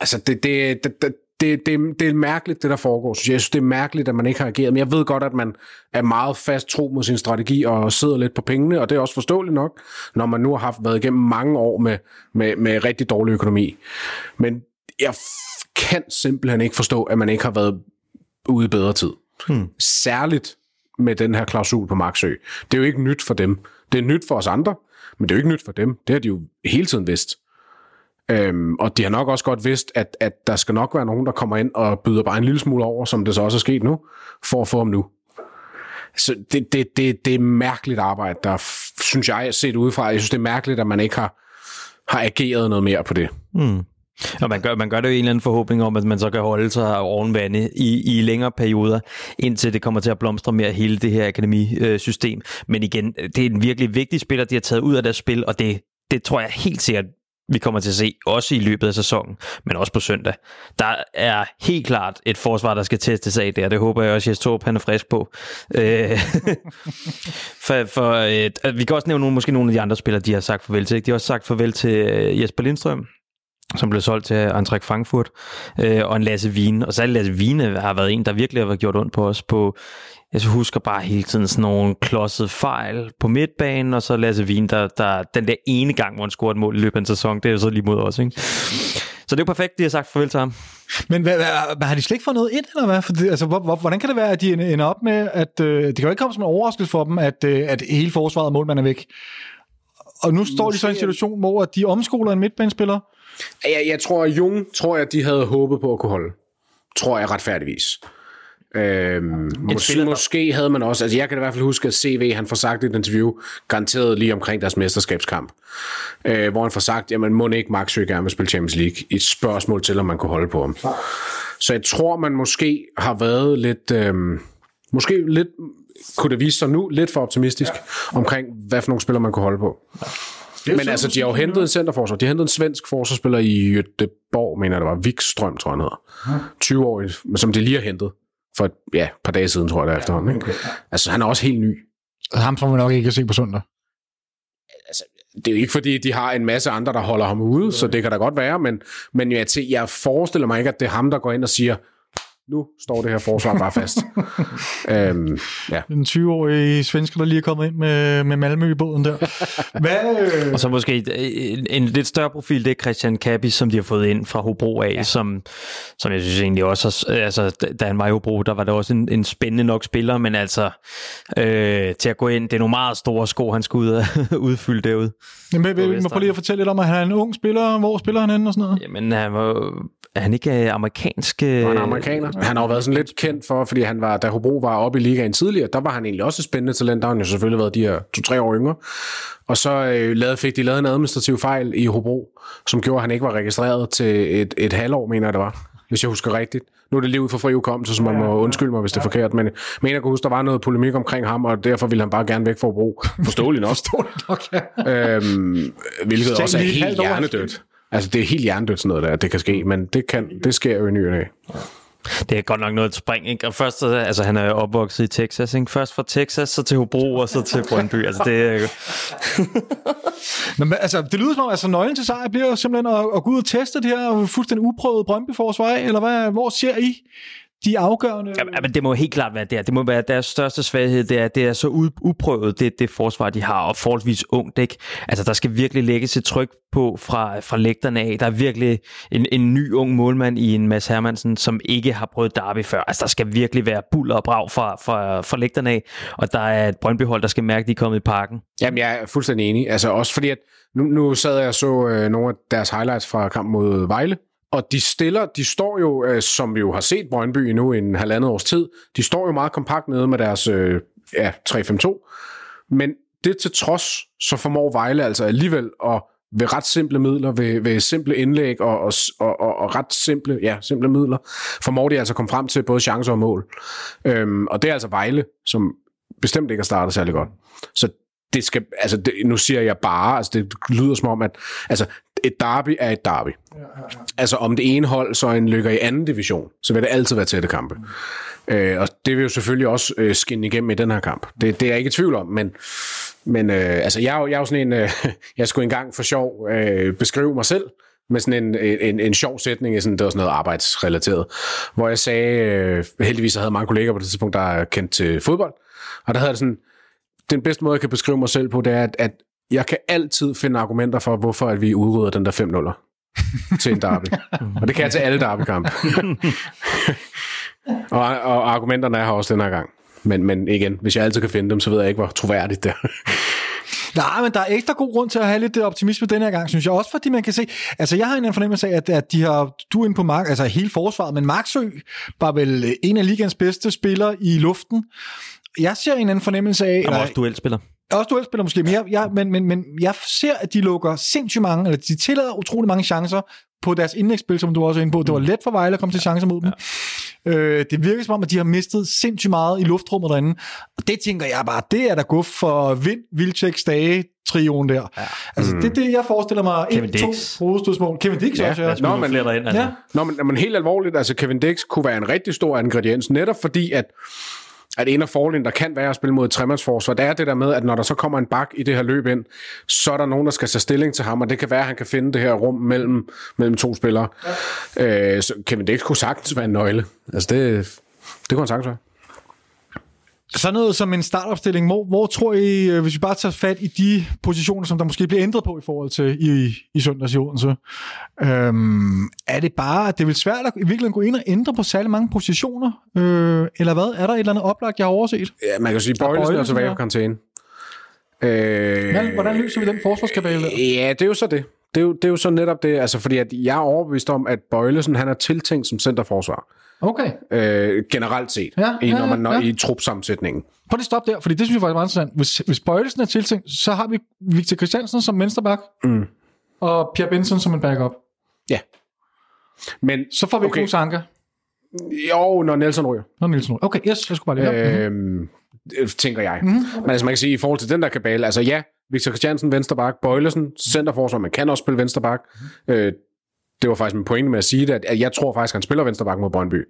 altså, det, det, det, det, det, det, det er mærkeligt, det der foregår. Så jeg synes, det er mærkeligt, at man ikke har ageret. Men jeg ved godt, at man er meget fast tro mod sin strategi og sidder lidt på pengene, og det er også forståeligt nok, når man nu har haft været igennem mange år med, med, med rigtig dårlig økonomi. Men jeg kan simpelthen ikke forstå, at man ikke har været ude i bedre tid. Hmm. Særligt med den her klausul på Maxø. Det er jo ikke nyt for dem. Det er nyt for os andre, men det er jo ikke nyt for dem. Det har de jo hele tiden vidst. Øhm, og de har nok også godt vidst, at, at der skal nok være nogen, der kommer ind og byder bare en lille smule over, som det så også er sket nu, for at få ham nu. Så det, det, det, det er mærkeligt arbejde, der synes jeg, set udefra, jeg synes, det er mærkeligt, at man ikke har, har ageret noget mere på det. Mm. Og man gør, man gør det jo en eller anden forhåbning om, at man så kan holde sig oven vande i, i længere perioder, indtil det kommer til at blomstre mere hele det her akademisystem. Men igen, det er en virkelig vigtig spiller, de har taget ud af deres spil, og det, det tror jeg helt sikkert vi kommer til at se, også i løbet af sæsonen, men også på søndag. Der er helt klart et forsvar, der skal testes af der. Det håber jeg også, at Jes Torp, han er frisk på. Øh, for, for, øh, vi kan også nævne nogle, måske nogle af de andre spillere, de har sagt farvel til. De har også sagt farvel til øh, Jesper Lindstrøm, som blev solgt til Eintracht Frankfurt, øh, og en Lasse Wien. Og så Lasse Wien har været en, der virkelig har gjort ondt på os på, jeg husker bare hele tiden sådan nogle klodset fejl på midtbanen, og så Lasse Wien, der, der den der ene gang, hvor han scorede et mål i løbet af en sæson, det er jo så lige mod os, ikke? Så det er jo perfekt, de har sagt farvel til ham. Men hvad, hvad, har de slet ikke fået noget ind, eller hvad? For det, altså, hvor, hvordan kan det være, at de ender op med, at øh, det kan jo ikke komme som en overraskelse for dem, at, øh, at hele forsvaret og målmanden er væk. Og nu står de så i en situation, hvor de omskoler en midtbanespiller. Jeg, jeg tror, at Jung tror jeg, de havde håbet på at kunne holde. Tror jeg retfærdigvis. Øhm, måske, spiller, måske havde man også, altså jeg kan i hvert fald huske, at CV, han får sagt i et interview, garanteret lige omkring deres mesterskabskamp, øh, hvor han får sagt, jamen må ikke Max Søge gerne vil spille Champions League, et spørgsmål til, om man kunne holde på ham. Så jeg tror, man måske har været lidt, øh, måske lidt, kunne det vise sig nu, lidt for optimistisk, ja. omkring, hvad for nogle spillere man kunne holde på. Ja. Men altså, de har jo hentet en centerforsvar. De har hentet en svensk forsvarsspiller i Göteborg, mener jeg, det var. Wikstrøm, tror jeg, han hedder. 20 år, som de lige har hentet for et ja, par dage siden, tror jeg, der ja, efterhånden. Ikke? Okay. Altså, han er også helt ny. Ham får vi nok ikke at se på søndag. Altså, det er jo ikke fordi, de har en masse andre, der holder ham ude, så det kan da godt være, men, men jeg, jeg forestiller mig ikke, at det er ham, der går ind og siger, nu står det her forsvar bare fast. øhm, ja. En 20-årig svensker, der lige er kommet ind med, med Malmø i båden der. Hvad? Øh? Og så måske en, en lidt større profil, det er Christian Kabis, som de har fået ind fra Hobro af, ja. som, som jeg synes egentlig også, altså, da han var i Hobro, der var det også en, en spændende nok spiller, men altså øh, til at gå ind, det er nogle meget store sko, han skal ud og udfylde derude. Jamen, vil, vil, prøve lige at fortælle lidt om, at han er en ung spiller, hvor spiller han henne og sådan noget? Jamen, han var, er han ikke øh, amerikansk? Han er amerikaner. Han har jo været sådan lidt kendt for, fordi han var, da Hobro var oppe i ligaen tidligere, der var han egentlig også et spændende talent. Der har han jo selvfølgelig været de her to-tre år yngre. Og så øh, lavede, fik de lavet en administrativ fejl i Hobro, som gjorde, at han ikke var registreret til et, et halvår, mener jeg det var hvis jeg husker rigtigt. Nu er det lige ud for fri ukommelse, så man må undskylde mig, hvis det er forkert, men men jeg kan huske, der var noget polemik omkring ham, og derfor ville han bare gerne væk fra Hobro. Forståeligt nok. Forståeligt nok, ja. øhm, hvilket også er helt hjernedødt. Altså, det er helt hjernedødt sådan noget der, det kan ske, men det, kan, det sker jo i ny og det er godt nok noget spring, ikke? Og først, altså han er opvokset i Texas, ikke? Først fra Texas, så til Hobro, og så til Brøndby. Altså det er Men altså, det lyder som om, altså nøglen til sejr bliver simpelthen at, at gå ud og teste det her fuldstændig uprøvet Brøndby-forsvar, eller hvad, hvor ser I de afgørende... Ja, men det må helt klart være der. Det må være deres største svaghed. Det er, det er så uprøvet, det, det forsvar, de har, og forholdsvis ungt. Ikke? Altså, der skal virkelig lægges et tryk på fra, fra lægterne af. Der er virkelig en, en ny ung målmand i en Mads Hermansen, som ikke har prøvet derby før. Altså, der skal virkelig være buller og brag fra, fra, fra lægterne af, og der er et Brøndbyhold, der skal mærke, at de er kommet i parken. Jamen, jeg er fuldstændig enig. Altså, også fordi, at nu, nu sad jeg og så øh, nogle af deres highlights fra kampen mod Vejle, og de stiller, de står jo, øh, som vi jo har set Brøndby nu i en halvandet års tid, de står jo meget kompakt nede med deres øh, ja, 3-5-2. Men det til trods, så formår Vejle altså alligevel at ved ret simple midler, ved, ved simple indlæg og, og, og, og, og ret simple, ja, simple midler, formår de altså at komme frem til både chancer og mål. Øhm, og det er altså Vejle, som bestemt ikke har startet særlig godt. Så det skal, altså det, nu siger jeg bare, altså det lyder som om, at altså, et derby er et derby. Ja, ja, ja. Altså om det ene hold så en lykker i anden division, så vil det altid være tætte kampe. Mm. Øh, og det vil jo selvfølgelig også øh, skinne igennem i den her kamp. Det, det er jeg ikke i tvivl om, men, men øh, altså jeg, jeg er jo sådan en, øh, jeg skulle engang for sjov øh, beskrive mig selv, med sådan en, en, en sjov sætning, sådan, det var sådan noget arbejdsrelateret, hvor jeg sagde, øh, heldigvis jeg havde mange kolleger på det tidspunkt, der er kendt til fodbold, og der havde det sådan, den bedste måde, jeg kan beskrive mig selv på, det er, at, at jeg kan altid finde argumenter for, hvorfor at vi udrydder den der 5 0 til en derby. og det kan jeg til alle derbykampe. og, og argumenterne er her også den her gang. Men, men igen, hvis jeg altid kan finde dem, så ved jeg ikke, hvor troværdigt det er. Nej, men der er ekstra god grund til at have lidt optimisme den her gang, synes jeg. Også fordi man kan se, altså jeg har en fornemmelse af, at, at de har, du er inde på Mark, altså hele forsvaret, men Marksø var vel en af ligands bedste spillere i luften. Jeg ser en anden fornemmelse af... Var også duelspiller. Også duelspiller måske, men jeg, jeg, men, men, men jeg ser, at de lukker sindssygt mange, eller de tillader utrolig mange chancer på deres indlægsspil, som du også er inde på. Det var let for Vejle at komme til chancer mod dem. Ja. Øh, det virker som om, at de har mistet sindssygt meget i luftrummet derinde. Og det tænker jeg bare, det er der guf for Vind, Vilcek, Stage, trioen der. Ja. Altså, mm. det er det, jeg forestiller mig. Kevin Dix. To hovedstødsmål. Kevin Dix ja. også, ja. Nå, men, flere derind, altså. ja. Nå, men, men helt alvorligt, altså Kevin Dix kunne være en rigtig stor ingrediens, netop fordi, at at en af fordelene, der kan være at spille mod et tremandsforsvar, det er det der med, at når der så kommer en bak i det her løb ind, så er der nogen, der skal tage stilling til ham, og det kan være, at han kan finde det her rum mellem, mellem to spillere. Ja. Øh, så Kevin Dix kunne sagtens være en nøgle. Altså det, det kunne han sagtens være. Så noget som en startopstilling, hvor, hvor tror I, øh, hvis vi bare tager fat i de positioner, som der måske bliver ændret på i forhold til i, i søndags i Odense, øhm, er det bare, at det vil svært at i virkeligheden gå ind og ændre på særlig mange positioner? Øh, eller hvad? Er der et eller andet oplagt, jeg har overset? Ja, man kan sige, Bøjlesen er tilbage på karantæne. Øh, Men, hvordan løser vi den forsvarskabale der? Ja, det er jo så det. Det er jo, det er jo så netop det, altså fordi at jeg er overbevist om, at Bøjlesen han er tiltænkt som centerforsvar. Okay. Øh, generelt set, ja, i, når man når ja. i trupsammensætningen. Prøv lige stop der, fordi det synes jeg faktisk er meget interessant. Hvis, hvis Bøjlesen er tiltænkt, så har vi Victor Christiansen som venstreback, mm. og Pierre Benson som en backup. Ja. Men, så får vi okay. Sanka. Jo, når Nelson ryger. Når Nelson ryger. Okay, yes, jeg skulle bare lige øhm, det tænker jeg. Mm-hmm. Men altså, man kan sige, i forhold til den der kabale, altså ja, Victor Christiansen, venstreback, Bøjlesen, centerforsvar, man kan også spille venstreback. Mm-hmm. Øh, det var faktisk min pointe med at sige det, at jeg tror faktisk, at han spiller venstreback mod Brøndby.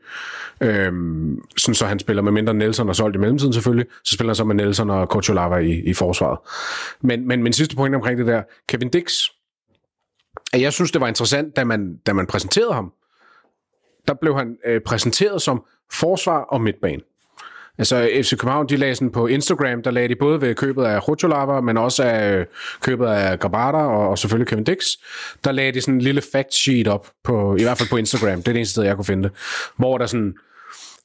Øhm, sådan så han spiller med mindre Nelson og solgt i mellemtiden selvfølgelig, så spiller han så med Nelson og Kocholava i, i forsvaret. Men, men min sidste pointe omkring det der, Kevin Dix, at jeg synes, det var interessant, da man, da man præsenterede ham, der blev han øh, præsenteret som forsvar og midtbane. Altså FC København, de lagde sådan på Instagram, der lagde de både ved købet af Rotolava, men også af øh, købet af Grabata og, og selvfølgelig Kevin Dix, der lagde de sådan en lille fact sheet op, på, i hvert fald på Instagram, det er det eneste sted, jeg kunne finde det, hvor der sådan,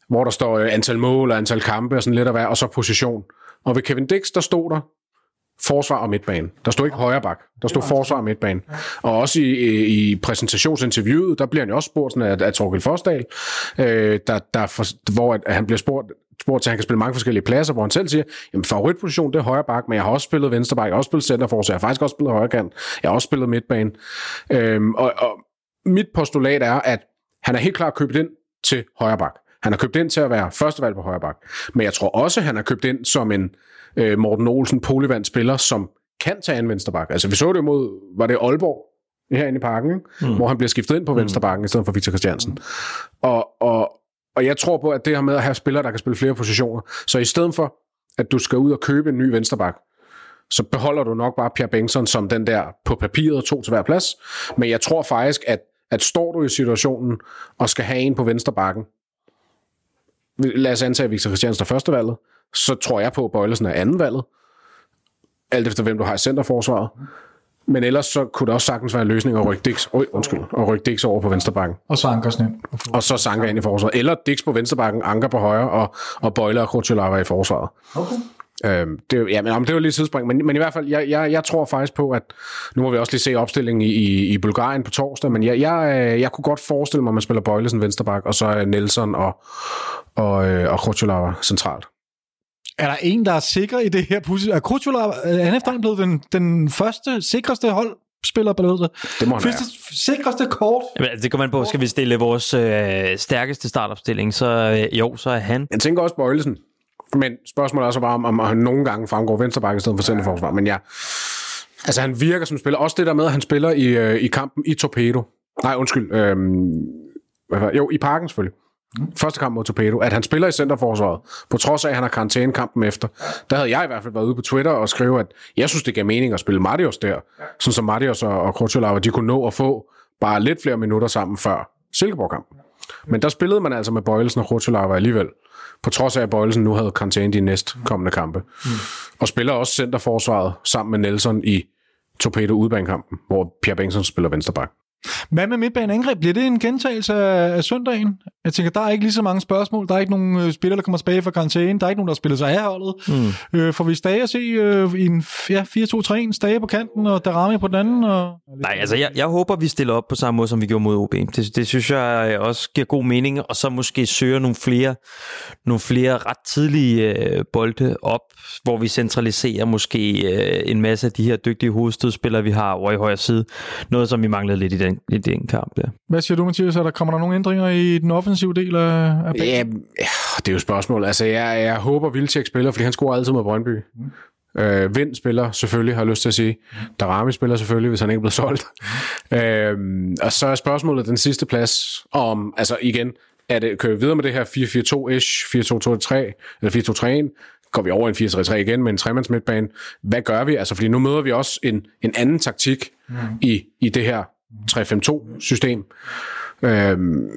hvor der står øh, antal mål og antal kampe og sådan lidt af hver, og så position. Og ved Kevin Dix, der stod der forsvar og midtbane. Der stod ikke højre bak. Der stod forsvar og midtbane. Og også i, i præsentationsinterviewet, der bliver han jo også spurgt sådan af, af Torgild Forsdal, øh, der, der for, hvor at, han bliver spurgt, spurgt til, at han kan spille mange forskellige pladser, hvor han selv siger, jamen favoritposition, det er højre bak, men jeg har også spillet venstre bak, jeg har også spillet centerforsvar, jeg har faktisk også spillet højre kant, jeg har også spillet midtbane. Øhm, og, og mit postulat er, at han er helt klart købt ind til højre bak. Han har købt ind til at være førstevalg på højre bak. Men jeg tror også, han har købt ind som en øh, Morten Olsen polivand spiller, som kan tage en vensterbak. Altså vi så det mod, var det Aalborg, herinde i parken, ikke? Mm. hvor han bliver skiftet ind på vensterbakken mm. i stedet for Victor Christiansen. Mm. Og, og, og jeg tror på, at det her med at have spillere, der kan spille flere positioner, så i stedet for, at du skal ud og købe en ny vensterbak, så beholder du nok bare Pierre Bengtsson som den der på papiret to til hver plads. Men jeg tror faktisk, at, at står du i situationen og skal have en på vensterbakken, lad os antage, Victor Christiansen er første valget, så tror jeg på, at Bøjlesen er anden valget, alt efter hvem du har i centerforsvaret. Men ellers så kunne det også sagtens være en løsning at rykke Dix, øj, undskyld, at rykke Dix over på venstrebakken. Og så Ankersen ind. Og så Sanka ind i forsvaret. Eller Dix på venstrebakken, Anker på højre, og, og Bøjler og Krutulava i forsvaret. Okay. Øhm, det, ja, men, det var lige et tidsspring, men, men i hvert fald, jeg, jeg, jeg tror faktisk på, at nu må vi også lige se opstillingen i, i, i Bulgarien på torsdag, men jeg, jeg, øh, jeg kunne godt forestille mig, at man spiller Bøjlesen venstreback, og så er Nelson og, og, øh, og Krutulava centralt. Er der en, der er sikker i det her pudsigt? Er Krutula, er han efterhånden blevet den, den første, sikreste holdspiller på det? Det må han være. Første, sikreste kort? Jamen, altså, det kommer man på. Skal vi stille vores øh, stærkeste startopstilling, så øh, jo, så er han. Jeg tænker også Bøjlesen, men spørgsmålet er også bare, om, om han nogle gange fremgår venstreback i stedet for centerforsvar, men ja, altså han virker som spiller. Også det der med, at han spiller i, øh, i kampen i Torpedo. Nej, undskyld. Øhm, hvad var, jo, i parken selvfølgelig. Første kamp mod Torpedo, at han spiller i centerforsvaret, på trods af, at han har karantæne kampen efter. Der havde jeg i hvert fald været ude på Twitter og skrive, at jeg synes, det gav mening at spille Marius der, sådan som Marius og, og Krutulava, de kunne nå at få bare lidt flere minutter sammen før Silkeborg-kampen. Men der spillede man altså med Bøjelsen og Krutulava alligevel, på trods af, at Bøjelsen nu havde karantæne de næstkommende kampe. Mm. Og spiller også centerforsvaret sammen med Nelson i Torpedo udbanekampen, hvor Pierre Bengtsson spiller venstreback. Hvad med midtbaneangreb? Bliver det en gentagelse af, af søndagen? Jeg tænker, der er ikke lige så mange spørgsmål. Der er ikke nogen øh, spillere, der kommer tilbage fra karantæne. Der er ikke nogen, der spiller sig af holdet. Mm. Øh, får vi Stage at se øh, i en ja, 4-2-3-1, Stage på kanten og Darami på den anden? Og... Nej, altså jeg, jeg håber, vi stiller op på samme måde, som vi gjorde mod OB. Det, det synes jeg også giver god mening, og så måske søger nogle flere, nogle flere ret tidlige øh, bolde op, hvor vi centraliserer måske øh, en masse af de her dygtige hovedstødspillere, vi har over i højre side. Noget, som vi manglede lidt i den, i den kamp der. Hvad siger du, Mathias? Er der, kommer der nogle ændringer i den offensive del af, af banen? Ja, det er jo et spørgsmål. Altså, jeg, jeg håber, Vilcek spiller, fordi han scorer altid mod Brøndby. Mm. Øh, Vind spiller selvfølgelig, har jeg lyst til at sige. Darami spiller selvfølgelig, hvis han ikke er blevet solgt. Mm. Øh, og så er spørgsmålet den sidste plads om, altså igen, er det, kører vi videre med det her 4-4-2-ish, 4-2-2-3, eller 4-2-3-1, går vi over i en 4-3-3 igen med en tremands midtbane. Hvad gør vi? Altså, fordi nu møder vi også en, en anden taktik mm. i, i det her 3-5-2-system. Øhm,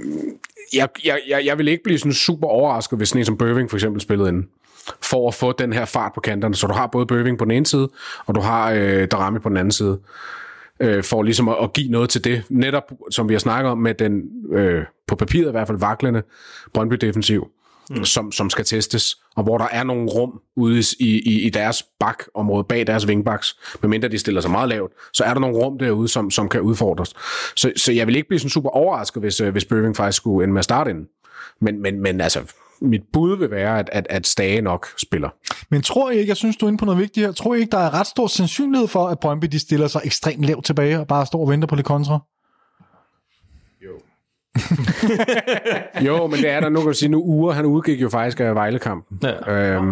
jeg, jeg, jeg, jeg vil ikke blive sådan super overrasket, hvis sådan en som Bøving for eksempel spillede ind for at få den her fart på kanterne. Så du har både Bøving på den ene side, og du har øh, Darami på den anden side. Øh, for ligesom at, at give noget til det. Netop, som vi har snakket om, med den øh, på papiret i hvert fald vaklende Brøndby-defensiv, mm. som, som skal testes, og hvor der er nogle rum ude i, i, i deres bakområde, bag deres vingbaks, medmindre de stiller sig meget lavt, så er der nogle rum derude, som, som kan udfordres. Så, så jeg vil ikke blive sådan super overrasket, hvis, øh, hvis Bøving faktisk skulle ende med at starte inden. Men, men, men altså, mit bud vil være, at, at, at Stage nok spiller. Men tror I ikke, jeg synes, du er inde på noget vigtigt her, tror I ikke, der er ret stor sandsynlighed for, at Brøndby de stiller sig ekstremt lavt tilbage og bare står og venter på lidt kontra? Jo, men det er der nu, kan du sige, nu uger, han udgik jo faktisk af Vejlekampen. Ja. Øhm,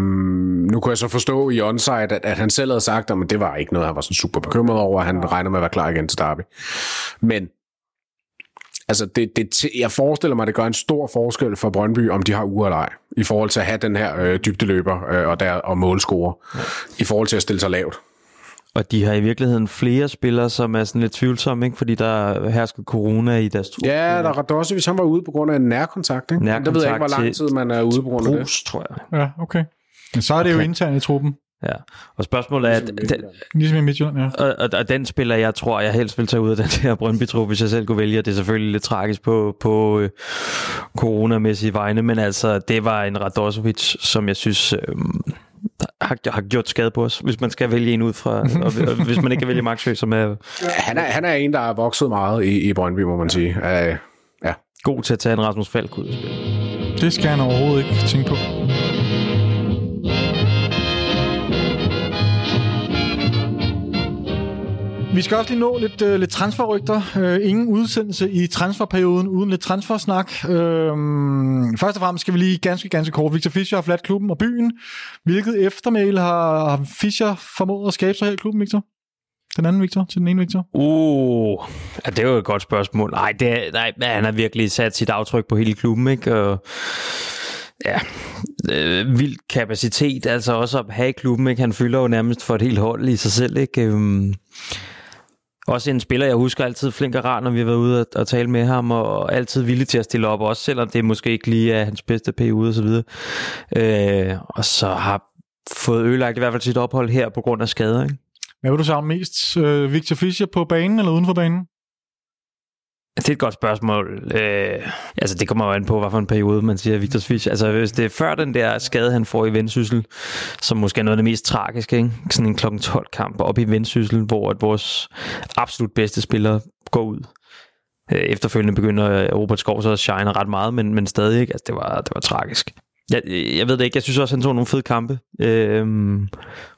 nu kunne jeg så forstå i onside, at, at han selv havde sagt, at det var ikke noget, han var sådan super bekymret over, at han regner med at være klar igen til Derby. Men altså, det, det, jeg forestiller mig, at det gør en stor forskel for Brøndby, om de har uger eller ej, i forhold til at have den her øh, dybdeløber øh, og, der, og målscorer, ja. i forhold til at stille sig lavt. Og de har i virkeligheden flere spillere, som er sådan lidt tvivlsomme, ikke? fordi der hersker corona i deres trup. Ja, der er hvis han var ude på grund af en nærkontakt. Ikke? Nærkontakt der ved jeg ikke, hvor lang til- tid man er ude på grund af det. Brus, tror jeg. Ja, okay. Men så er det jo Okay. internt i truppen, Ja. Og spørgsmålet er, ligesom i Midtjylland, ja. og, og, og den spiller, jeg tror, jeg helst vil tage ud af den her Brøndby-trup, hvis jeg selv kunne vælge. Det er selvfølgelig lidt tragisk på, på øh, coronamæssige vegne, men altså, det var en Radosovic, som jeg synes øh, har, har gjort skade på os, hvis man skal vælge en ud fra, og, og hvis man ikke kan vælge Max som er Han er, han er en, der er vokset meget i, i Brøndby, må man sige. Uh, ja. god til at tage en Rasmus Falk ud. Det skal han overhovedet ikke tænke på. Vi skal også lige nå lidt, øh, lidt transferrygter. Øh, ingen udsendelse i transferperioden uden lidt transfersnak. Øh, først og fremmest skal vi lige ganske, ganske kort. Victor Fischer har forladt klubben og byen. Hvilket eftermæl har, har Fischer formået at skabe sig her i klubben, Victor? Den anden Victor til den ene Victor? Uh, ja, det er jo et godt spørgsmål. Nej, det er, nej, han har virkelig sat sit aftryk på hele klubben, ikke? Og, ja, øh, vild kapacitet, altså også at have i klubben, ikke? Han fylder jo nærmest for et helt hold i sig selv, ikke? Øhm, også en spiller, jeg husker altid flink og rar, når vi har været ude og, og tale med ham, og altid villig til at stille op, også selvom det måske ikke lige er hans bedste periode osv. Øh, og så har fået ødelagt i hvert fald sit ophold her på grund af skader. Ikke? Hvad vil du savne mest? Øh, Victor Fischer på banen eller uden for banen? Det er et godt spørgsmål. Øh, altså, det kommer jo an på, hvad for en periode man siger Victor Fischer. Altså, hvis det er før den der skade, han får i Vendsyssel, som måske er noget af det mest tragiske, ikke? sådan en klokken 12 kamp op i Vendsyssel, hvor at vores absolut bedste spiller går ud. Øh, efterfølgende begynder Robert Skov så at shine ret meget, men, men stadig ikke. Altså, det var, det var tragisk. Jeg, jeg ved det ikke. Jeg synes også, han tog nogle fede kampe øh,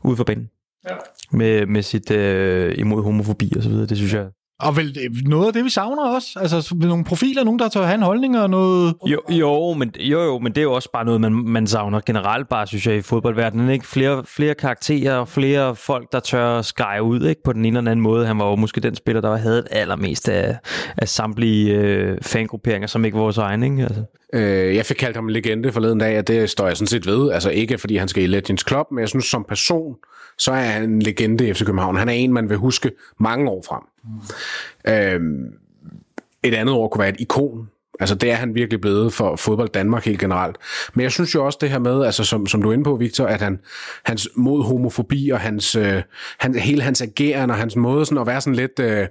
ude for banen. Ja. Med, med sit øh, imod homofobi og så videre. Det synes jeg og vel noget af det, vi savner også. Altså nogle profiler, nogen, der tør have en holdning og noget... Jo, jo, men, jo, jo, men det er jo også bare noget, man, man savner generelt bare, synes jeg, i fodboldverdenen. Ikke? Flere, flere karakterer, flere folk, der tør skære ud ikke? på den ene eller anden måde. Han var jo måske den spiller, der havde allermest af, af samtlige øh, fangrupperinger, som ikke var vores egen. Ikke? Altså. Øh, jeg fik kaldt ham en legende forleden dag, og det står jeg sådan set ved. Altså ikke fordi han skal i Legends Club, men jeg synes som person, så er han en legende i FC København. Han er en, man vil huske mange år frem. Mm. Øh, et andet ord kunne være et ikon. Altså det er han virkelig blevet for fodbold Danmark helt generelt. Men jeg synes jo også det her med, altså som, som du er inde på, Victor, at han, hans mod homofobi og hans, øh, han, hele hans ageren og hans måde sådan at være sådan lidt, øh,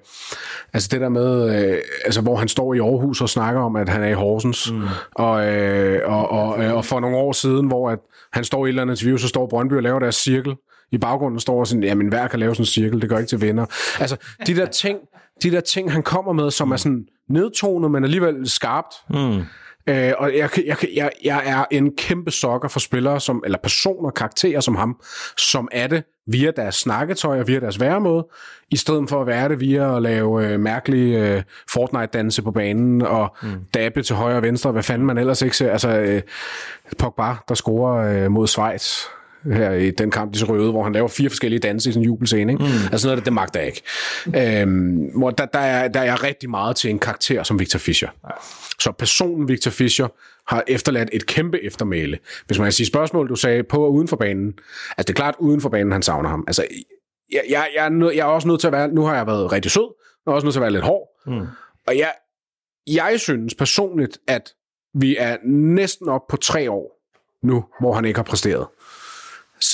altså det der med, øh, altså hvor han står i Aarhus og snakker om, at han er i Horsens, mm. og, øh, og, og, øh, og for nogle år siden, hvor at han står i et eller andet interview, så står Brøndby og laver deres cirkel, i baggrunden står sådan, jamen hver kan lave sådan en cirkel, det gør ikke til venner. Altså, de der ting, de der ting, han kommer med, som er sådan nedtonet, men alligevel skarpt. Mm. Øh, og jeg, jeg, jeg, jeg er en kæmpe sokker for spillere, som, eller personer, karakterer som ham, som er det via deres snakketøj og via deres væremåde, i stedet for at være det via at lave øh, mærkelige øh, Fortnite-danse på banen og mm. dabbe til højre og venstre, hvad fanden man ellers ikke ser. Altså, øh, Pogba, der scorer øh, mod Schweiz, her i den kamp, de så røde, hvor han laver fire forskellige danse i en jubelscene. Ikke? Mm. Altså noget af det, det magter jeg ikke. Øhm, hvor der, der, er, der er rigtig meget til en karakter som Victor Fischer. Ja. Så personen Victor Fischer har efterladt et kæmpe eftermæle. Hvis man kan sige spørgsmål, du sagde på og uden for banen. Altså det er klart, uden for banen, han savner ham. Altså, jeg, jeg, jeg, er, nød, jeg er også nødt til at være, nu har jeg været rigtig sød, jeg er også nødt til at være lidt hård. Mm. Og jeg, jeg synes personligt, at vi er næsten op på tre år nu, hvor han ikke har præsteret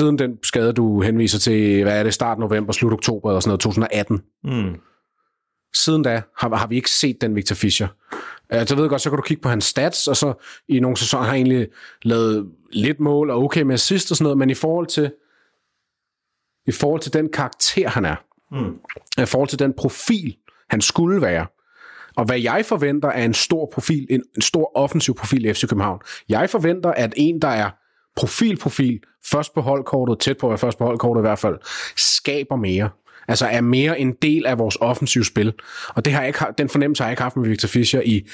siden den skade, du henviser til, hvad er det, start november, slut oktober eller sådan noget, 2018. Mm. Siden da har, har vi ikke set den Victor Fischer. Jeg ved godt, så kan du kigge på hans stats, og så i nogle sæsoner har han egentlig lavet lidt mål og okay med assist og sådan noget, men i forhold til i forhold til den karakter, han er, mm. i forhold til den profil, han skulle være, og hvad jeg forventer er en stor profil, en, en stor offensiv profil i FC København. Jeg forventer, at en, der er profil-profil, først på holdkortet, tæt på at være først på holdkortet i hvert fald, skaber mere. Altså er mere en del af vores offensive spil. Og det har jeg ikke, den fornemmelse har jeg ikke haft med Victor Fischer i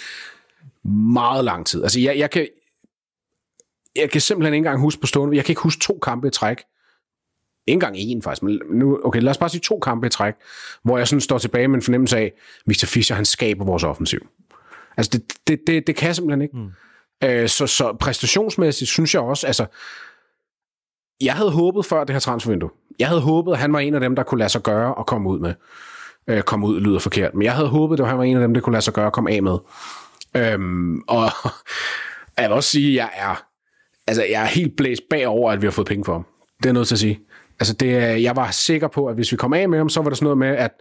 meget lang tid. Altså jeg, jeg kan jeg kan simpelthen ikke engang huske på stående, jeg kan ikke huske to kampe i træk, ikke engang en faktisk, men nu, okay, lad os bare sige to kampe i træk, hvor jeg sådan står tilbage med en fornemmelse af, Victor Fischer, han skaber vores offensiv. Altså det, det, det, det kan jeg simpelthen ikke. Mm. Øh, så, så præstationsmæssigt synes jeg også, altså, jeg havde håbet før det her transfervindue. Jeg havde håbet, at han var en af dem, der kunne lade sig gøre og komme ud med. Øh, komme ud lyder forkert, men jeg havde håbet, at han var en af dem, der kunne lade sig gøre og komme af med. Øhm, og jeg vil også sige, at jeg er, altså, jeg er helt blæst bagover, at vi har fået penge for ham. Det er noget til at sige. Altså, det, jeg var sikker på, at hvis vi kom af med ham, så var det sådan noget med, at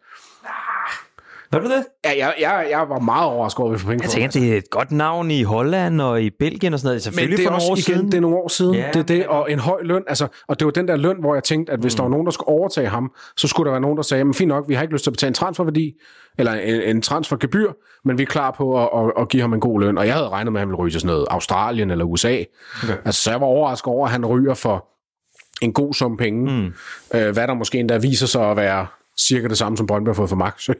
var du det? Ja, jeg, jeg, jeg var meget overrasket over, at vi får penge Jeg tænker, det er et godt navn i Holland og i Belgien og sådan noget. Selvfølgelig Men det er for også år igen, siden. det er nogle år siden. Ja, det er det, og en høj løn. Altså, og det var den der løn, hvor jeg tænkte, at hvis mm. der var nogen, der skulle overtage ham, så skulle der være nogen, der sagde, men fint nok, vi har ikke lyst til at betale en transferværdi, eller en, en transfergebyr, men vi er klar på at, at, at give ham en god løn. Og jeg havde regnet med, at han ville ryge til sådan noget Australien eller USA. Okay. Altså, så jeg var overrasket over, at han ryger for en god sum penge. Mm. Øh, hvad der måske endda viser sig at være cirka det samme, som Brøndby har fået for Max.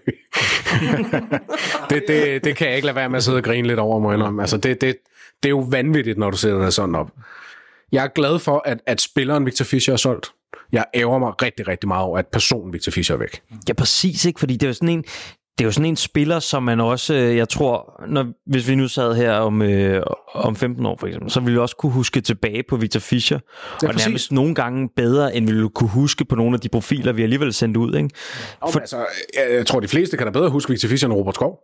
det, det, det kan jeg ikke lade være med at sidde og grine lidt over, må Altså, det, det, det er jo vanvittigt, når du sætter det sådan op. Jeg er glad for, at, at spilleren Victor Fischer er solgt. Jeg ærger mig rigtig, rigtig meget over, at personen Victor Fischer er væk. Ja, præcis, ikke? Fordi det er jo sådan en det er jo sådan en spiller, som man også, øh, jeg tror, når, hvis vi nu sad her om, øh, om 15 år for eksempel, så ville vi også kunne huske tilbage på Victor Fischer, Ja, og præcis. nærmest nogle gange bedre, end vi ville kunne huske på nogle af de profiler, vi alligevel sendte ud. Ikke? For... Altså, jeg, jeg tror, de fleste kan da bedre huske Victor Fischer end Robert Skov.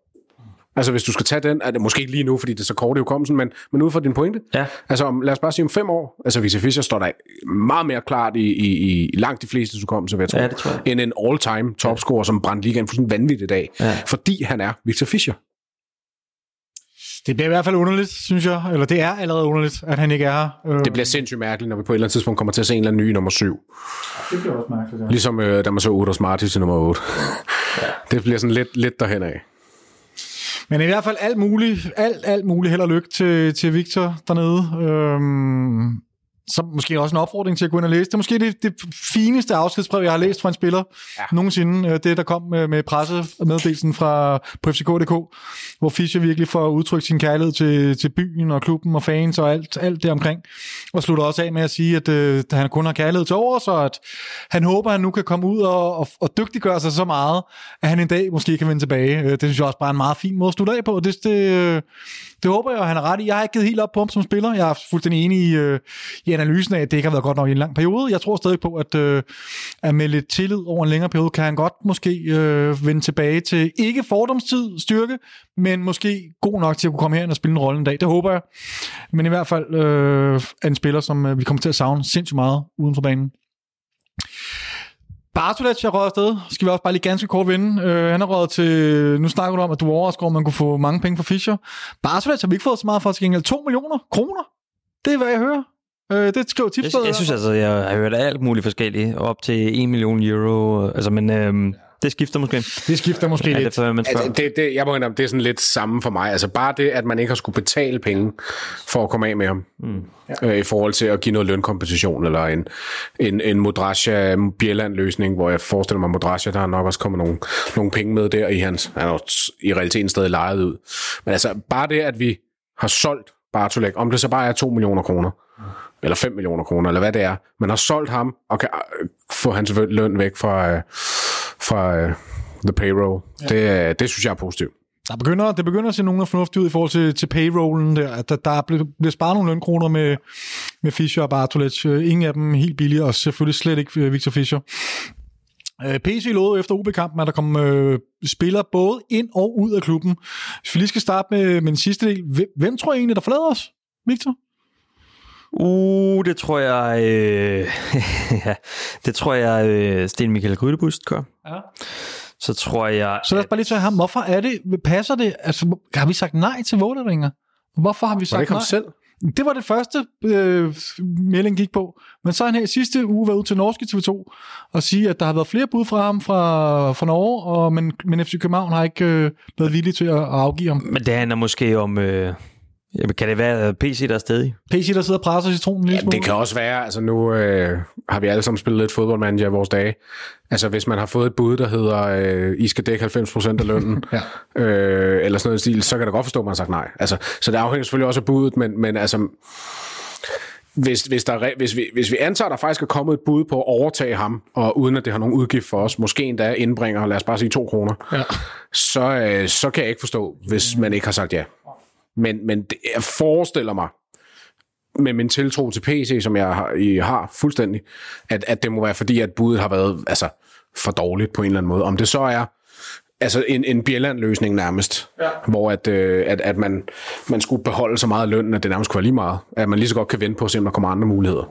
Altså, hvis du skal tage den, er det måske ikke lige nu, fordi det er så kort i hukommelsen, men, men ud fra din pointe. Ja. Altså, om, lad os bare sige om fem år, altså Victor Fischer står der meget mere klart i, i, i langt de fleste hukommelse, vil jeg tro, Ja, det tror jeg. end en all-time topscorer, som brændte ligaen fuldstændig vanvittigt i dag. Ja. Fordi han er Victor Fischer. Det bliver i hvert fald underligt, synes jeg. Eller det er allerede underligt, at han ikke er her. Øh, Det bliver sindssygt mærkeligt, når vi på et eller andet tidspunkt kommer til at se en eller anden ny nummer syv. det bliver også mærkeligt, ja. Ligesom øh, da man så Udos Martins til nummer 8. Ja. Det bliver sådan lidt, lidt derhen af. Men i hvert fald alt muligt, alt, alt muligt held og lykke til, til Victor dernede. Øhm, så måske også en opfordring til at gå ind og læse. Det er måske det, det fineste afskedsbrev, jeg har læst fra en spiller ja. nogensinde. Øh, Det, der kom med, med pressemeddelelsen fra på FCK.dk, hvor Fischer virkelig får udtrykt sin kærlighed til, til byen og klubben og fans og alt, alt det omkring. Og slutter også af med at sige, at øh, han kun har kærlighed til over, så at han håber, at han nu kan komme ud og, og, og dygtiggøre sig så meget, at han en dag måske kan vende tilbage. Øh, Det synes jeg også bare er en meget fin måde at slutte af på. Det, det, øh, det håber jeg, at han er ret i. Jeg har ikke givet helt op på ham som spiller. Jeg er fuldstændig enig i, øh, i analysen af, at det ikke har været godt nok i en lang periode. Jeg tror stadig på, at, øh, at med lidt tillid over en længere periode, kan han godt måske øh, vende tilbage til ikke fordomstid styrke, men måske god nok til at kunne komme herind og spille en rolle en dag. Det håber jeg. Men i hvert fald øh, er en spiller, som øh, vi kommer til at savne sindssygt meget uden for banen. Bartolets er røget afsted. Skal vi også bare lige ganske kort vinde. Øh, han er røget til... Nu snakker du om, at du overrasker, om man kunne få mange penge for Fischer. Bartolets har vi ikke fået så meget for til gengæld. 2 millioner kroner. Det er, hvad jeg hører. Øh, det skriver Jeg, tipsstedet. jeg synes altså, jeg har hørt alt muligt forskelligt, op til 1 million euro, altså, men øhm, det skifter måske. det skifter måske Ja, det lidt. for, man. Altså, det, det, jeg må indrømme, det er sådan lidt samme for mig. Altså bare det, at man ikke har skulle betale penge for at komme af med ham. Mm. Øh, I forhold til at give noget lønkompensation, eller en, en, en Modrasja Bjelland-løsning, hvor jeg forestiller mig, Modrasja, der er nok også kommet nogle, nogle penge med der i hans... Han er i realiteten stadig lejet ud. Men altså, bare det, at vi har solgt Bartolek, om det så bare er 2 millioner kroner, eller 5 millioner kroner, eller hvad det er. Man har solgt ham, og kan øh, få hans løn væk fra, øh, fra øh, the payroll. Ja. Det, det synes jeg er positivt. Der begynder, det begynder at se nogen af fornuftigt ud i forhold til, til payrollen der. At der, der bliver, bliver sparet nogle lønkroner med, med Fischer og Bartolets. Ingen af dem helt billige, og selvfølgelig slet ikke Victor Fischer. PC lovede efter OB-kampen, at der kom øh, spillere både ind og ud af klubben. Hvis vi lige skal starte med, med den sidste del. Hvem, hvem tror I egentlig, der forlader os? Victor? Uh, det tror jeg... Øh, ja, det tror jeg, øh, Sten Michael Grydebust gør. Ja. Så tror jeg... Så lad os bare lige tage ham. Hvorfor er det, passer det? Altså, har vi sagt nej til Vålerenga? Hvorfor har vi sagt nej? selv? Det var det første, øh, melding gik på. Men så har han her i sidste uge været ud til Norske TV2 og sige, at der har været flere bud fra ham fra, fra Norge, og, men, men FC København har ikke øh, været villig til at, at afgive ham. Men det handler måske om... Øh, jamen, kan det være PC, der er stadig? PC, der sidder og presser citronen Jamen, det kan også være, altså nu øh, har vi alle sammen spillet lidt fodboldmanager i vores dage. Altså hvis man har fået et bud, der hedder, øh, I skal dække 90% af lønnen, Ja. øh, eller sådan noget stil, så kan det godt forstå, at man har sagt nej. Altså, så det afhænger selvfølgelig også af budet, men, men altså, hvis, hvis, der, er hvis, vi, hvis vi antager, at der faktisk er kommet et bud på at overtage ham, og uden at det har nogen udgift for os, måske endda indbringer, lad os bare sige 2 kroner, Ja. så, øh, så kan jeg ikke forstå, hvis man ikke har sagt ja. Men, men det, jeg forestiller mig, med min tiltro til PC, som jeg har, I har fuldstændig, at, at det må være fordi, at budet har været altså, for dårligt på en eller anden måde. Om det så er altså en, en Bjelland-løsning nærmest, ja. hvor at, øh, at, at man, man skulle beholde så meget løn, at det nærmest kunne være lige meget. At man lige så godt kan vente på at se, om der kommer andre muligheder.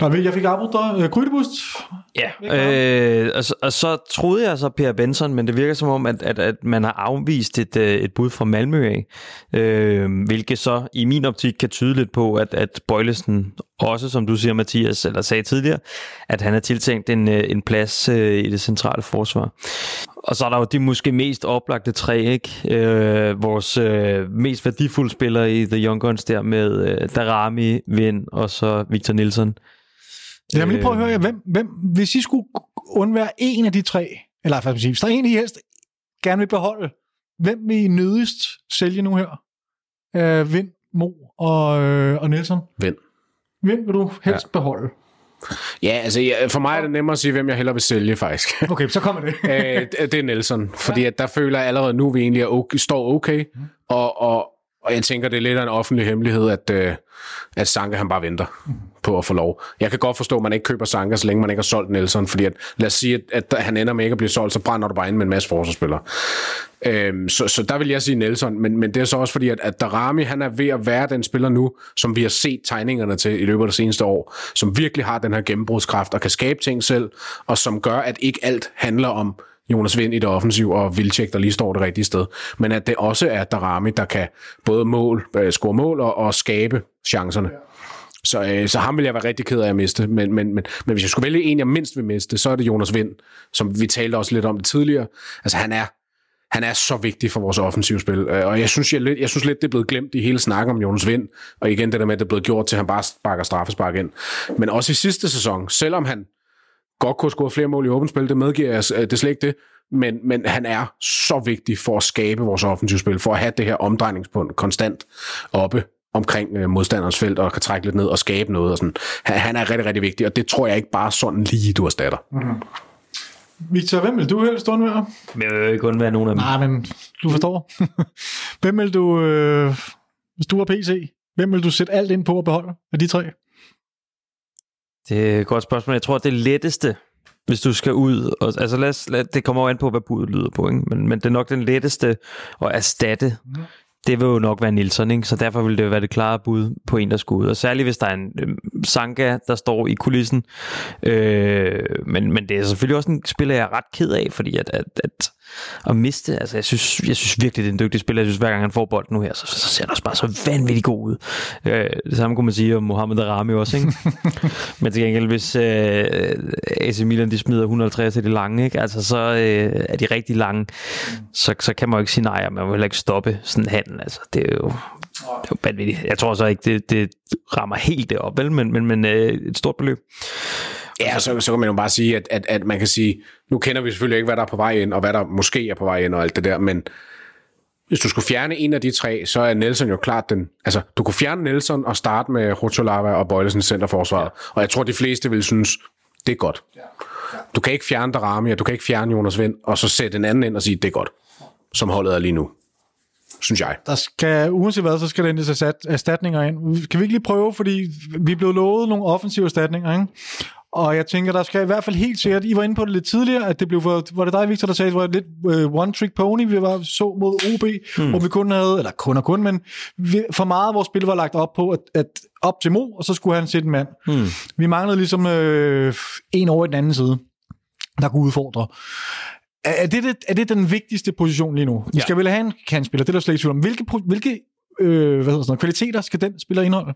Nå, jeg fik afbrudt dig. Øh, Grydebust. Ja, øh, og, så, og så troede jeg så Per Benson, men det virker som om, at, at, at man har afvist et, øh, et bud fra Malmø af, øh, hvilket så i min optik kan tyde lidt på, at, at Bøjlesen også, som du siger Mathias, eller sagde tidligere, at han er tiltænkt en, øh, en plads øh, i det centrale forsvar. Og så er der jo de måske mest oplagte tre, ikke? Øh, vores øh, mest værdifulde spillere i The Young Guns der med øh, Darami, Vind og så Victor Nielsen. Jeg vil lige prøve at høre jer, hvem, hvem, hvis I skulle undvære en af de tre, eller faktisk sige, hvis der er en, I helst gerne vil beholde, hvem vil I nødigst sælge nu her? Øh, Vind, Mo og, øh, og Nielsen. Vind. Hvem vil du helst ja. beholde? Ja, altså ja, for mig er det nemmere at sige, hvem jeg hellere vil sælge, faktisk. Okay, så kommer det. Øh, det er Nelson, fordi at der føler jeg allerede nu, at vi egentlig er okay, står okay, og, og, og jeg tænker, det er lidt af en offentlig hemmelighed, at, øh, at Sanka han bare venter på at få lov. Jeg kan godt forstå, at man ikke køber Sanka, så længe man ikke har solgt Nelson, fordi at, lad os sige, at, at han ender med ikke at blive solgt, så brænder du bare ind med en masse forsvarsspillere. Øhm, så, så der vil jeg sige Nelson, men, men det er så også fordi, at, at Darami han er ved at være den spiller nu, som vi har set tegningerne til i løbet af det seneste år, som virkelig har den her gennembrudskraft og kan skabe ting selv, og som gør, at ikke alt handler om Jonas Vind i det offensiv og Vilcek, der lige står det rigtige sted, men at det også er Darami, der kan både mål, øh, score mål og, og skabe chancerne. Så, øh, så ham vil jeg være rigtig ked af at miste. Men, men, men, men hvis jeg skulle vælge en, jeg mindst vil miste, så er det Jonas Vind, som vi talte også lidt om det tidligere. Altså han er, han er så vigtig for vores offensivspil. Øh, og jeg synes, jeg, lidt- jeg synes lidt, det er blevet glemt i hele snakken om Jonas Vind. Og igen det der med, at det er blevet gjort til, at han bare sparker straffespark ind. Men også i sidste sæson, selvom han godt kunne score flere mål i åbent spil, det medgiver jeg, øh, det er slet ikke det. Men, men han er så vigtig for at skabe vores offensivspil, for at have det her omdrejningspunkt konstant oppe omkring øh, modstanderens felt, og kan trække lidt ned og skabe noget. Og sådan. Han, han er rigtig, rigtig vigtig, og det tror jeg ikke bare sådan lige, du erstatter. Victor, hvem vil du helst undvære? Men jeg vil ikke undvære nogen af dem. Nej, men du forstår. hvem vil du, øh, hvis du har PC, hvem vil du sætte alt ind på at beholde af de tre? Det er et godt spørgsmål. Jeg tror, det letteste, hvis du skal ud... Og, altså lad os, lad, det kommer jo an på, hvad budet lyder på, ikke? Men, men det er nok den letteste at erstatte. Mhm. Det vil jo nok være Nilsson, ikke? så derfor vil det jo være det klare bud på en, der skulle ud. Og særligt hvis der er en øh, Sanka, der står i kulissen. Øh, men, men det er selvfølgelig også en spiller, jeg er ret ked af, fordi at, at, at, at miste... Altså jeg synes, jeg synes virkelig, det er en dygtig spiller. Jeg synes, hver gang han får bolden nu her, så, så ser han også bare så vanvittigt god ud. Øh, det samme kunne man sige om Mohamed Arami også, ikke? Men til gengæld, hvis øh, AC Milan de smider 150 til de lange, ikke? Altså, så øh, er de rigtig lange, så, så kan man jo ikke sige nej, og man må heller ikke stoppe sådan en handel. Altså, det er jo, det er jo vanvittigt. Jeg tror så ikke, det, det rammer helt det op, vel? Men, men, men øh, et stort beløb. Ja, så, så kan man jo bare sige, at, at, at man kan sige, nu kender vi selvfølgelig ikke, hvad der er på vej ind, og hvad der måske er på vej ind, og alt det der, men hvis du skulle fjerne en af de tre, så er Nelson jo klart den... Altså, du kunne fjerne Nelson og starte med Rutscholava og Bøjlesen centerforsvaret, ja. og jeg tror, de fleste vil synes, det er godt. Du kan ikke fjerne Darami, og du kan ikke fjerne Jonas Vind, og så sætte en anden ind og sige, det er godt, som holdet er lige nu. Synes jeg. Der skal, uanset hvad, så skal der endelig ersat, erstatninger ind. Kan vi ikke lige prøve, fordi vi blevet lovet nogle offensive erstatninger, ikke? Og jeg tænker, der skal i hvert fald helt sikkert, I var inde på det lidt tidligere, at det blev for, var det dig, Victor, der sagde, at det var lidt uh, one-trick pony, vi var så mod OB, mm. hvor vi kun havde, eller kun og kun, men vi, for meget af vores spil var lagt op på, at, at op til Mo, og så skulle han sætte en mand. Mm. Vi manglede ligesom øh, en over i den anden side, der kunne udfordre. Er, er, det, er det den vigtigste position lige nu? Vi Ja. skal vel have en kantspiller, det er der slet ikke tvivl om. Hvilke, hvilke øh, hvad hedder sådan noget, kvaliteter skal den spiller indeholde?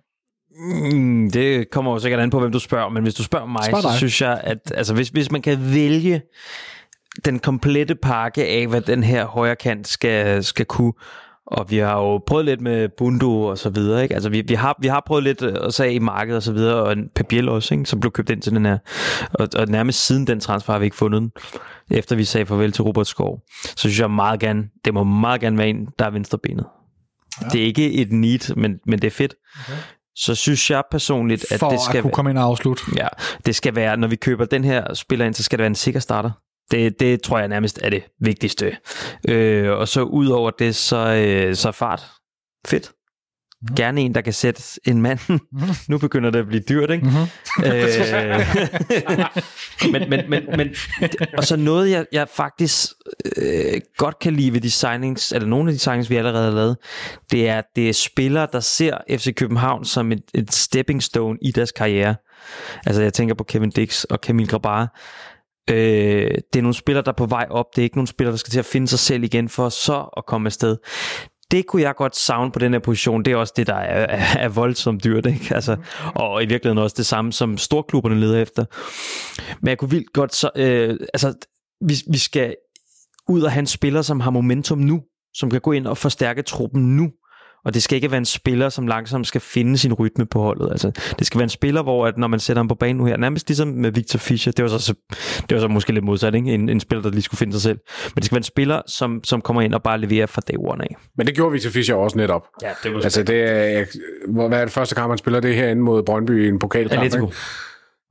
Mm, det kommer jo sikkert an på, hvem du spørger, men hvis du spørger mig, Spørg så synes jeg, at altså, hvis, hvis man kan vælge den komplette pakke af, hvad den her højre kant skal, skal kunne, og vi har jo prøvet lidt med Bundu og så videre, ikke? Altså vi, vi, har, vi har prøvet lidt øh, at sige i markedet og så videre, og en Pabiel også, ikke? som blev købt ind til den her. Og, og nærmest siden den transfer har vi ikke fundet den, efter vi sagde farvel til Robert Skov. Så synes jeg meget gerne, det må meget gerne være en, der er venstrebenet. Ja. Det er ikke et need, men, men det er fedt. Okay. Så synes jeg personligt, at For det skal at kunne komme ind og afslutte. ja, det skal være, når vi køber den her spiller ind, så skal det være en sikker starter. Det, det tror jeg nærmest er det vigtigste. Øh, og så ud over det, så, øh, så fart. Fedt. Mhm. Gerne en, der kan sætte en mand. nu begynder det at blive dyrt, ikke? Mhm. øh, men, men, men, men, og så noget, jeg, jeg faktisk øh, godt kan lide ved de signings, eller nogle af de signings, vi allerede har lavet, det er, det er spillere, der ser FC København som et, et stepping stone i deres karriere. Altså jeg tænker på Kevin Dix og Camille Grabar. Øh, det er nogle spillere, der er på vej op. Det er ikke nogle spillere, der skal til at finde sig selv igen for så at komme afsted. Det kunne jeg godt savne på den her position. Det er også det, der er, er, er voldsomt dyrt. Ikke? Altså, og i virkeligheden også det samme, som storklubberne leder efter. Men jeg kunne vildt godt... Så, øh, altså, vi, vi skal ud og have en spiller, som har momentum nu, som kan gå ind og forstærke truppen nu. Og det skal ikke være en spiller, som langsomt skal finde sin rytme på holdet. Altså, det skal være en spiller, hvor at når man sætter ham på banen nu her, nærmest ligesom med Victor Fischer, det var så, det var så måske lidt modsat, ikke? En, en spiller, der lige skulle finde sig selv. Men det skal være en spiller, som, som kommer ind og bare leverer fra day one af. Men det gjorde Victor Fischer også netop. Ja, det var Altså, det er, jeg, hvad er det første kamp, han spiller? Det er herinde mod Brøndby i en pokalkamp. Atletico. ikke?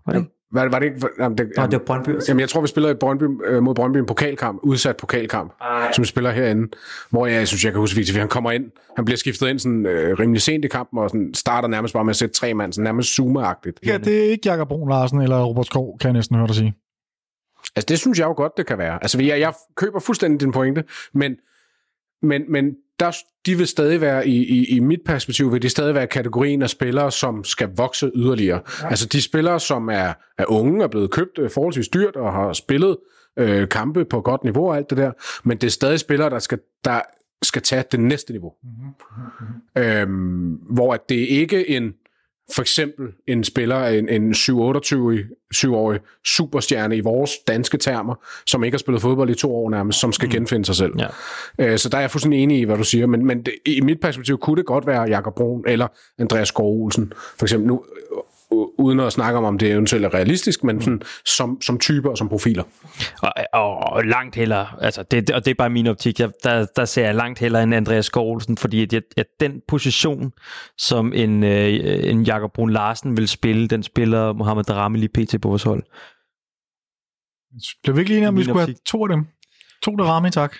Var det? Var, var det ikke... Jamen, det, Nå, det var Brøndby. Jamen, jeg tror, vi spiller i Brøndby, øh, mod Brøndby en pokalkamp, udsat pokalkamp, Ej. som vi spiller herinde, hvor jeg, jeg synes, jeg kan huske, Victor, han kommer ind, han bliver skiftet ind sådan øh, rimelig sent i kampen, og sådan starter nærmest bare med at sætte tre mand, sådan nærmest zoomeragtigt. Ja, det er ikke Jakob Brun Larsen eller Robert Skov, kan jeg næsten høre dig sige. Altså, det synes jeg jo godt, det kan være. Altså, jeg, jeg køber fuldstændig din pointe, men, men, men der, de vil stadig være, i, i, i mit perspektiv, vil de stadig være kategorien af spillere, som skal vokse yderligere. Ja. Altså, de spillere, som er, er unge, er blevet købt øh, forholdsvis dyrt, og har spillet øh, kampe på godt niveau og alt det der, men det er stadig spillere, der skal, der skal tage det næste niveau. Mm-hmm. Øhm, hvor at det ikke en for eksempel en spiller, en, en 7-28-årig 7-årig superstjerne i vores danske termer, som ikke har spillet fodbold i to år nærmest, som skal genfinde sig selv. Ja. Øh, så der er jeg fuldstændig enig i, hvad du siger, men, men det, i mit perspektiv kunne det godt være Jakob Brun eller Andreas Skov Olsen, for eksempel nu, uden at snakke om, om det eventuelt er realistisk, men sådan, som, som typer og som profiler. Og, og langt hellere, altså det, og det er bare min optik, jeg, der, der ser jeg langt hellere end Andreas Skovlsen, fordi at, jeg, at den position, som en, øh, en Jakob Brun Larsen vil spille, den spiller Mohamed Darami lige pt. på vores hold. Blev vi ikke lige enige om, vi skulle have optik. to af dem? To der ramme, tak.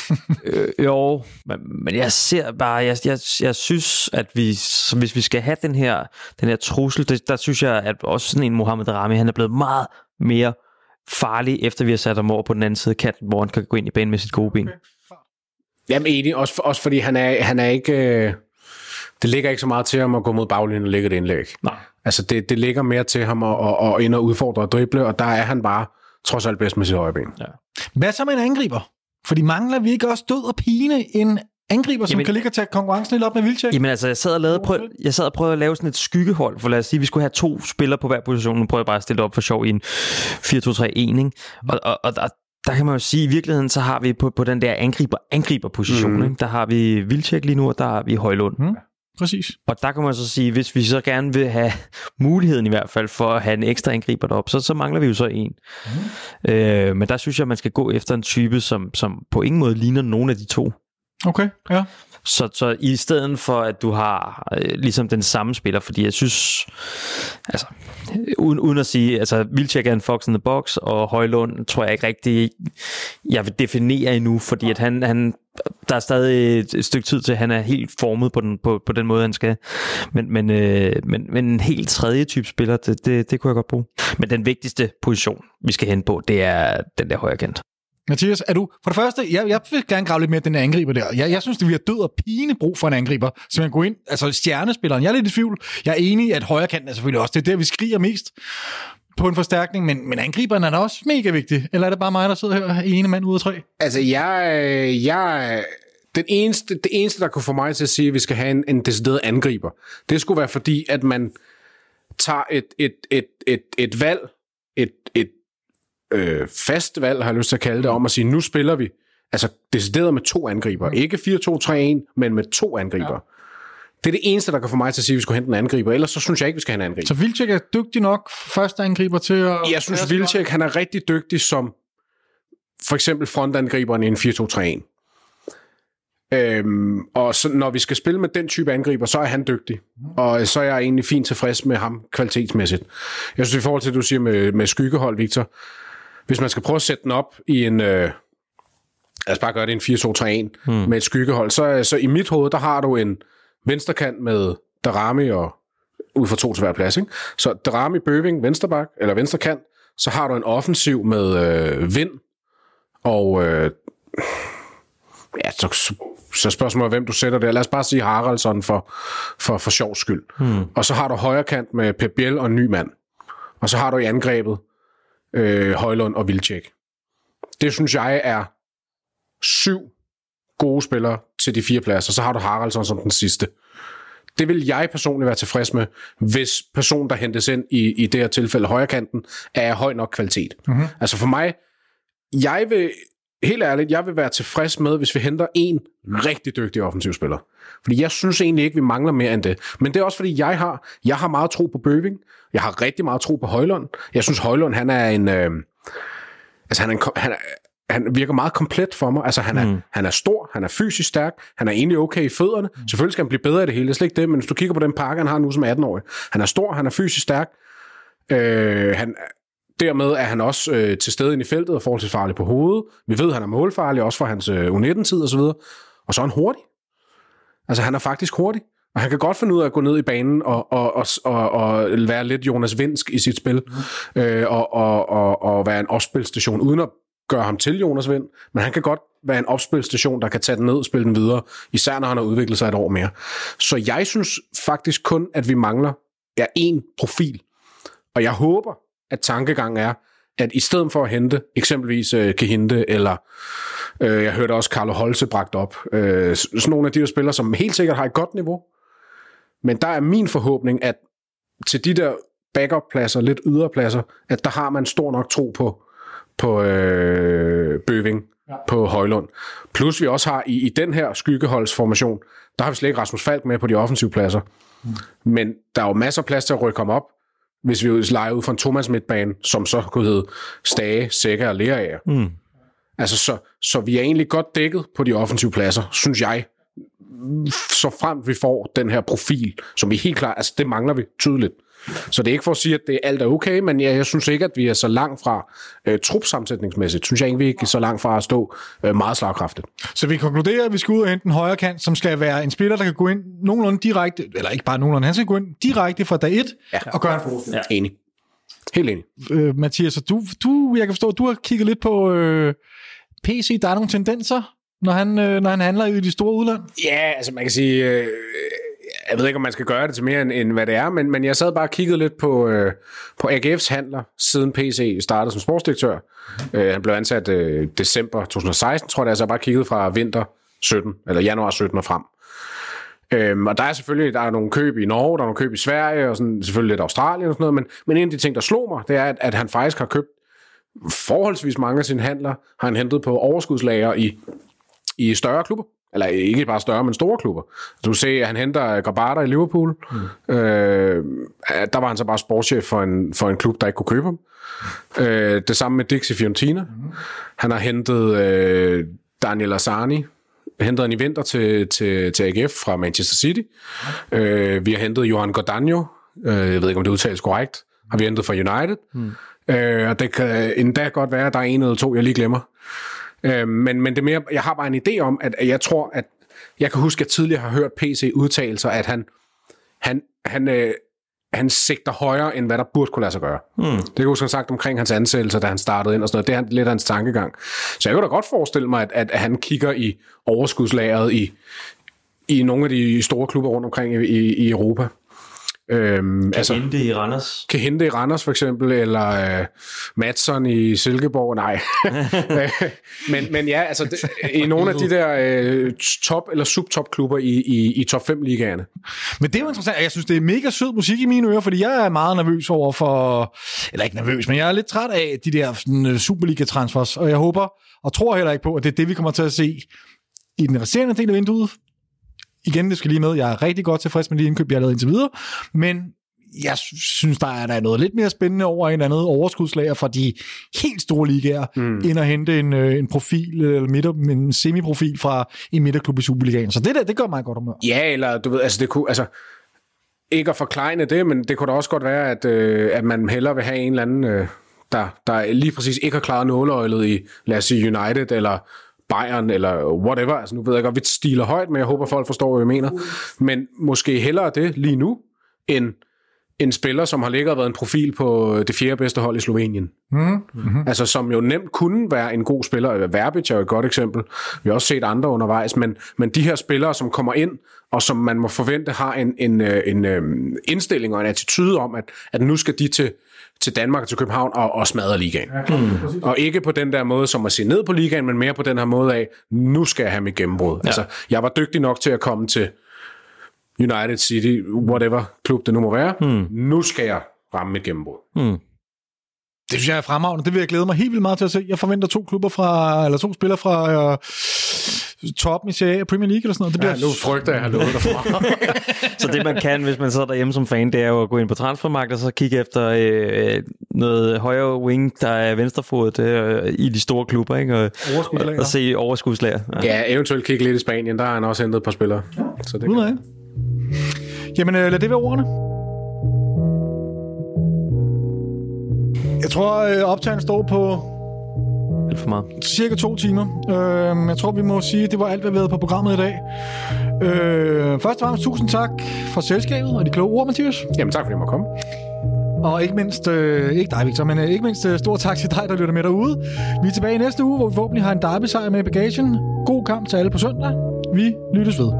Øh, jo, men, men jeg ser bare, jeg, jeg, jeg synes, at vi, så hvis vi skal have den her, den her trussel, det, der synes jeg, at også sådan en Mohamed Rami, han er blevet meget mere farlig, efter vi har sat ham over på den anden side af kanten, hvor han kan gå ind i banen med sit gode ben. Jamen enig, også, for, også fordi han er, han er ikke... Øh, det ligger ikke så meget til ham at gå mod baglinjen og lægge et indlæg. Nej. Altså det, det ligger mere til ham at, at, at ind og udfordre og drible, og der er han bare trods alt bedst med sit højre ben. Ja. Hvad så med en angriber? Fordi mangler vi ikke også død og pine en angriber, som Jamen- kan ligge og tage konkurrencen lidt op med Vildtjek? Jamen altså, jeg sad og, lavede, prøv, jeg sad og prøvede at lave sådan et skyggehold, for lad os sige, vi skulle have to spillere på hver position. Nu prøver jeg bare at stille op for sjov i en 4-2-3-1, ikke? Og, og, og der, der kan man jo sige, at i virkeligheden, så har vi på, på den der angriber-angriber-position, Mhm. mm. ikke? der har vi Vildtjek lige nu, og der har vi Højlund. Mm. Præcis. Og der kan man så sige, hvis vi så gerne vil have muligheden i hvert fald for at have en ekstra angriber derop, så, så mangler vi jo så en. Mm. Øh, men der synes jeg, man skal gå efter en type, som, som på ingen måde ligner nogen af de to. Okay, ja. Så, så i stedet for, at du har øh, ligesom den samme spiller, fordi jeg synes, altså, uden, uden at sige, altså, Vilcek er en fox in the box, og Højlund tror jeg ikke rigtig, jeg vil definere endnu, fordi at han, han, der er stadig et, et stykke tid til, at han er helt formet på den, på, på den måde, han skal. Men, men, øh, men, men en helt tredje type spiller, det, det, det kunne jeg godt bruge. Men den vigtigste position, vi skal hen på, det er den der højre kant. Mathias, er du... For det første, jeg, jeg vil gerne grave lidt mere den angriber der. Jeg, jeg synes, det bliver død og pine brug for en angriber. Så man går ind... Altså, stjernespilleren. Jeg er lidt i tvivl. Jeg er enig i, at højre kanten er selvfølgelig også... Det er der, vi skriger mest på en forstærkning. Men, men angriberen er da også mega vigtig. Eller er det bare mig, der sidder her ene mand ud af tre? Altså, jeg, jeg den eneste, det eneste, der kunne få mig til at sige, at vi skal have en, en decideret angriber, det skulle være fordi, at man tager et, et, et, et, et valg, et, et øh, fast valg, har jeg lyst til at kalde det, om at sige, nu spiller vi, altså decideret med to angriber. Mm. Ikke 4-2-3-1, men med to angriber. Ja. Det er det eneste, der kan få mig til at sige, at vi skulle hente en angriber. Ellers så synes jeg ikke, vi skal have en angriber. Så Vildtjek er dygtig nok første angriber til at... Jeg synes, Vilcek, han er rigtig dygtig som for eksempel frontangriberen i en 4-2-3-1. Øhm, og så, når vi skal spille med den type angriber, så er han dygtig. Og så er jeg egentlig fint tilfreds med ham kvalitetsmæssigt. Jeg synes, i forhold til det, du siger med, med skyggehold, Victor, hvis man skal prøve at sætte den op i en... Øh, lad os bare gøre det i en 4-2-3-1 hmm. med et skyggehold, så, så i mit hoved, der har du en venstrekant med Darami og ud fra to til hver plads. Ikke? Så Darami, Bøving, vensterbak, eller venstrekant, så har du en offensiv med øh, Vind, og øh, ja, så, så, så spørgsmålet er, hvem du sætter der. Lad os bare sige Haraldsson for, for, for sjov skyld. Hmm. Og så har du højre kant med Pep Biel og en ny mand. Og så har du i angrebet øh, Højlund og Vilcek. Det synes jeg er syv gode spillere til de fire pladser. Så har du Haraldsson som den sidste. Det vil jeg personligt være tilfreds med, hvis personen, der hentes ind i, i det her tilfælde højrekanten, er af høj nok kvalitet. Mm-hmm. Altså for mig, jeg vil, helt ærligt, jeg vil være tilfreds med, hvis vi henter en rigtig dygtig offensivspiller. Fordi jeg synes egentlig ikke, vi mangler mere end det. Men det er også fordi, jeg har, jeg har meget tro på Bøving. Jeg har rigtig meget tro på Højlund. Jeg synes, Højlund, han er en... Øh, altså, han er en, han er, han virker meget komplet for mig. Altså, han er, mm. han er stor, han er fysisk stærk, han er egentlig okay i fødderne. Mm. Selvfølgelig skal han blive bedre i det hele, det er slet ikke det, men hvis du kigger på den pakke, han har nu som 18-årig. Han er stor, han er fysisk stærk, Øh, han, dermed er han også øh, til stede inde i feltet og forholdsvis farlig på hovedet. Vi ved, at han er målfarlig, også for hans øh, U19-tid osv. Og så er han hurtig. Altså, han er faktisk hurtig. Og han kan godt finde ud af at gå ned i banen og, og, og, og, og være lidt Jonas Vinsk i sit spil, øh, og, og, og, og være en opspilstation, uden at gøre ham til Jonas Vind, men han kan godt være en opspilstation, der kan tage den ned og spille den videre, især når han har udviklet sig et år mere. Så jeg synes faktisk kun, at vi mangler ja, én profil. Og jeg håber, at tankegangen er, at i stedet for at hente eksempelvis øh, Kehinde, eller øh, jeg hørte også Carlo Holse bragt op, øh, sådan nogle af de der spillere, som helt sikkert har et godt niveau, men der er min forhåbning, at til de der backup-pladser, lidt yderpladser, at der har man stor nok tro på, på øh, Bøving, ja. på Højlund. Plus vi også har i, i den her skyggeholdsformation, der har vi slet ikke Rasmus Falk med på de offensive pladser. Mm. Men der er jo masser af plads til at rykke ham op, hvis vi leger ud fra en Thomas midtbane, som så kunne hedde Stage, Sækker og Lerager. Mm. Altså, så, så vi er egentlig godt dækket på de offensive pladser, synes jeg, så frem vi får den her profil, som vi helt klart, altså det mangler vi tydeligt. Så det er ikke for at sige, at det alt er okay, men jeg, jeg synes ikke, at vi er så langt fra øh, trupsammensætningsmæssigt. Synes jeg ikke, vi er så langt fra at stå øh, meget slagkraftigt. Så vi konkluderer, at vi skal ud og hente en højre kant, som skal være en spiller, der kan gå ind nogenlunde direkte, eller ikke bare nogenlunde, han skal gå ind direkte fra dag 1 ja. og gøre en forskel. Ja. Enig. Helt enig. Øh, Mathias, du, du, jeg kan forstå, at du har kigget lidt på øh, PC. Der er nogle tendenser når han, øh, når han handler i de store udland? Ja, altså man kan sige, øh, jeg ved ikke, om man skal gøre det til mere end, end hvad det er, men, men jeg sad bare og kiggede lidt på, øh, på AGF's handler, siden PC startede som sportsdirektør. Øh, han blev ansat øh, december 2016, tror jeg, altså jeg bare kiggede fra vinter 17, eller januar 17 og frem. Øhm, og der er selvfølgelig der er nogle køb i Norge, der er nogle køb i Sverige, og sådan, selvfølgelig lidt Australien og sådan noget, men, men en af de ting, der slog mig, det er, at, at han faktisk har købt forholdsvis mange af sine handler, har han hentet på overskudslager i i større klubber. Eller ikke bare større, men store klubber. Du ser, at han henter Grabata i Liverpool. Mm. Øh, der var han så bare sportschef for en, for en klub, der ikke kunne købe ham. Øh, det samme med Dixie Fiorentina. Mm. Han har hentet øh, Daniel Asani, hentet han i vinter til, til, til AGF fra Manchester City. Mm. Øh, vi har hentet Johan Gordano, øh, jeg ved ikke, om det udtales korrekt, har vi hentet fra United. Mm. Øh, og det kan endda godt være, at der er en eller to, jeg lige glemmer. Øh, men, men det er mere, jeg har bare en idé om, at, at jeg tror, at jeg kan huske, at jeg tidligere har hørt PC udtale sig, at han, han, han, øh, han sigter højere, end hvad der burde kunne lade sig gøre. Mm. Det kan jeg huske, han sagt omkring hans ansættelse, da han startede ind og sådan noget. Det er lidt af hans tankegang. Så jeg kan da godt forestille mig, at, at, at han kigger i overskudslageret i, i nogle af de store klubber rundt omkring i, i, i Europa. Øhm, kan altså, hente i Randers. Kan hente i Randers for eksempel, eller uh, Madsen i Silkeborg, nej. men, men ja, altså det, i nogle af de der uh, top- eller subtop-klubber i, i, i top 5 ligaerne. Men det er jo interessant, jeg synes, det er mega sød musik i mine ører, fordi jeg er meget nervøs over for, eller ikke nervøs, men jeg er lidt træt af de der sådan, Superliga-transfers, og jeg håber, og tror heller ikke på, at det er det, vi kommer til at se i den resterende del af vinduet, igen, det skal lige med, jeg er rigtig godt tilfreds med de indkøb, jeg har lavet indtil videre, men jeg synes, der er der noget lidt mere spændende over en andet overskudslager fra de helt store ligaer, mm. end at hente en, øh, en profil, eller midter, en semiprofil fra en midterklub i Superligaen. Så det der, det gør mig godt humør. Ja, eller du ved, altså det kunne, altså, ikke at forklejne det, men det kunne da også godt være, at, øh, at man hellere vil have en eller anden, øh, der, der lige præcis ikke har klaret nåleøjlet i, lad os sige, United, eller Bayern eller whatever. Altså, nu ved jeg godt, vi stiler højt, men jeg håber, folk forstår, hvad jeg mener. Men måske hellere det lige nu, end en spiller, som har ligget og været en profil på det fjerde bedste hold i Slovenien. Mm-hmm. Altså, som jo nemt kunne være en god spiller. Verbic er jo et godt eksempel. Vi har også set andre undervejs, men, men de her spillere, som kommer ind, og som man må forvente har en, en, øh, en, en øh, indstilling og en attitude om, at, at nu skal de til, til Danmark og til København og, og smadre ligaen. Ja, mm. Og ikke på den der måde, som at se ned på ligaen, men mere på den her måde af, nu skal jeg have mit gennembrud. Ja. Altså, jeg var dygtig nok til at komme til United City, whatever klub det nu må være. Mm. Nu skal jeg ramme mit gennembrud. Mm. Det synes jeg er fremragende. Det vil jeg glæde mig helt vildt meget til at se. Jeg forventer to klubber fra, eller to spillere fra uh, toppen i Serie Premier League eller sådan noget. Det bliver... Ja, nu frygter jeg, at jeg har lovet Så det man kan, hvis man sidder derhjemme som fan, det er jo at gå ind på transfermarkedet og så kigge efter øh, noget højere wing, der er venstrefodet øh, i de store klubber, ikke? Og, og, og se overskudslager. Ja. ja, eventuelt kigge lidt i Spanien. Der har han også hentet et par spillere. Ja. Så det kan... Jamen, øh, lad det være ordene. Jeg tror, øh, optagelsen står på Alt for meget. cirka to timer. Øh, jeg tror, vi må sige, at det var alt, hvad vi havde på programmet i dag. Øh, først og fremmest tusind tak for selskabet og de kloge ord, Mathias. Jamen tak, fordi jeg må komme. Og ikke mindst, øh, ikke dig Victor, men øh, ikke mindst øh, stor tak til dig, der lytter med derude. Vi er tilbage i næste uge, hvor vi forhåbentlig har en derby-sejr med i bagagen. God kamp til alle på søndag. Vi lyttes ved.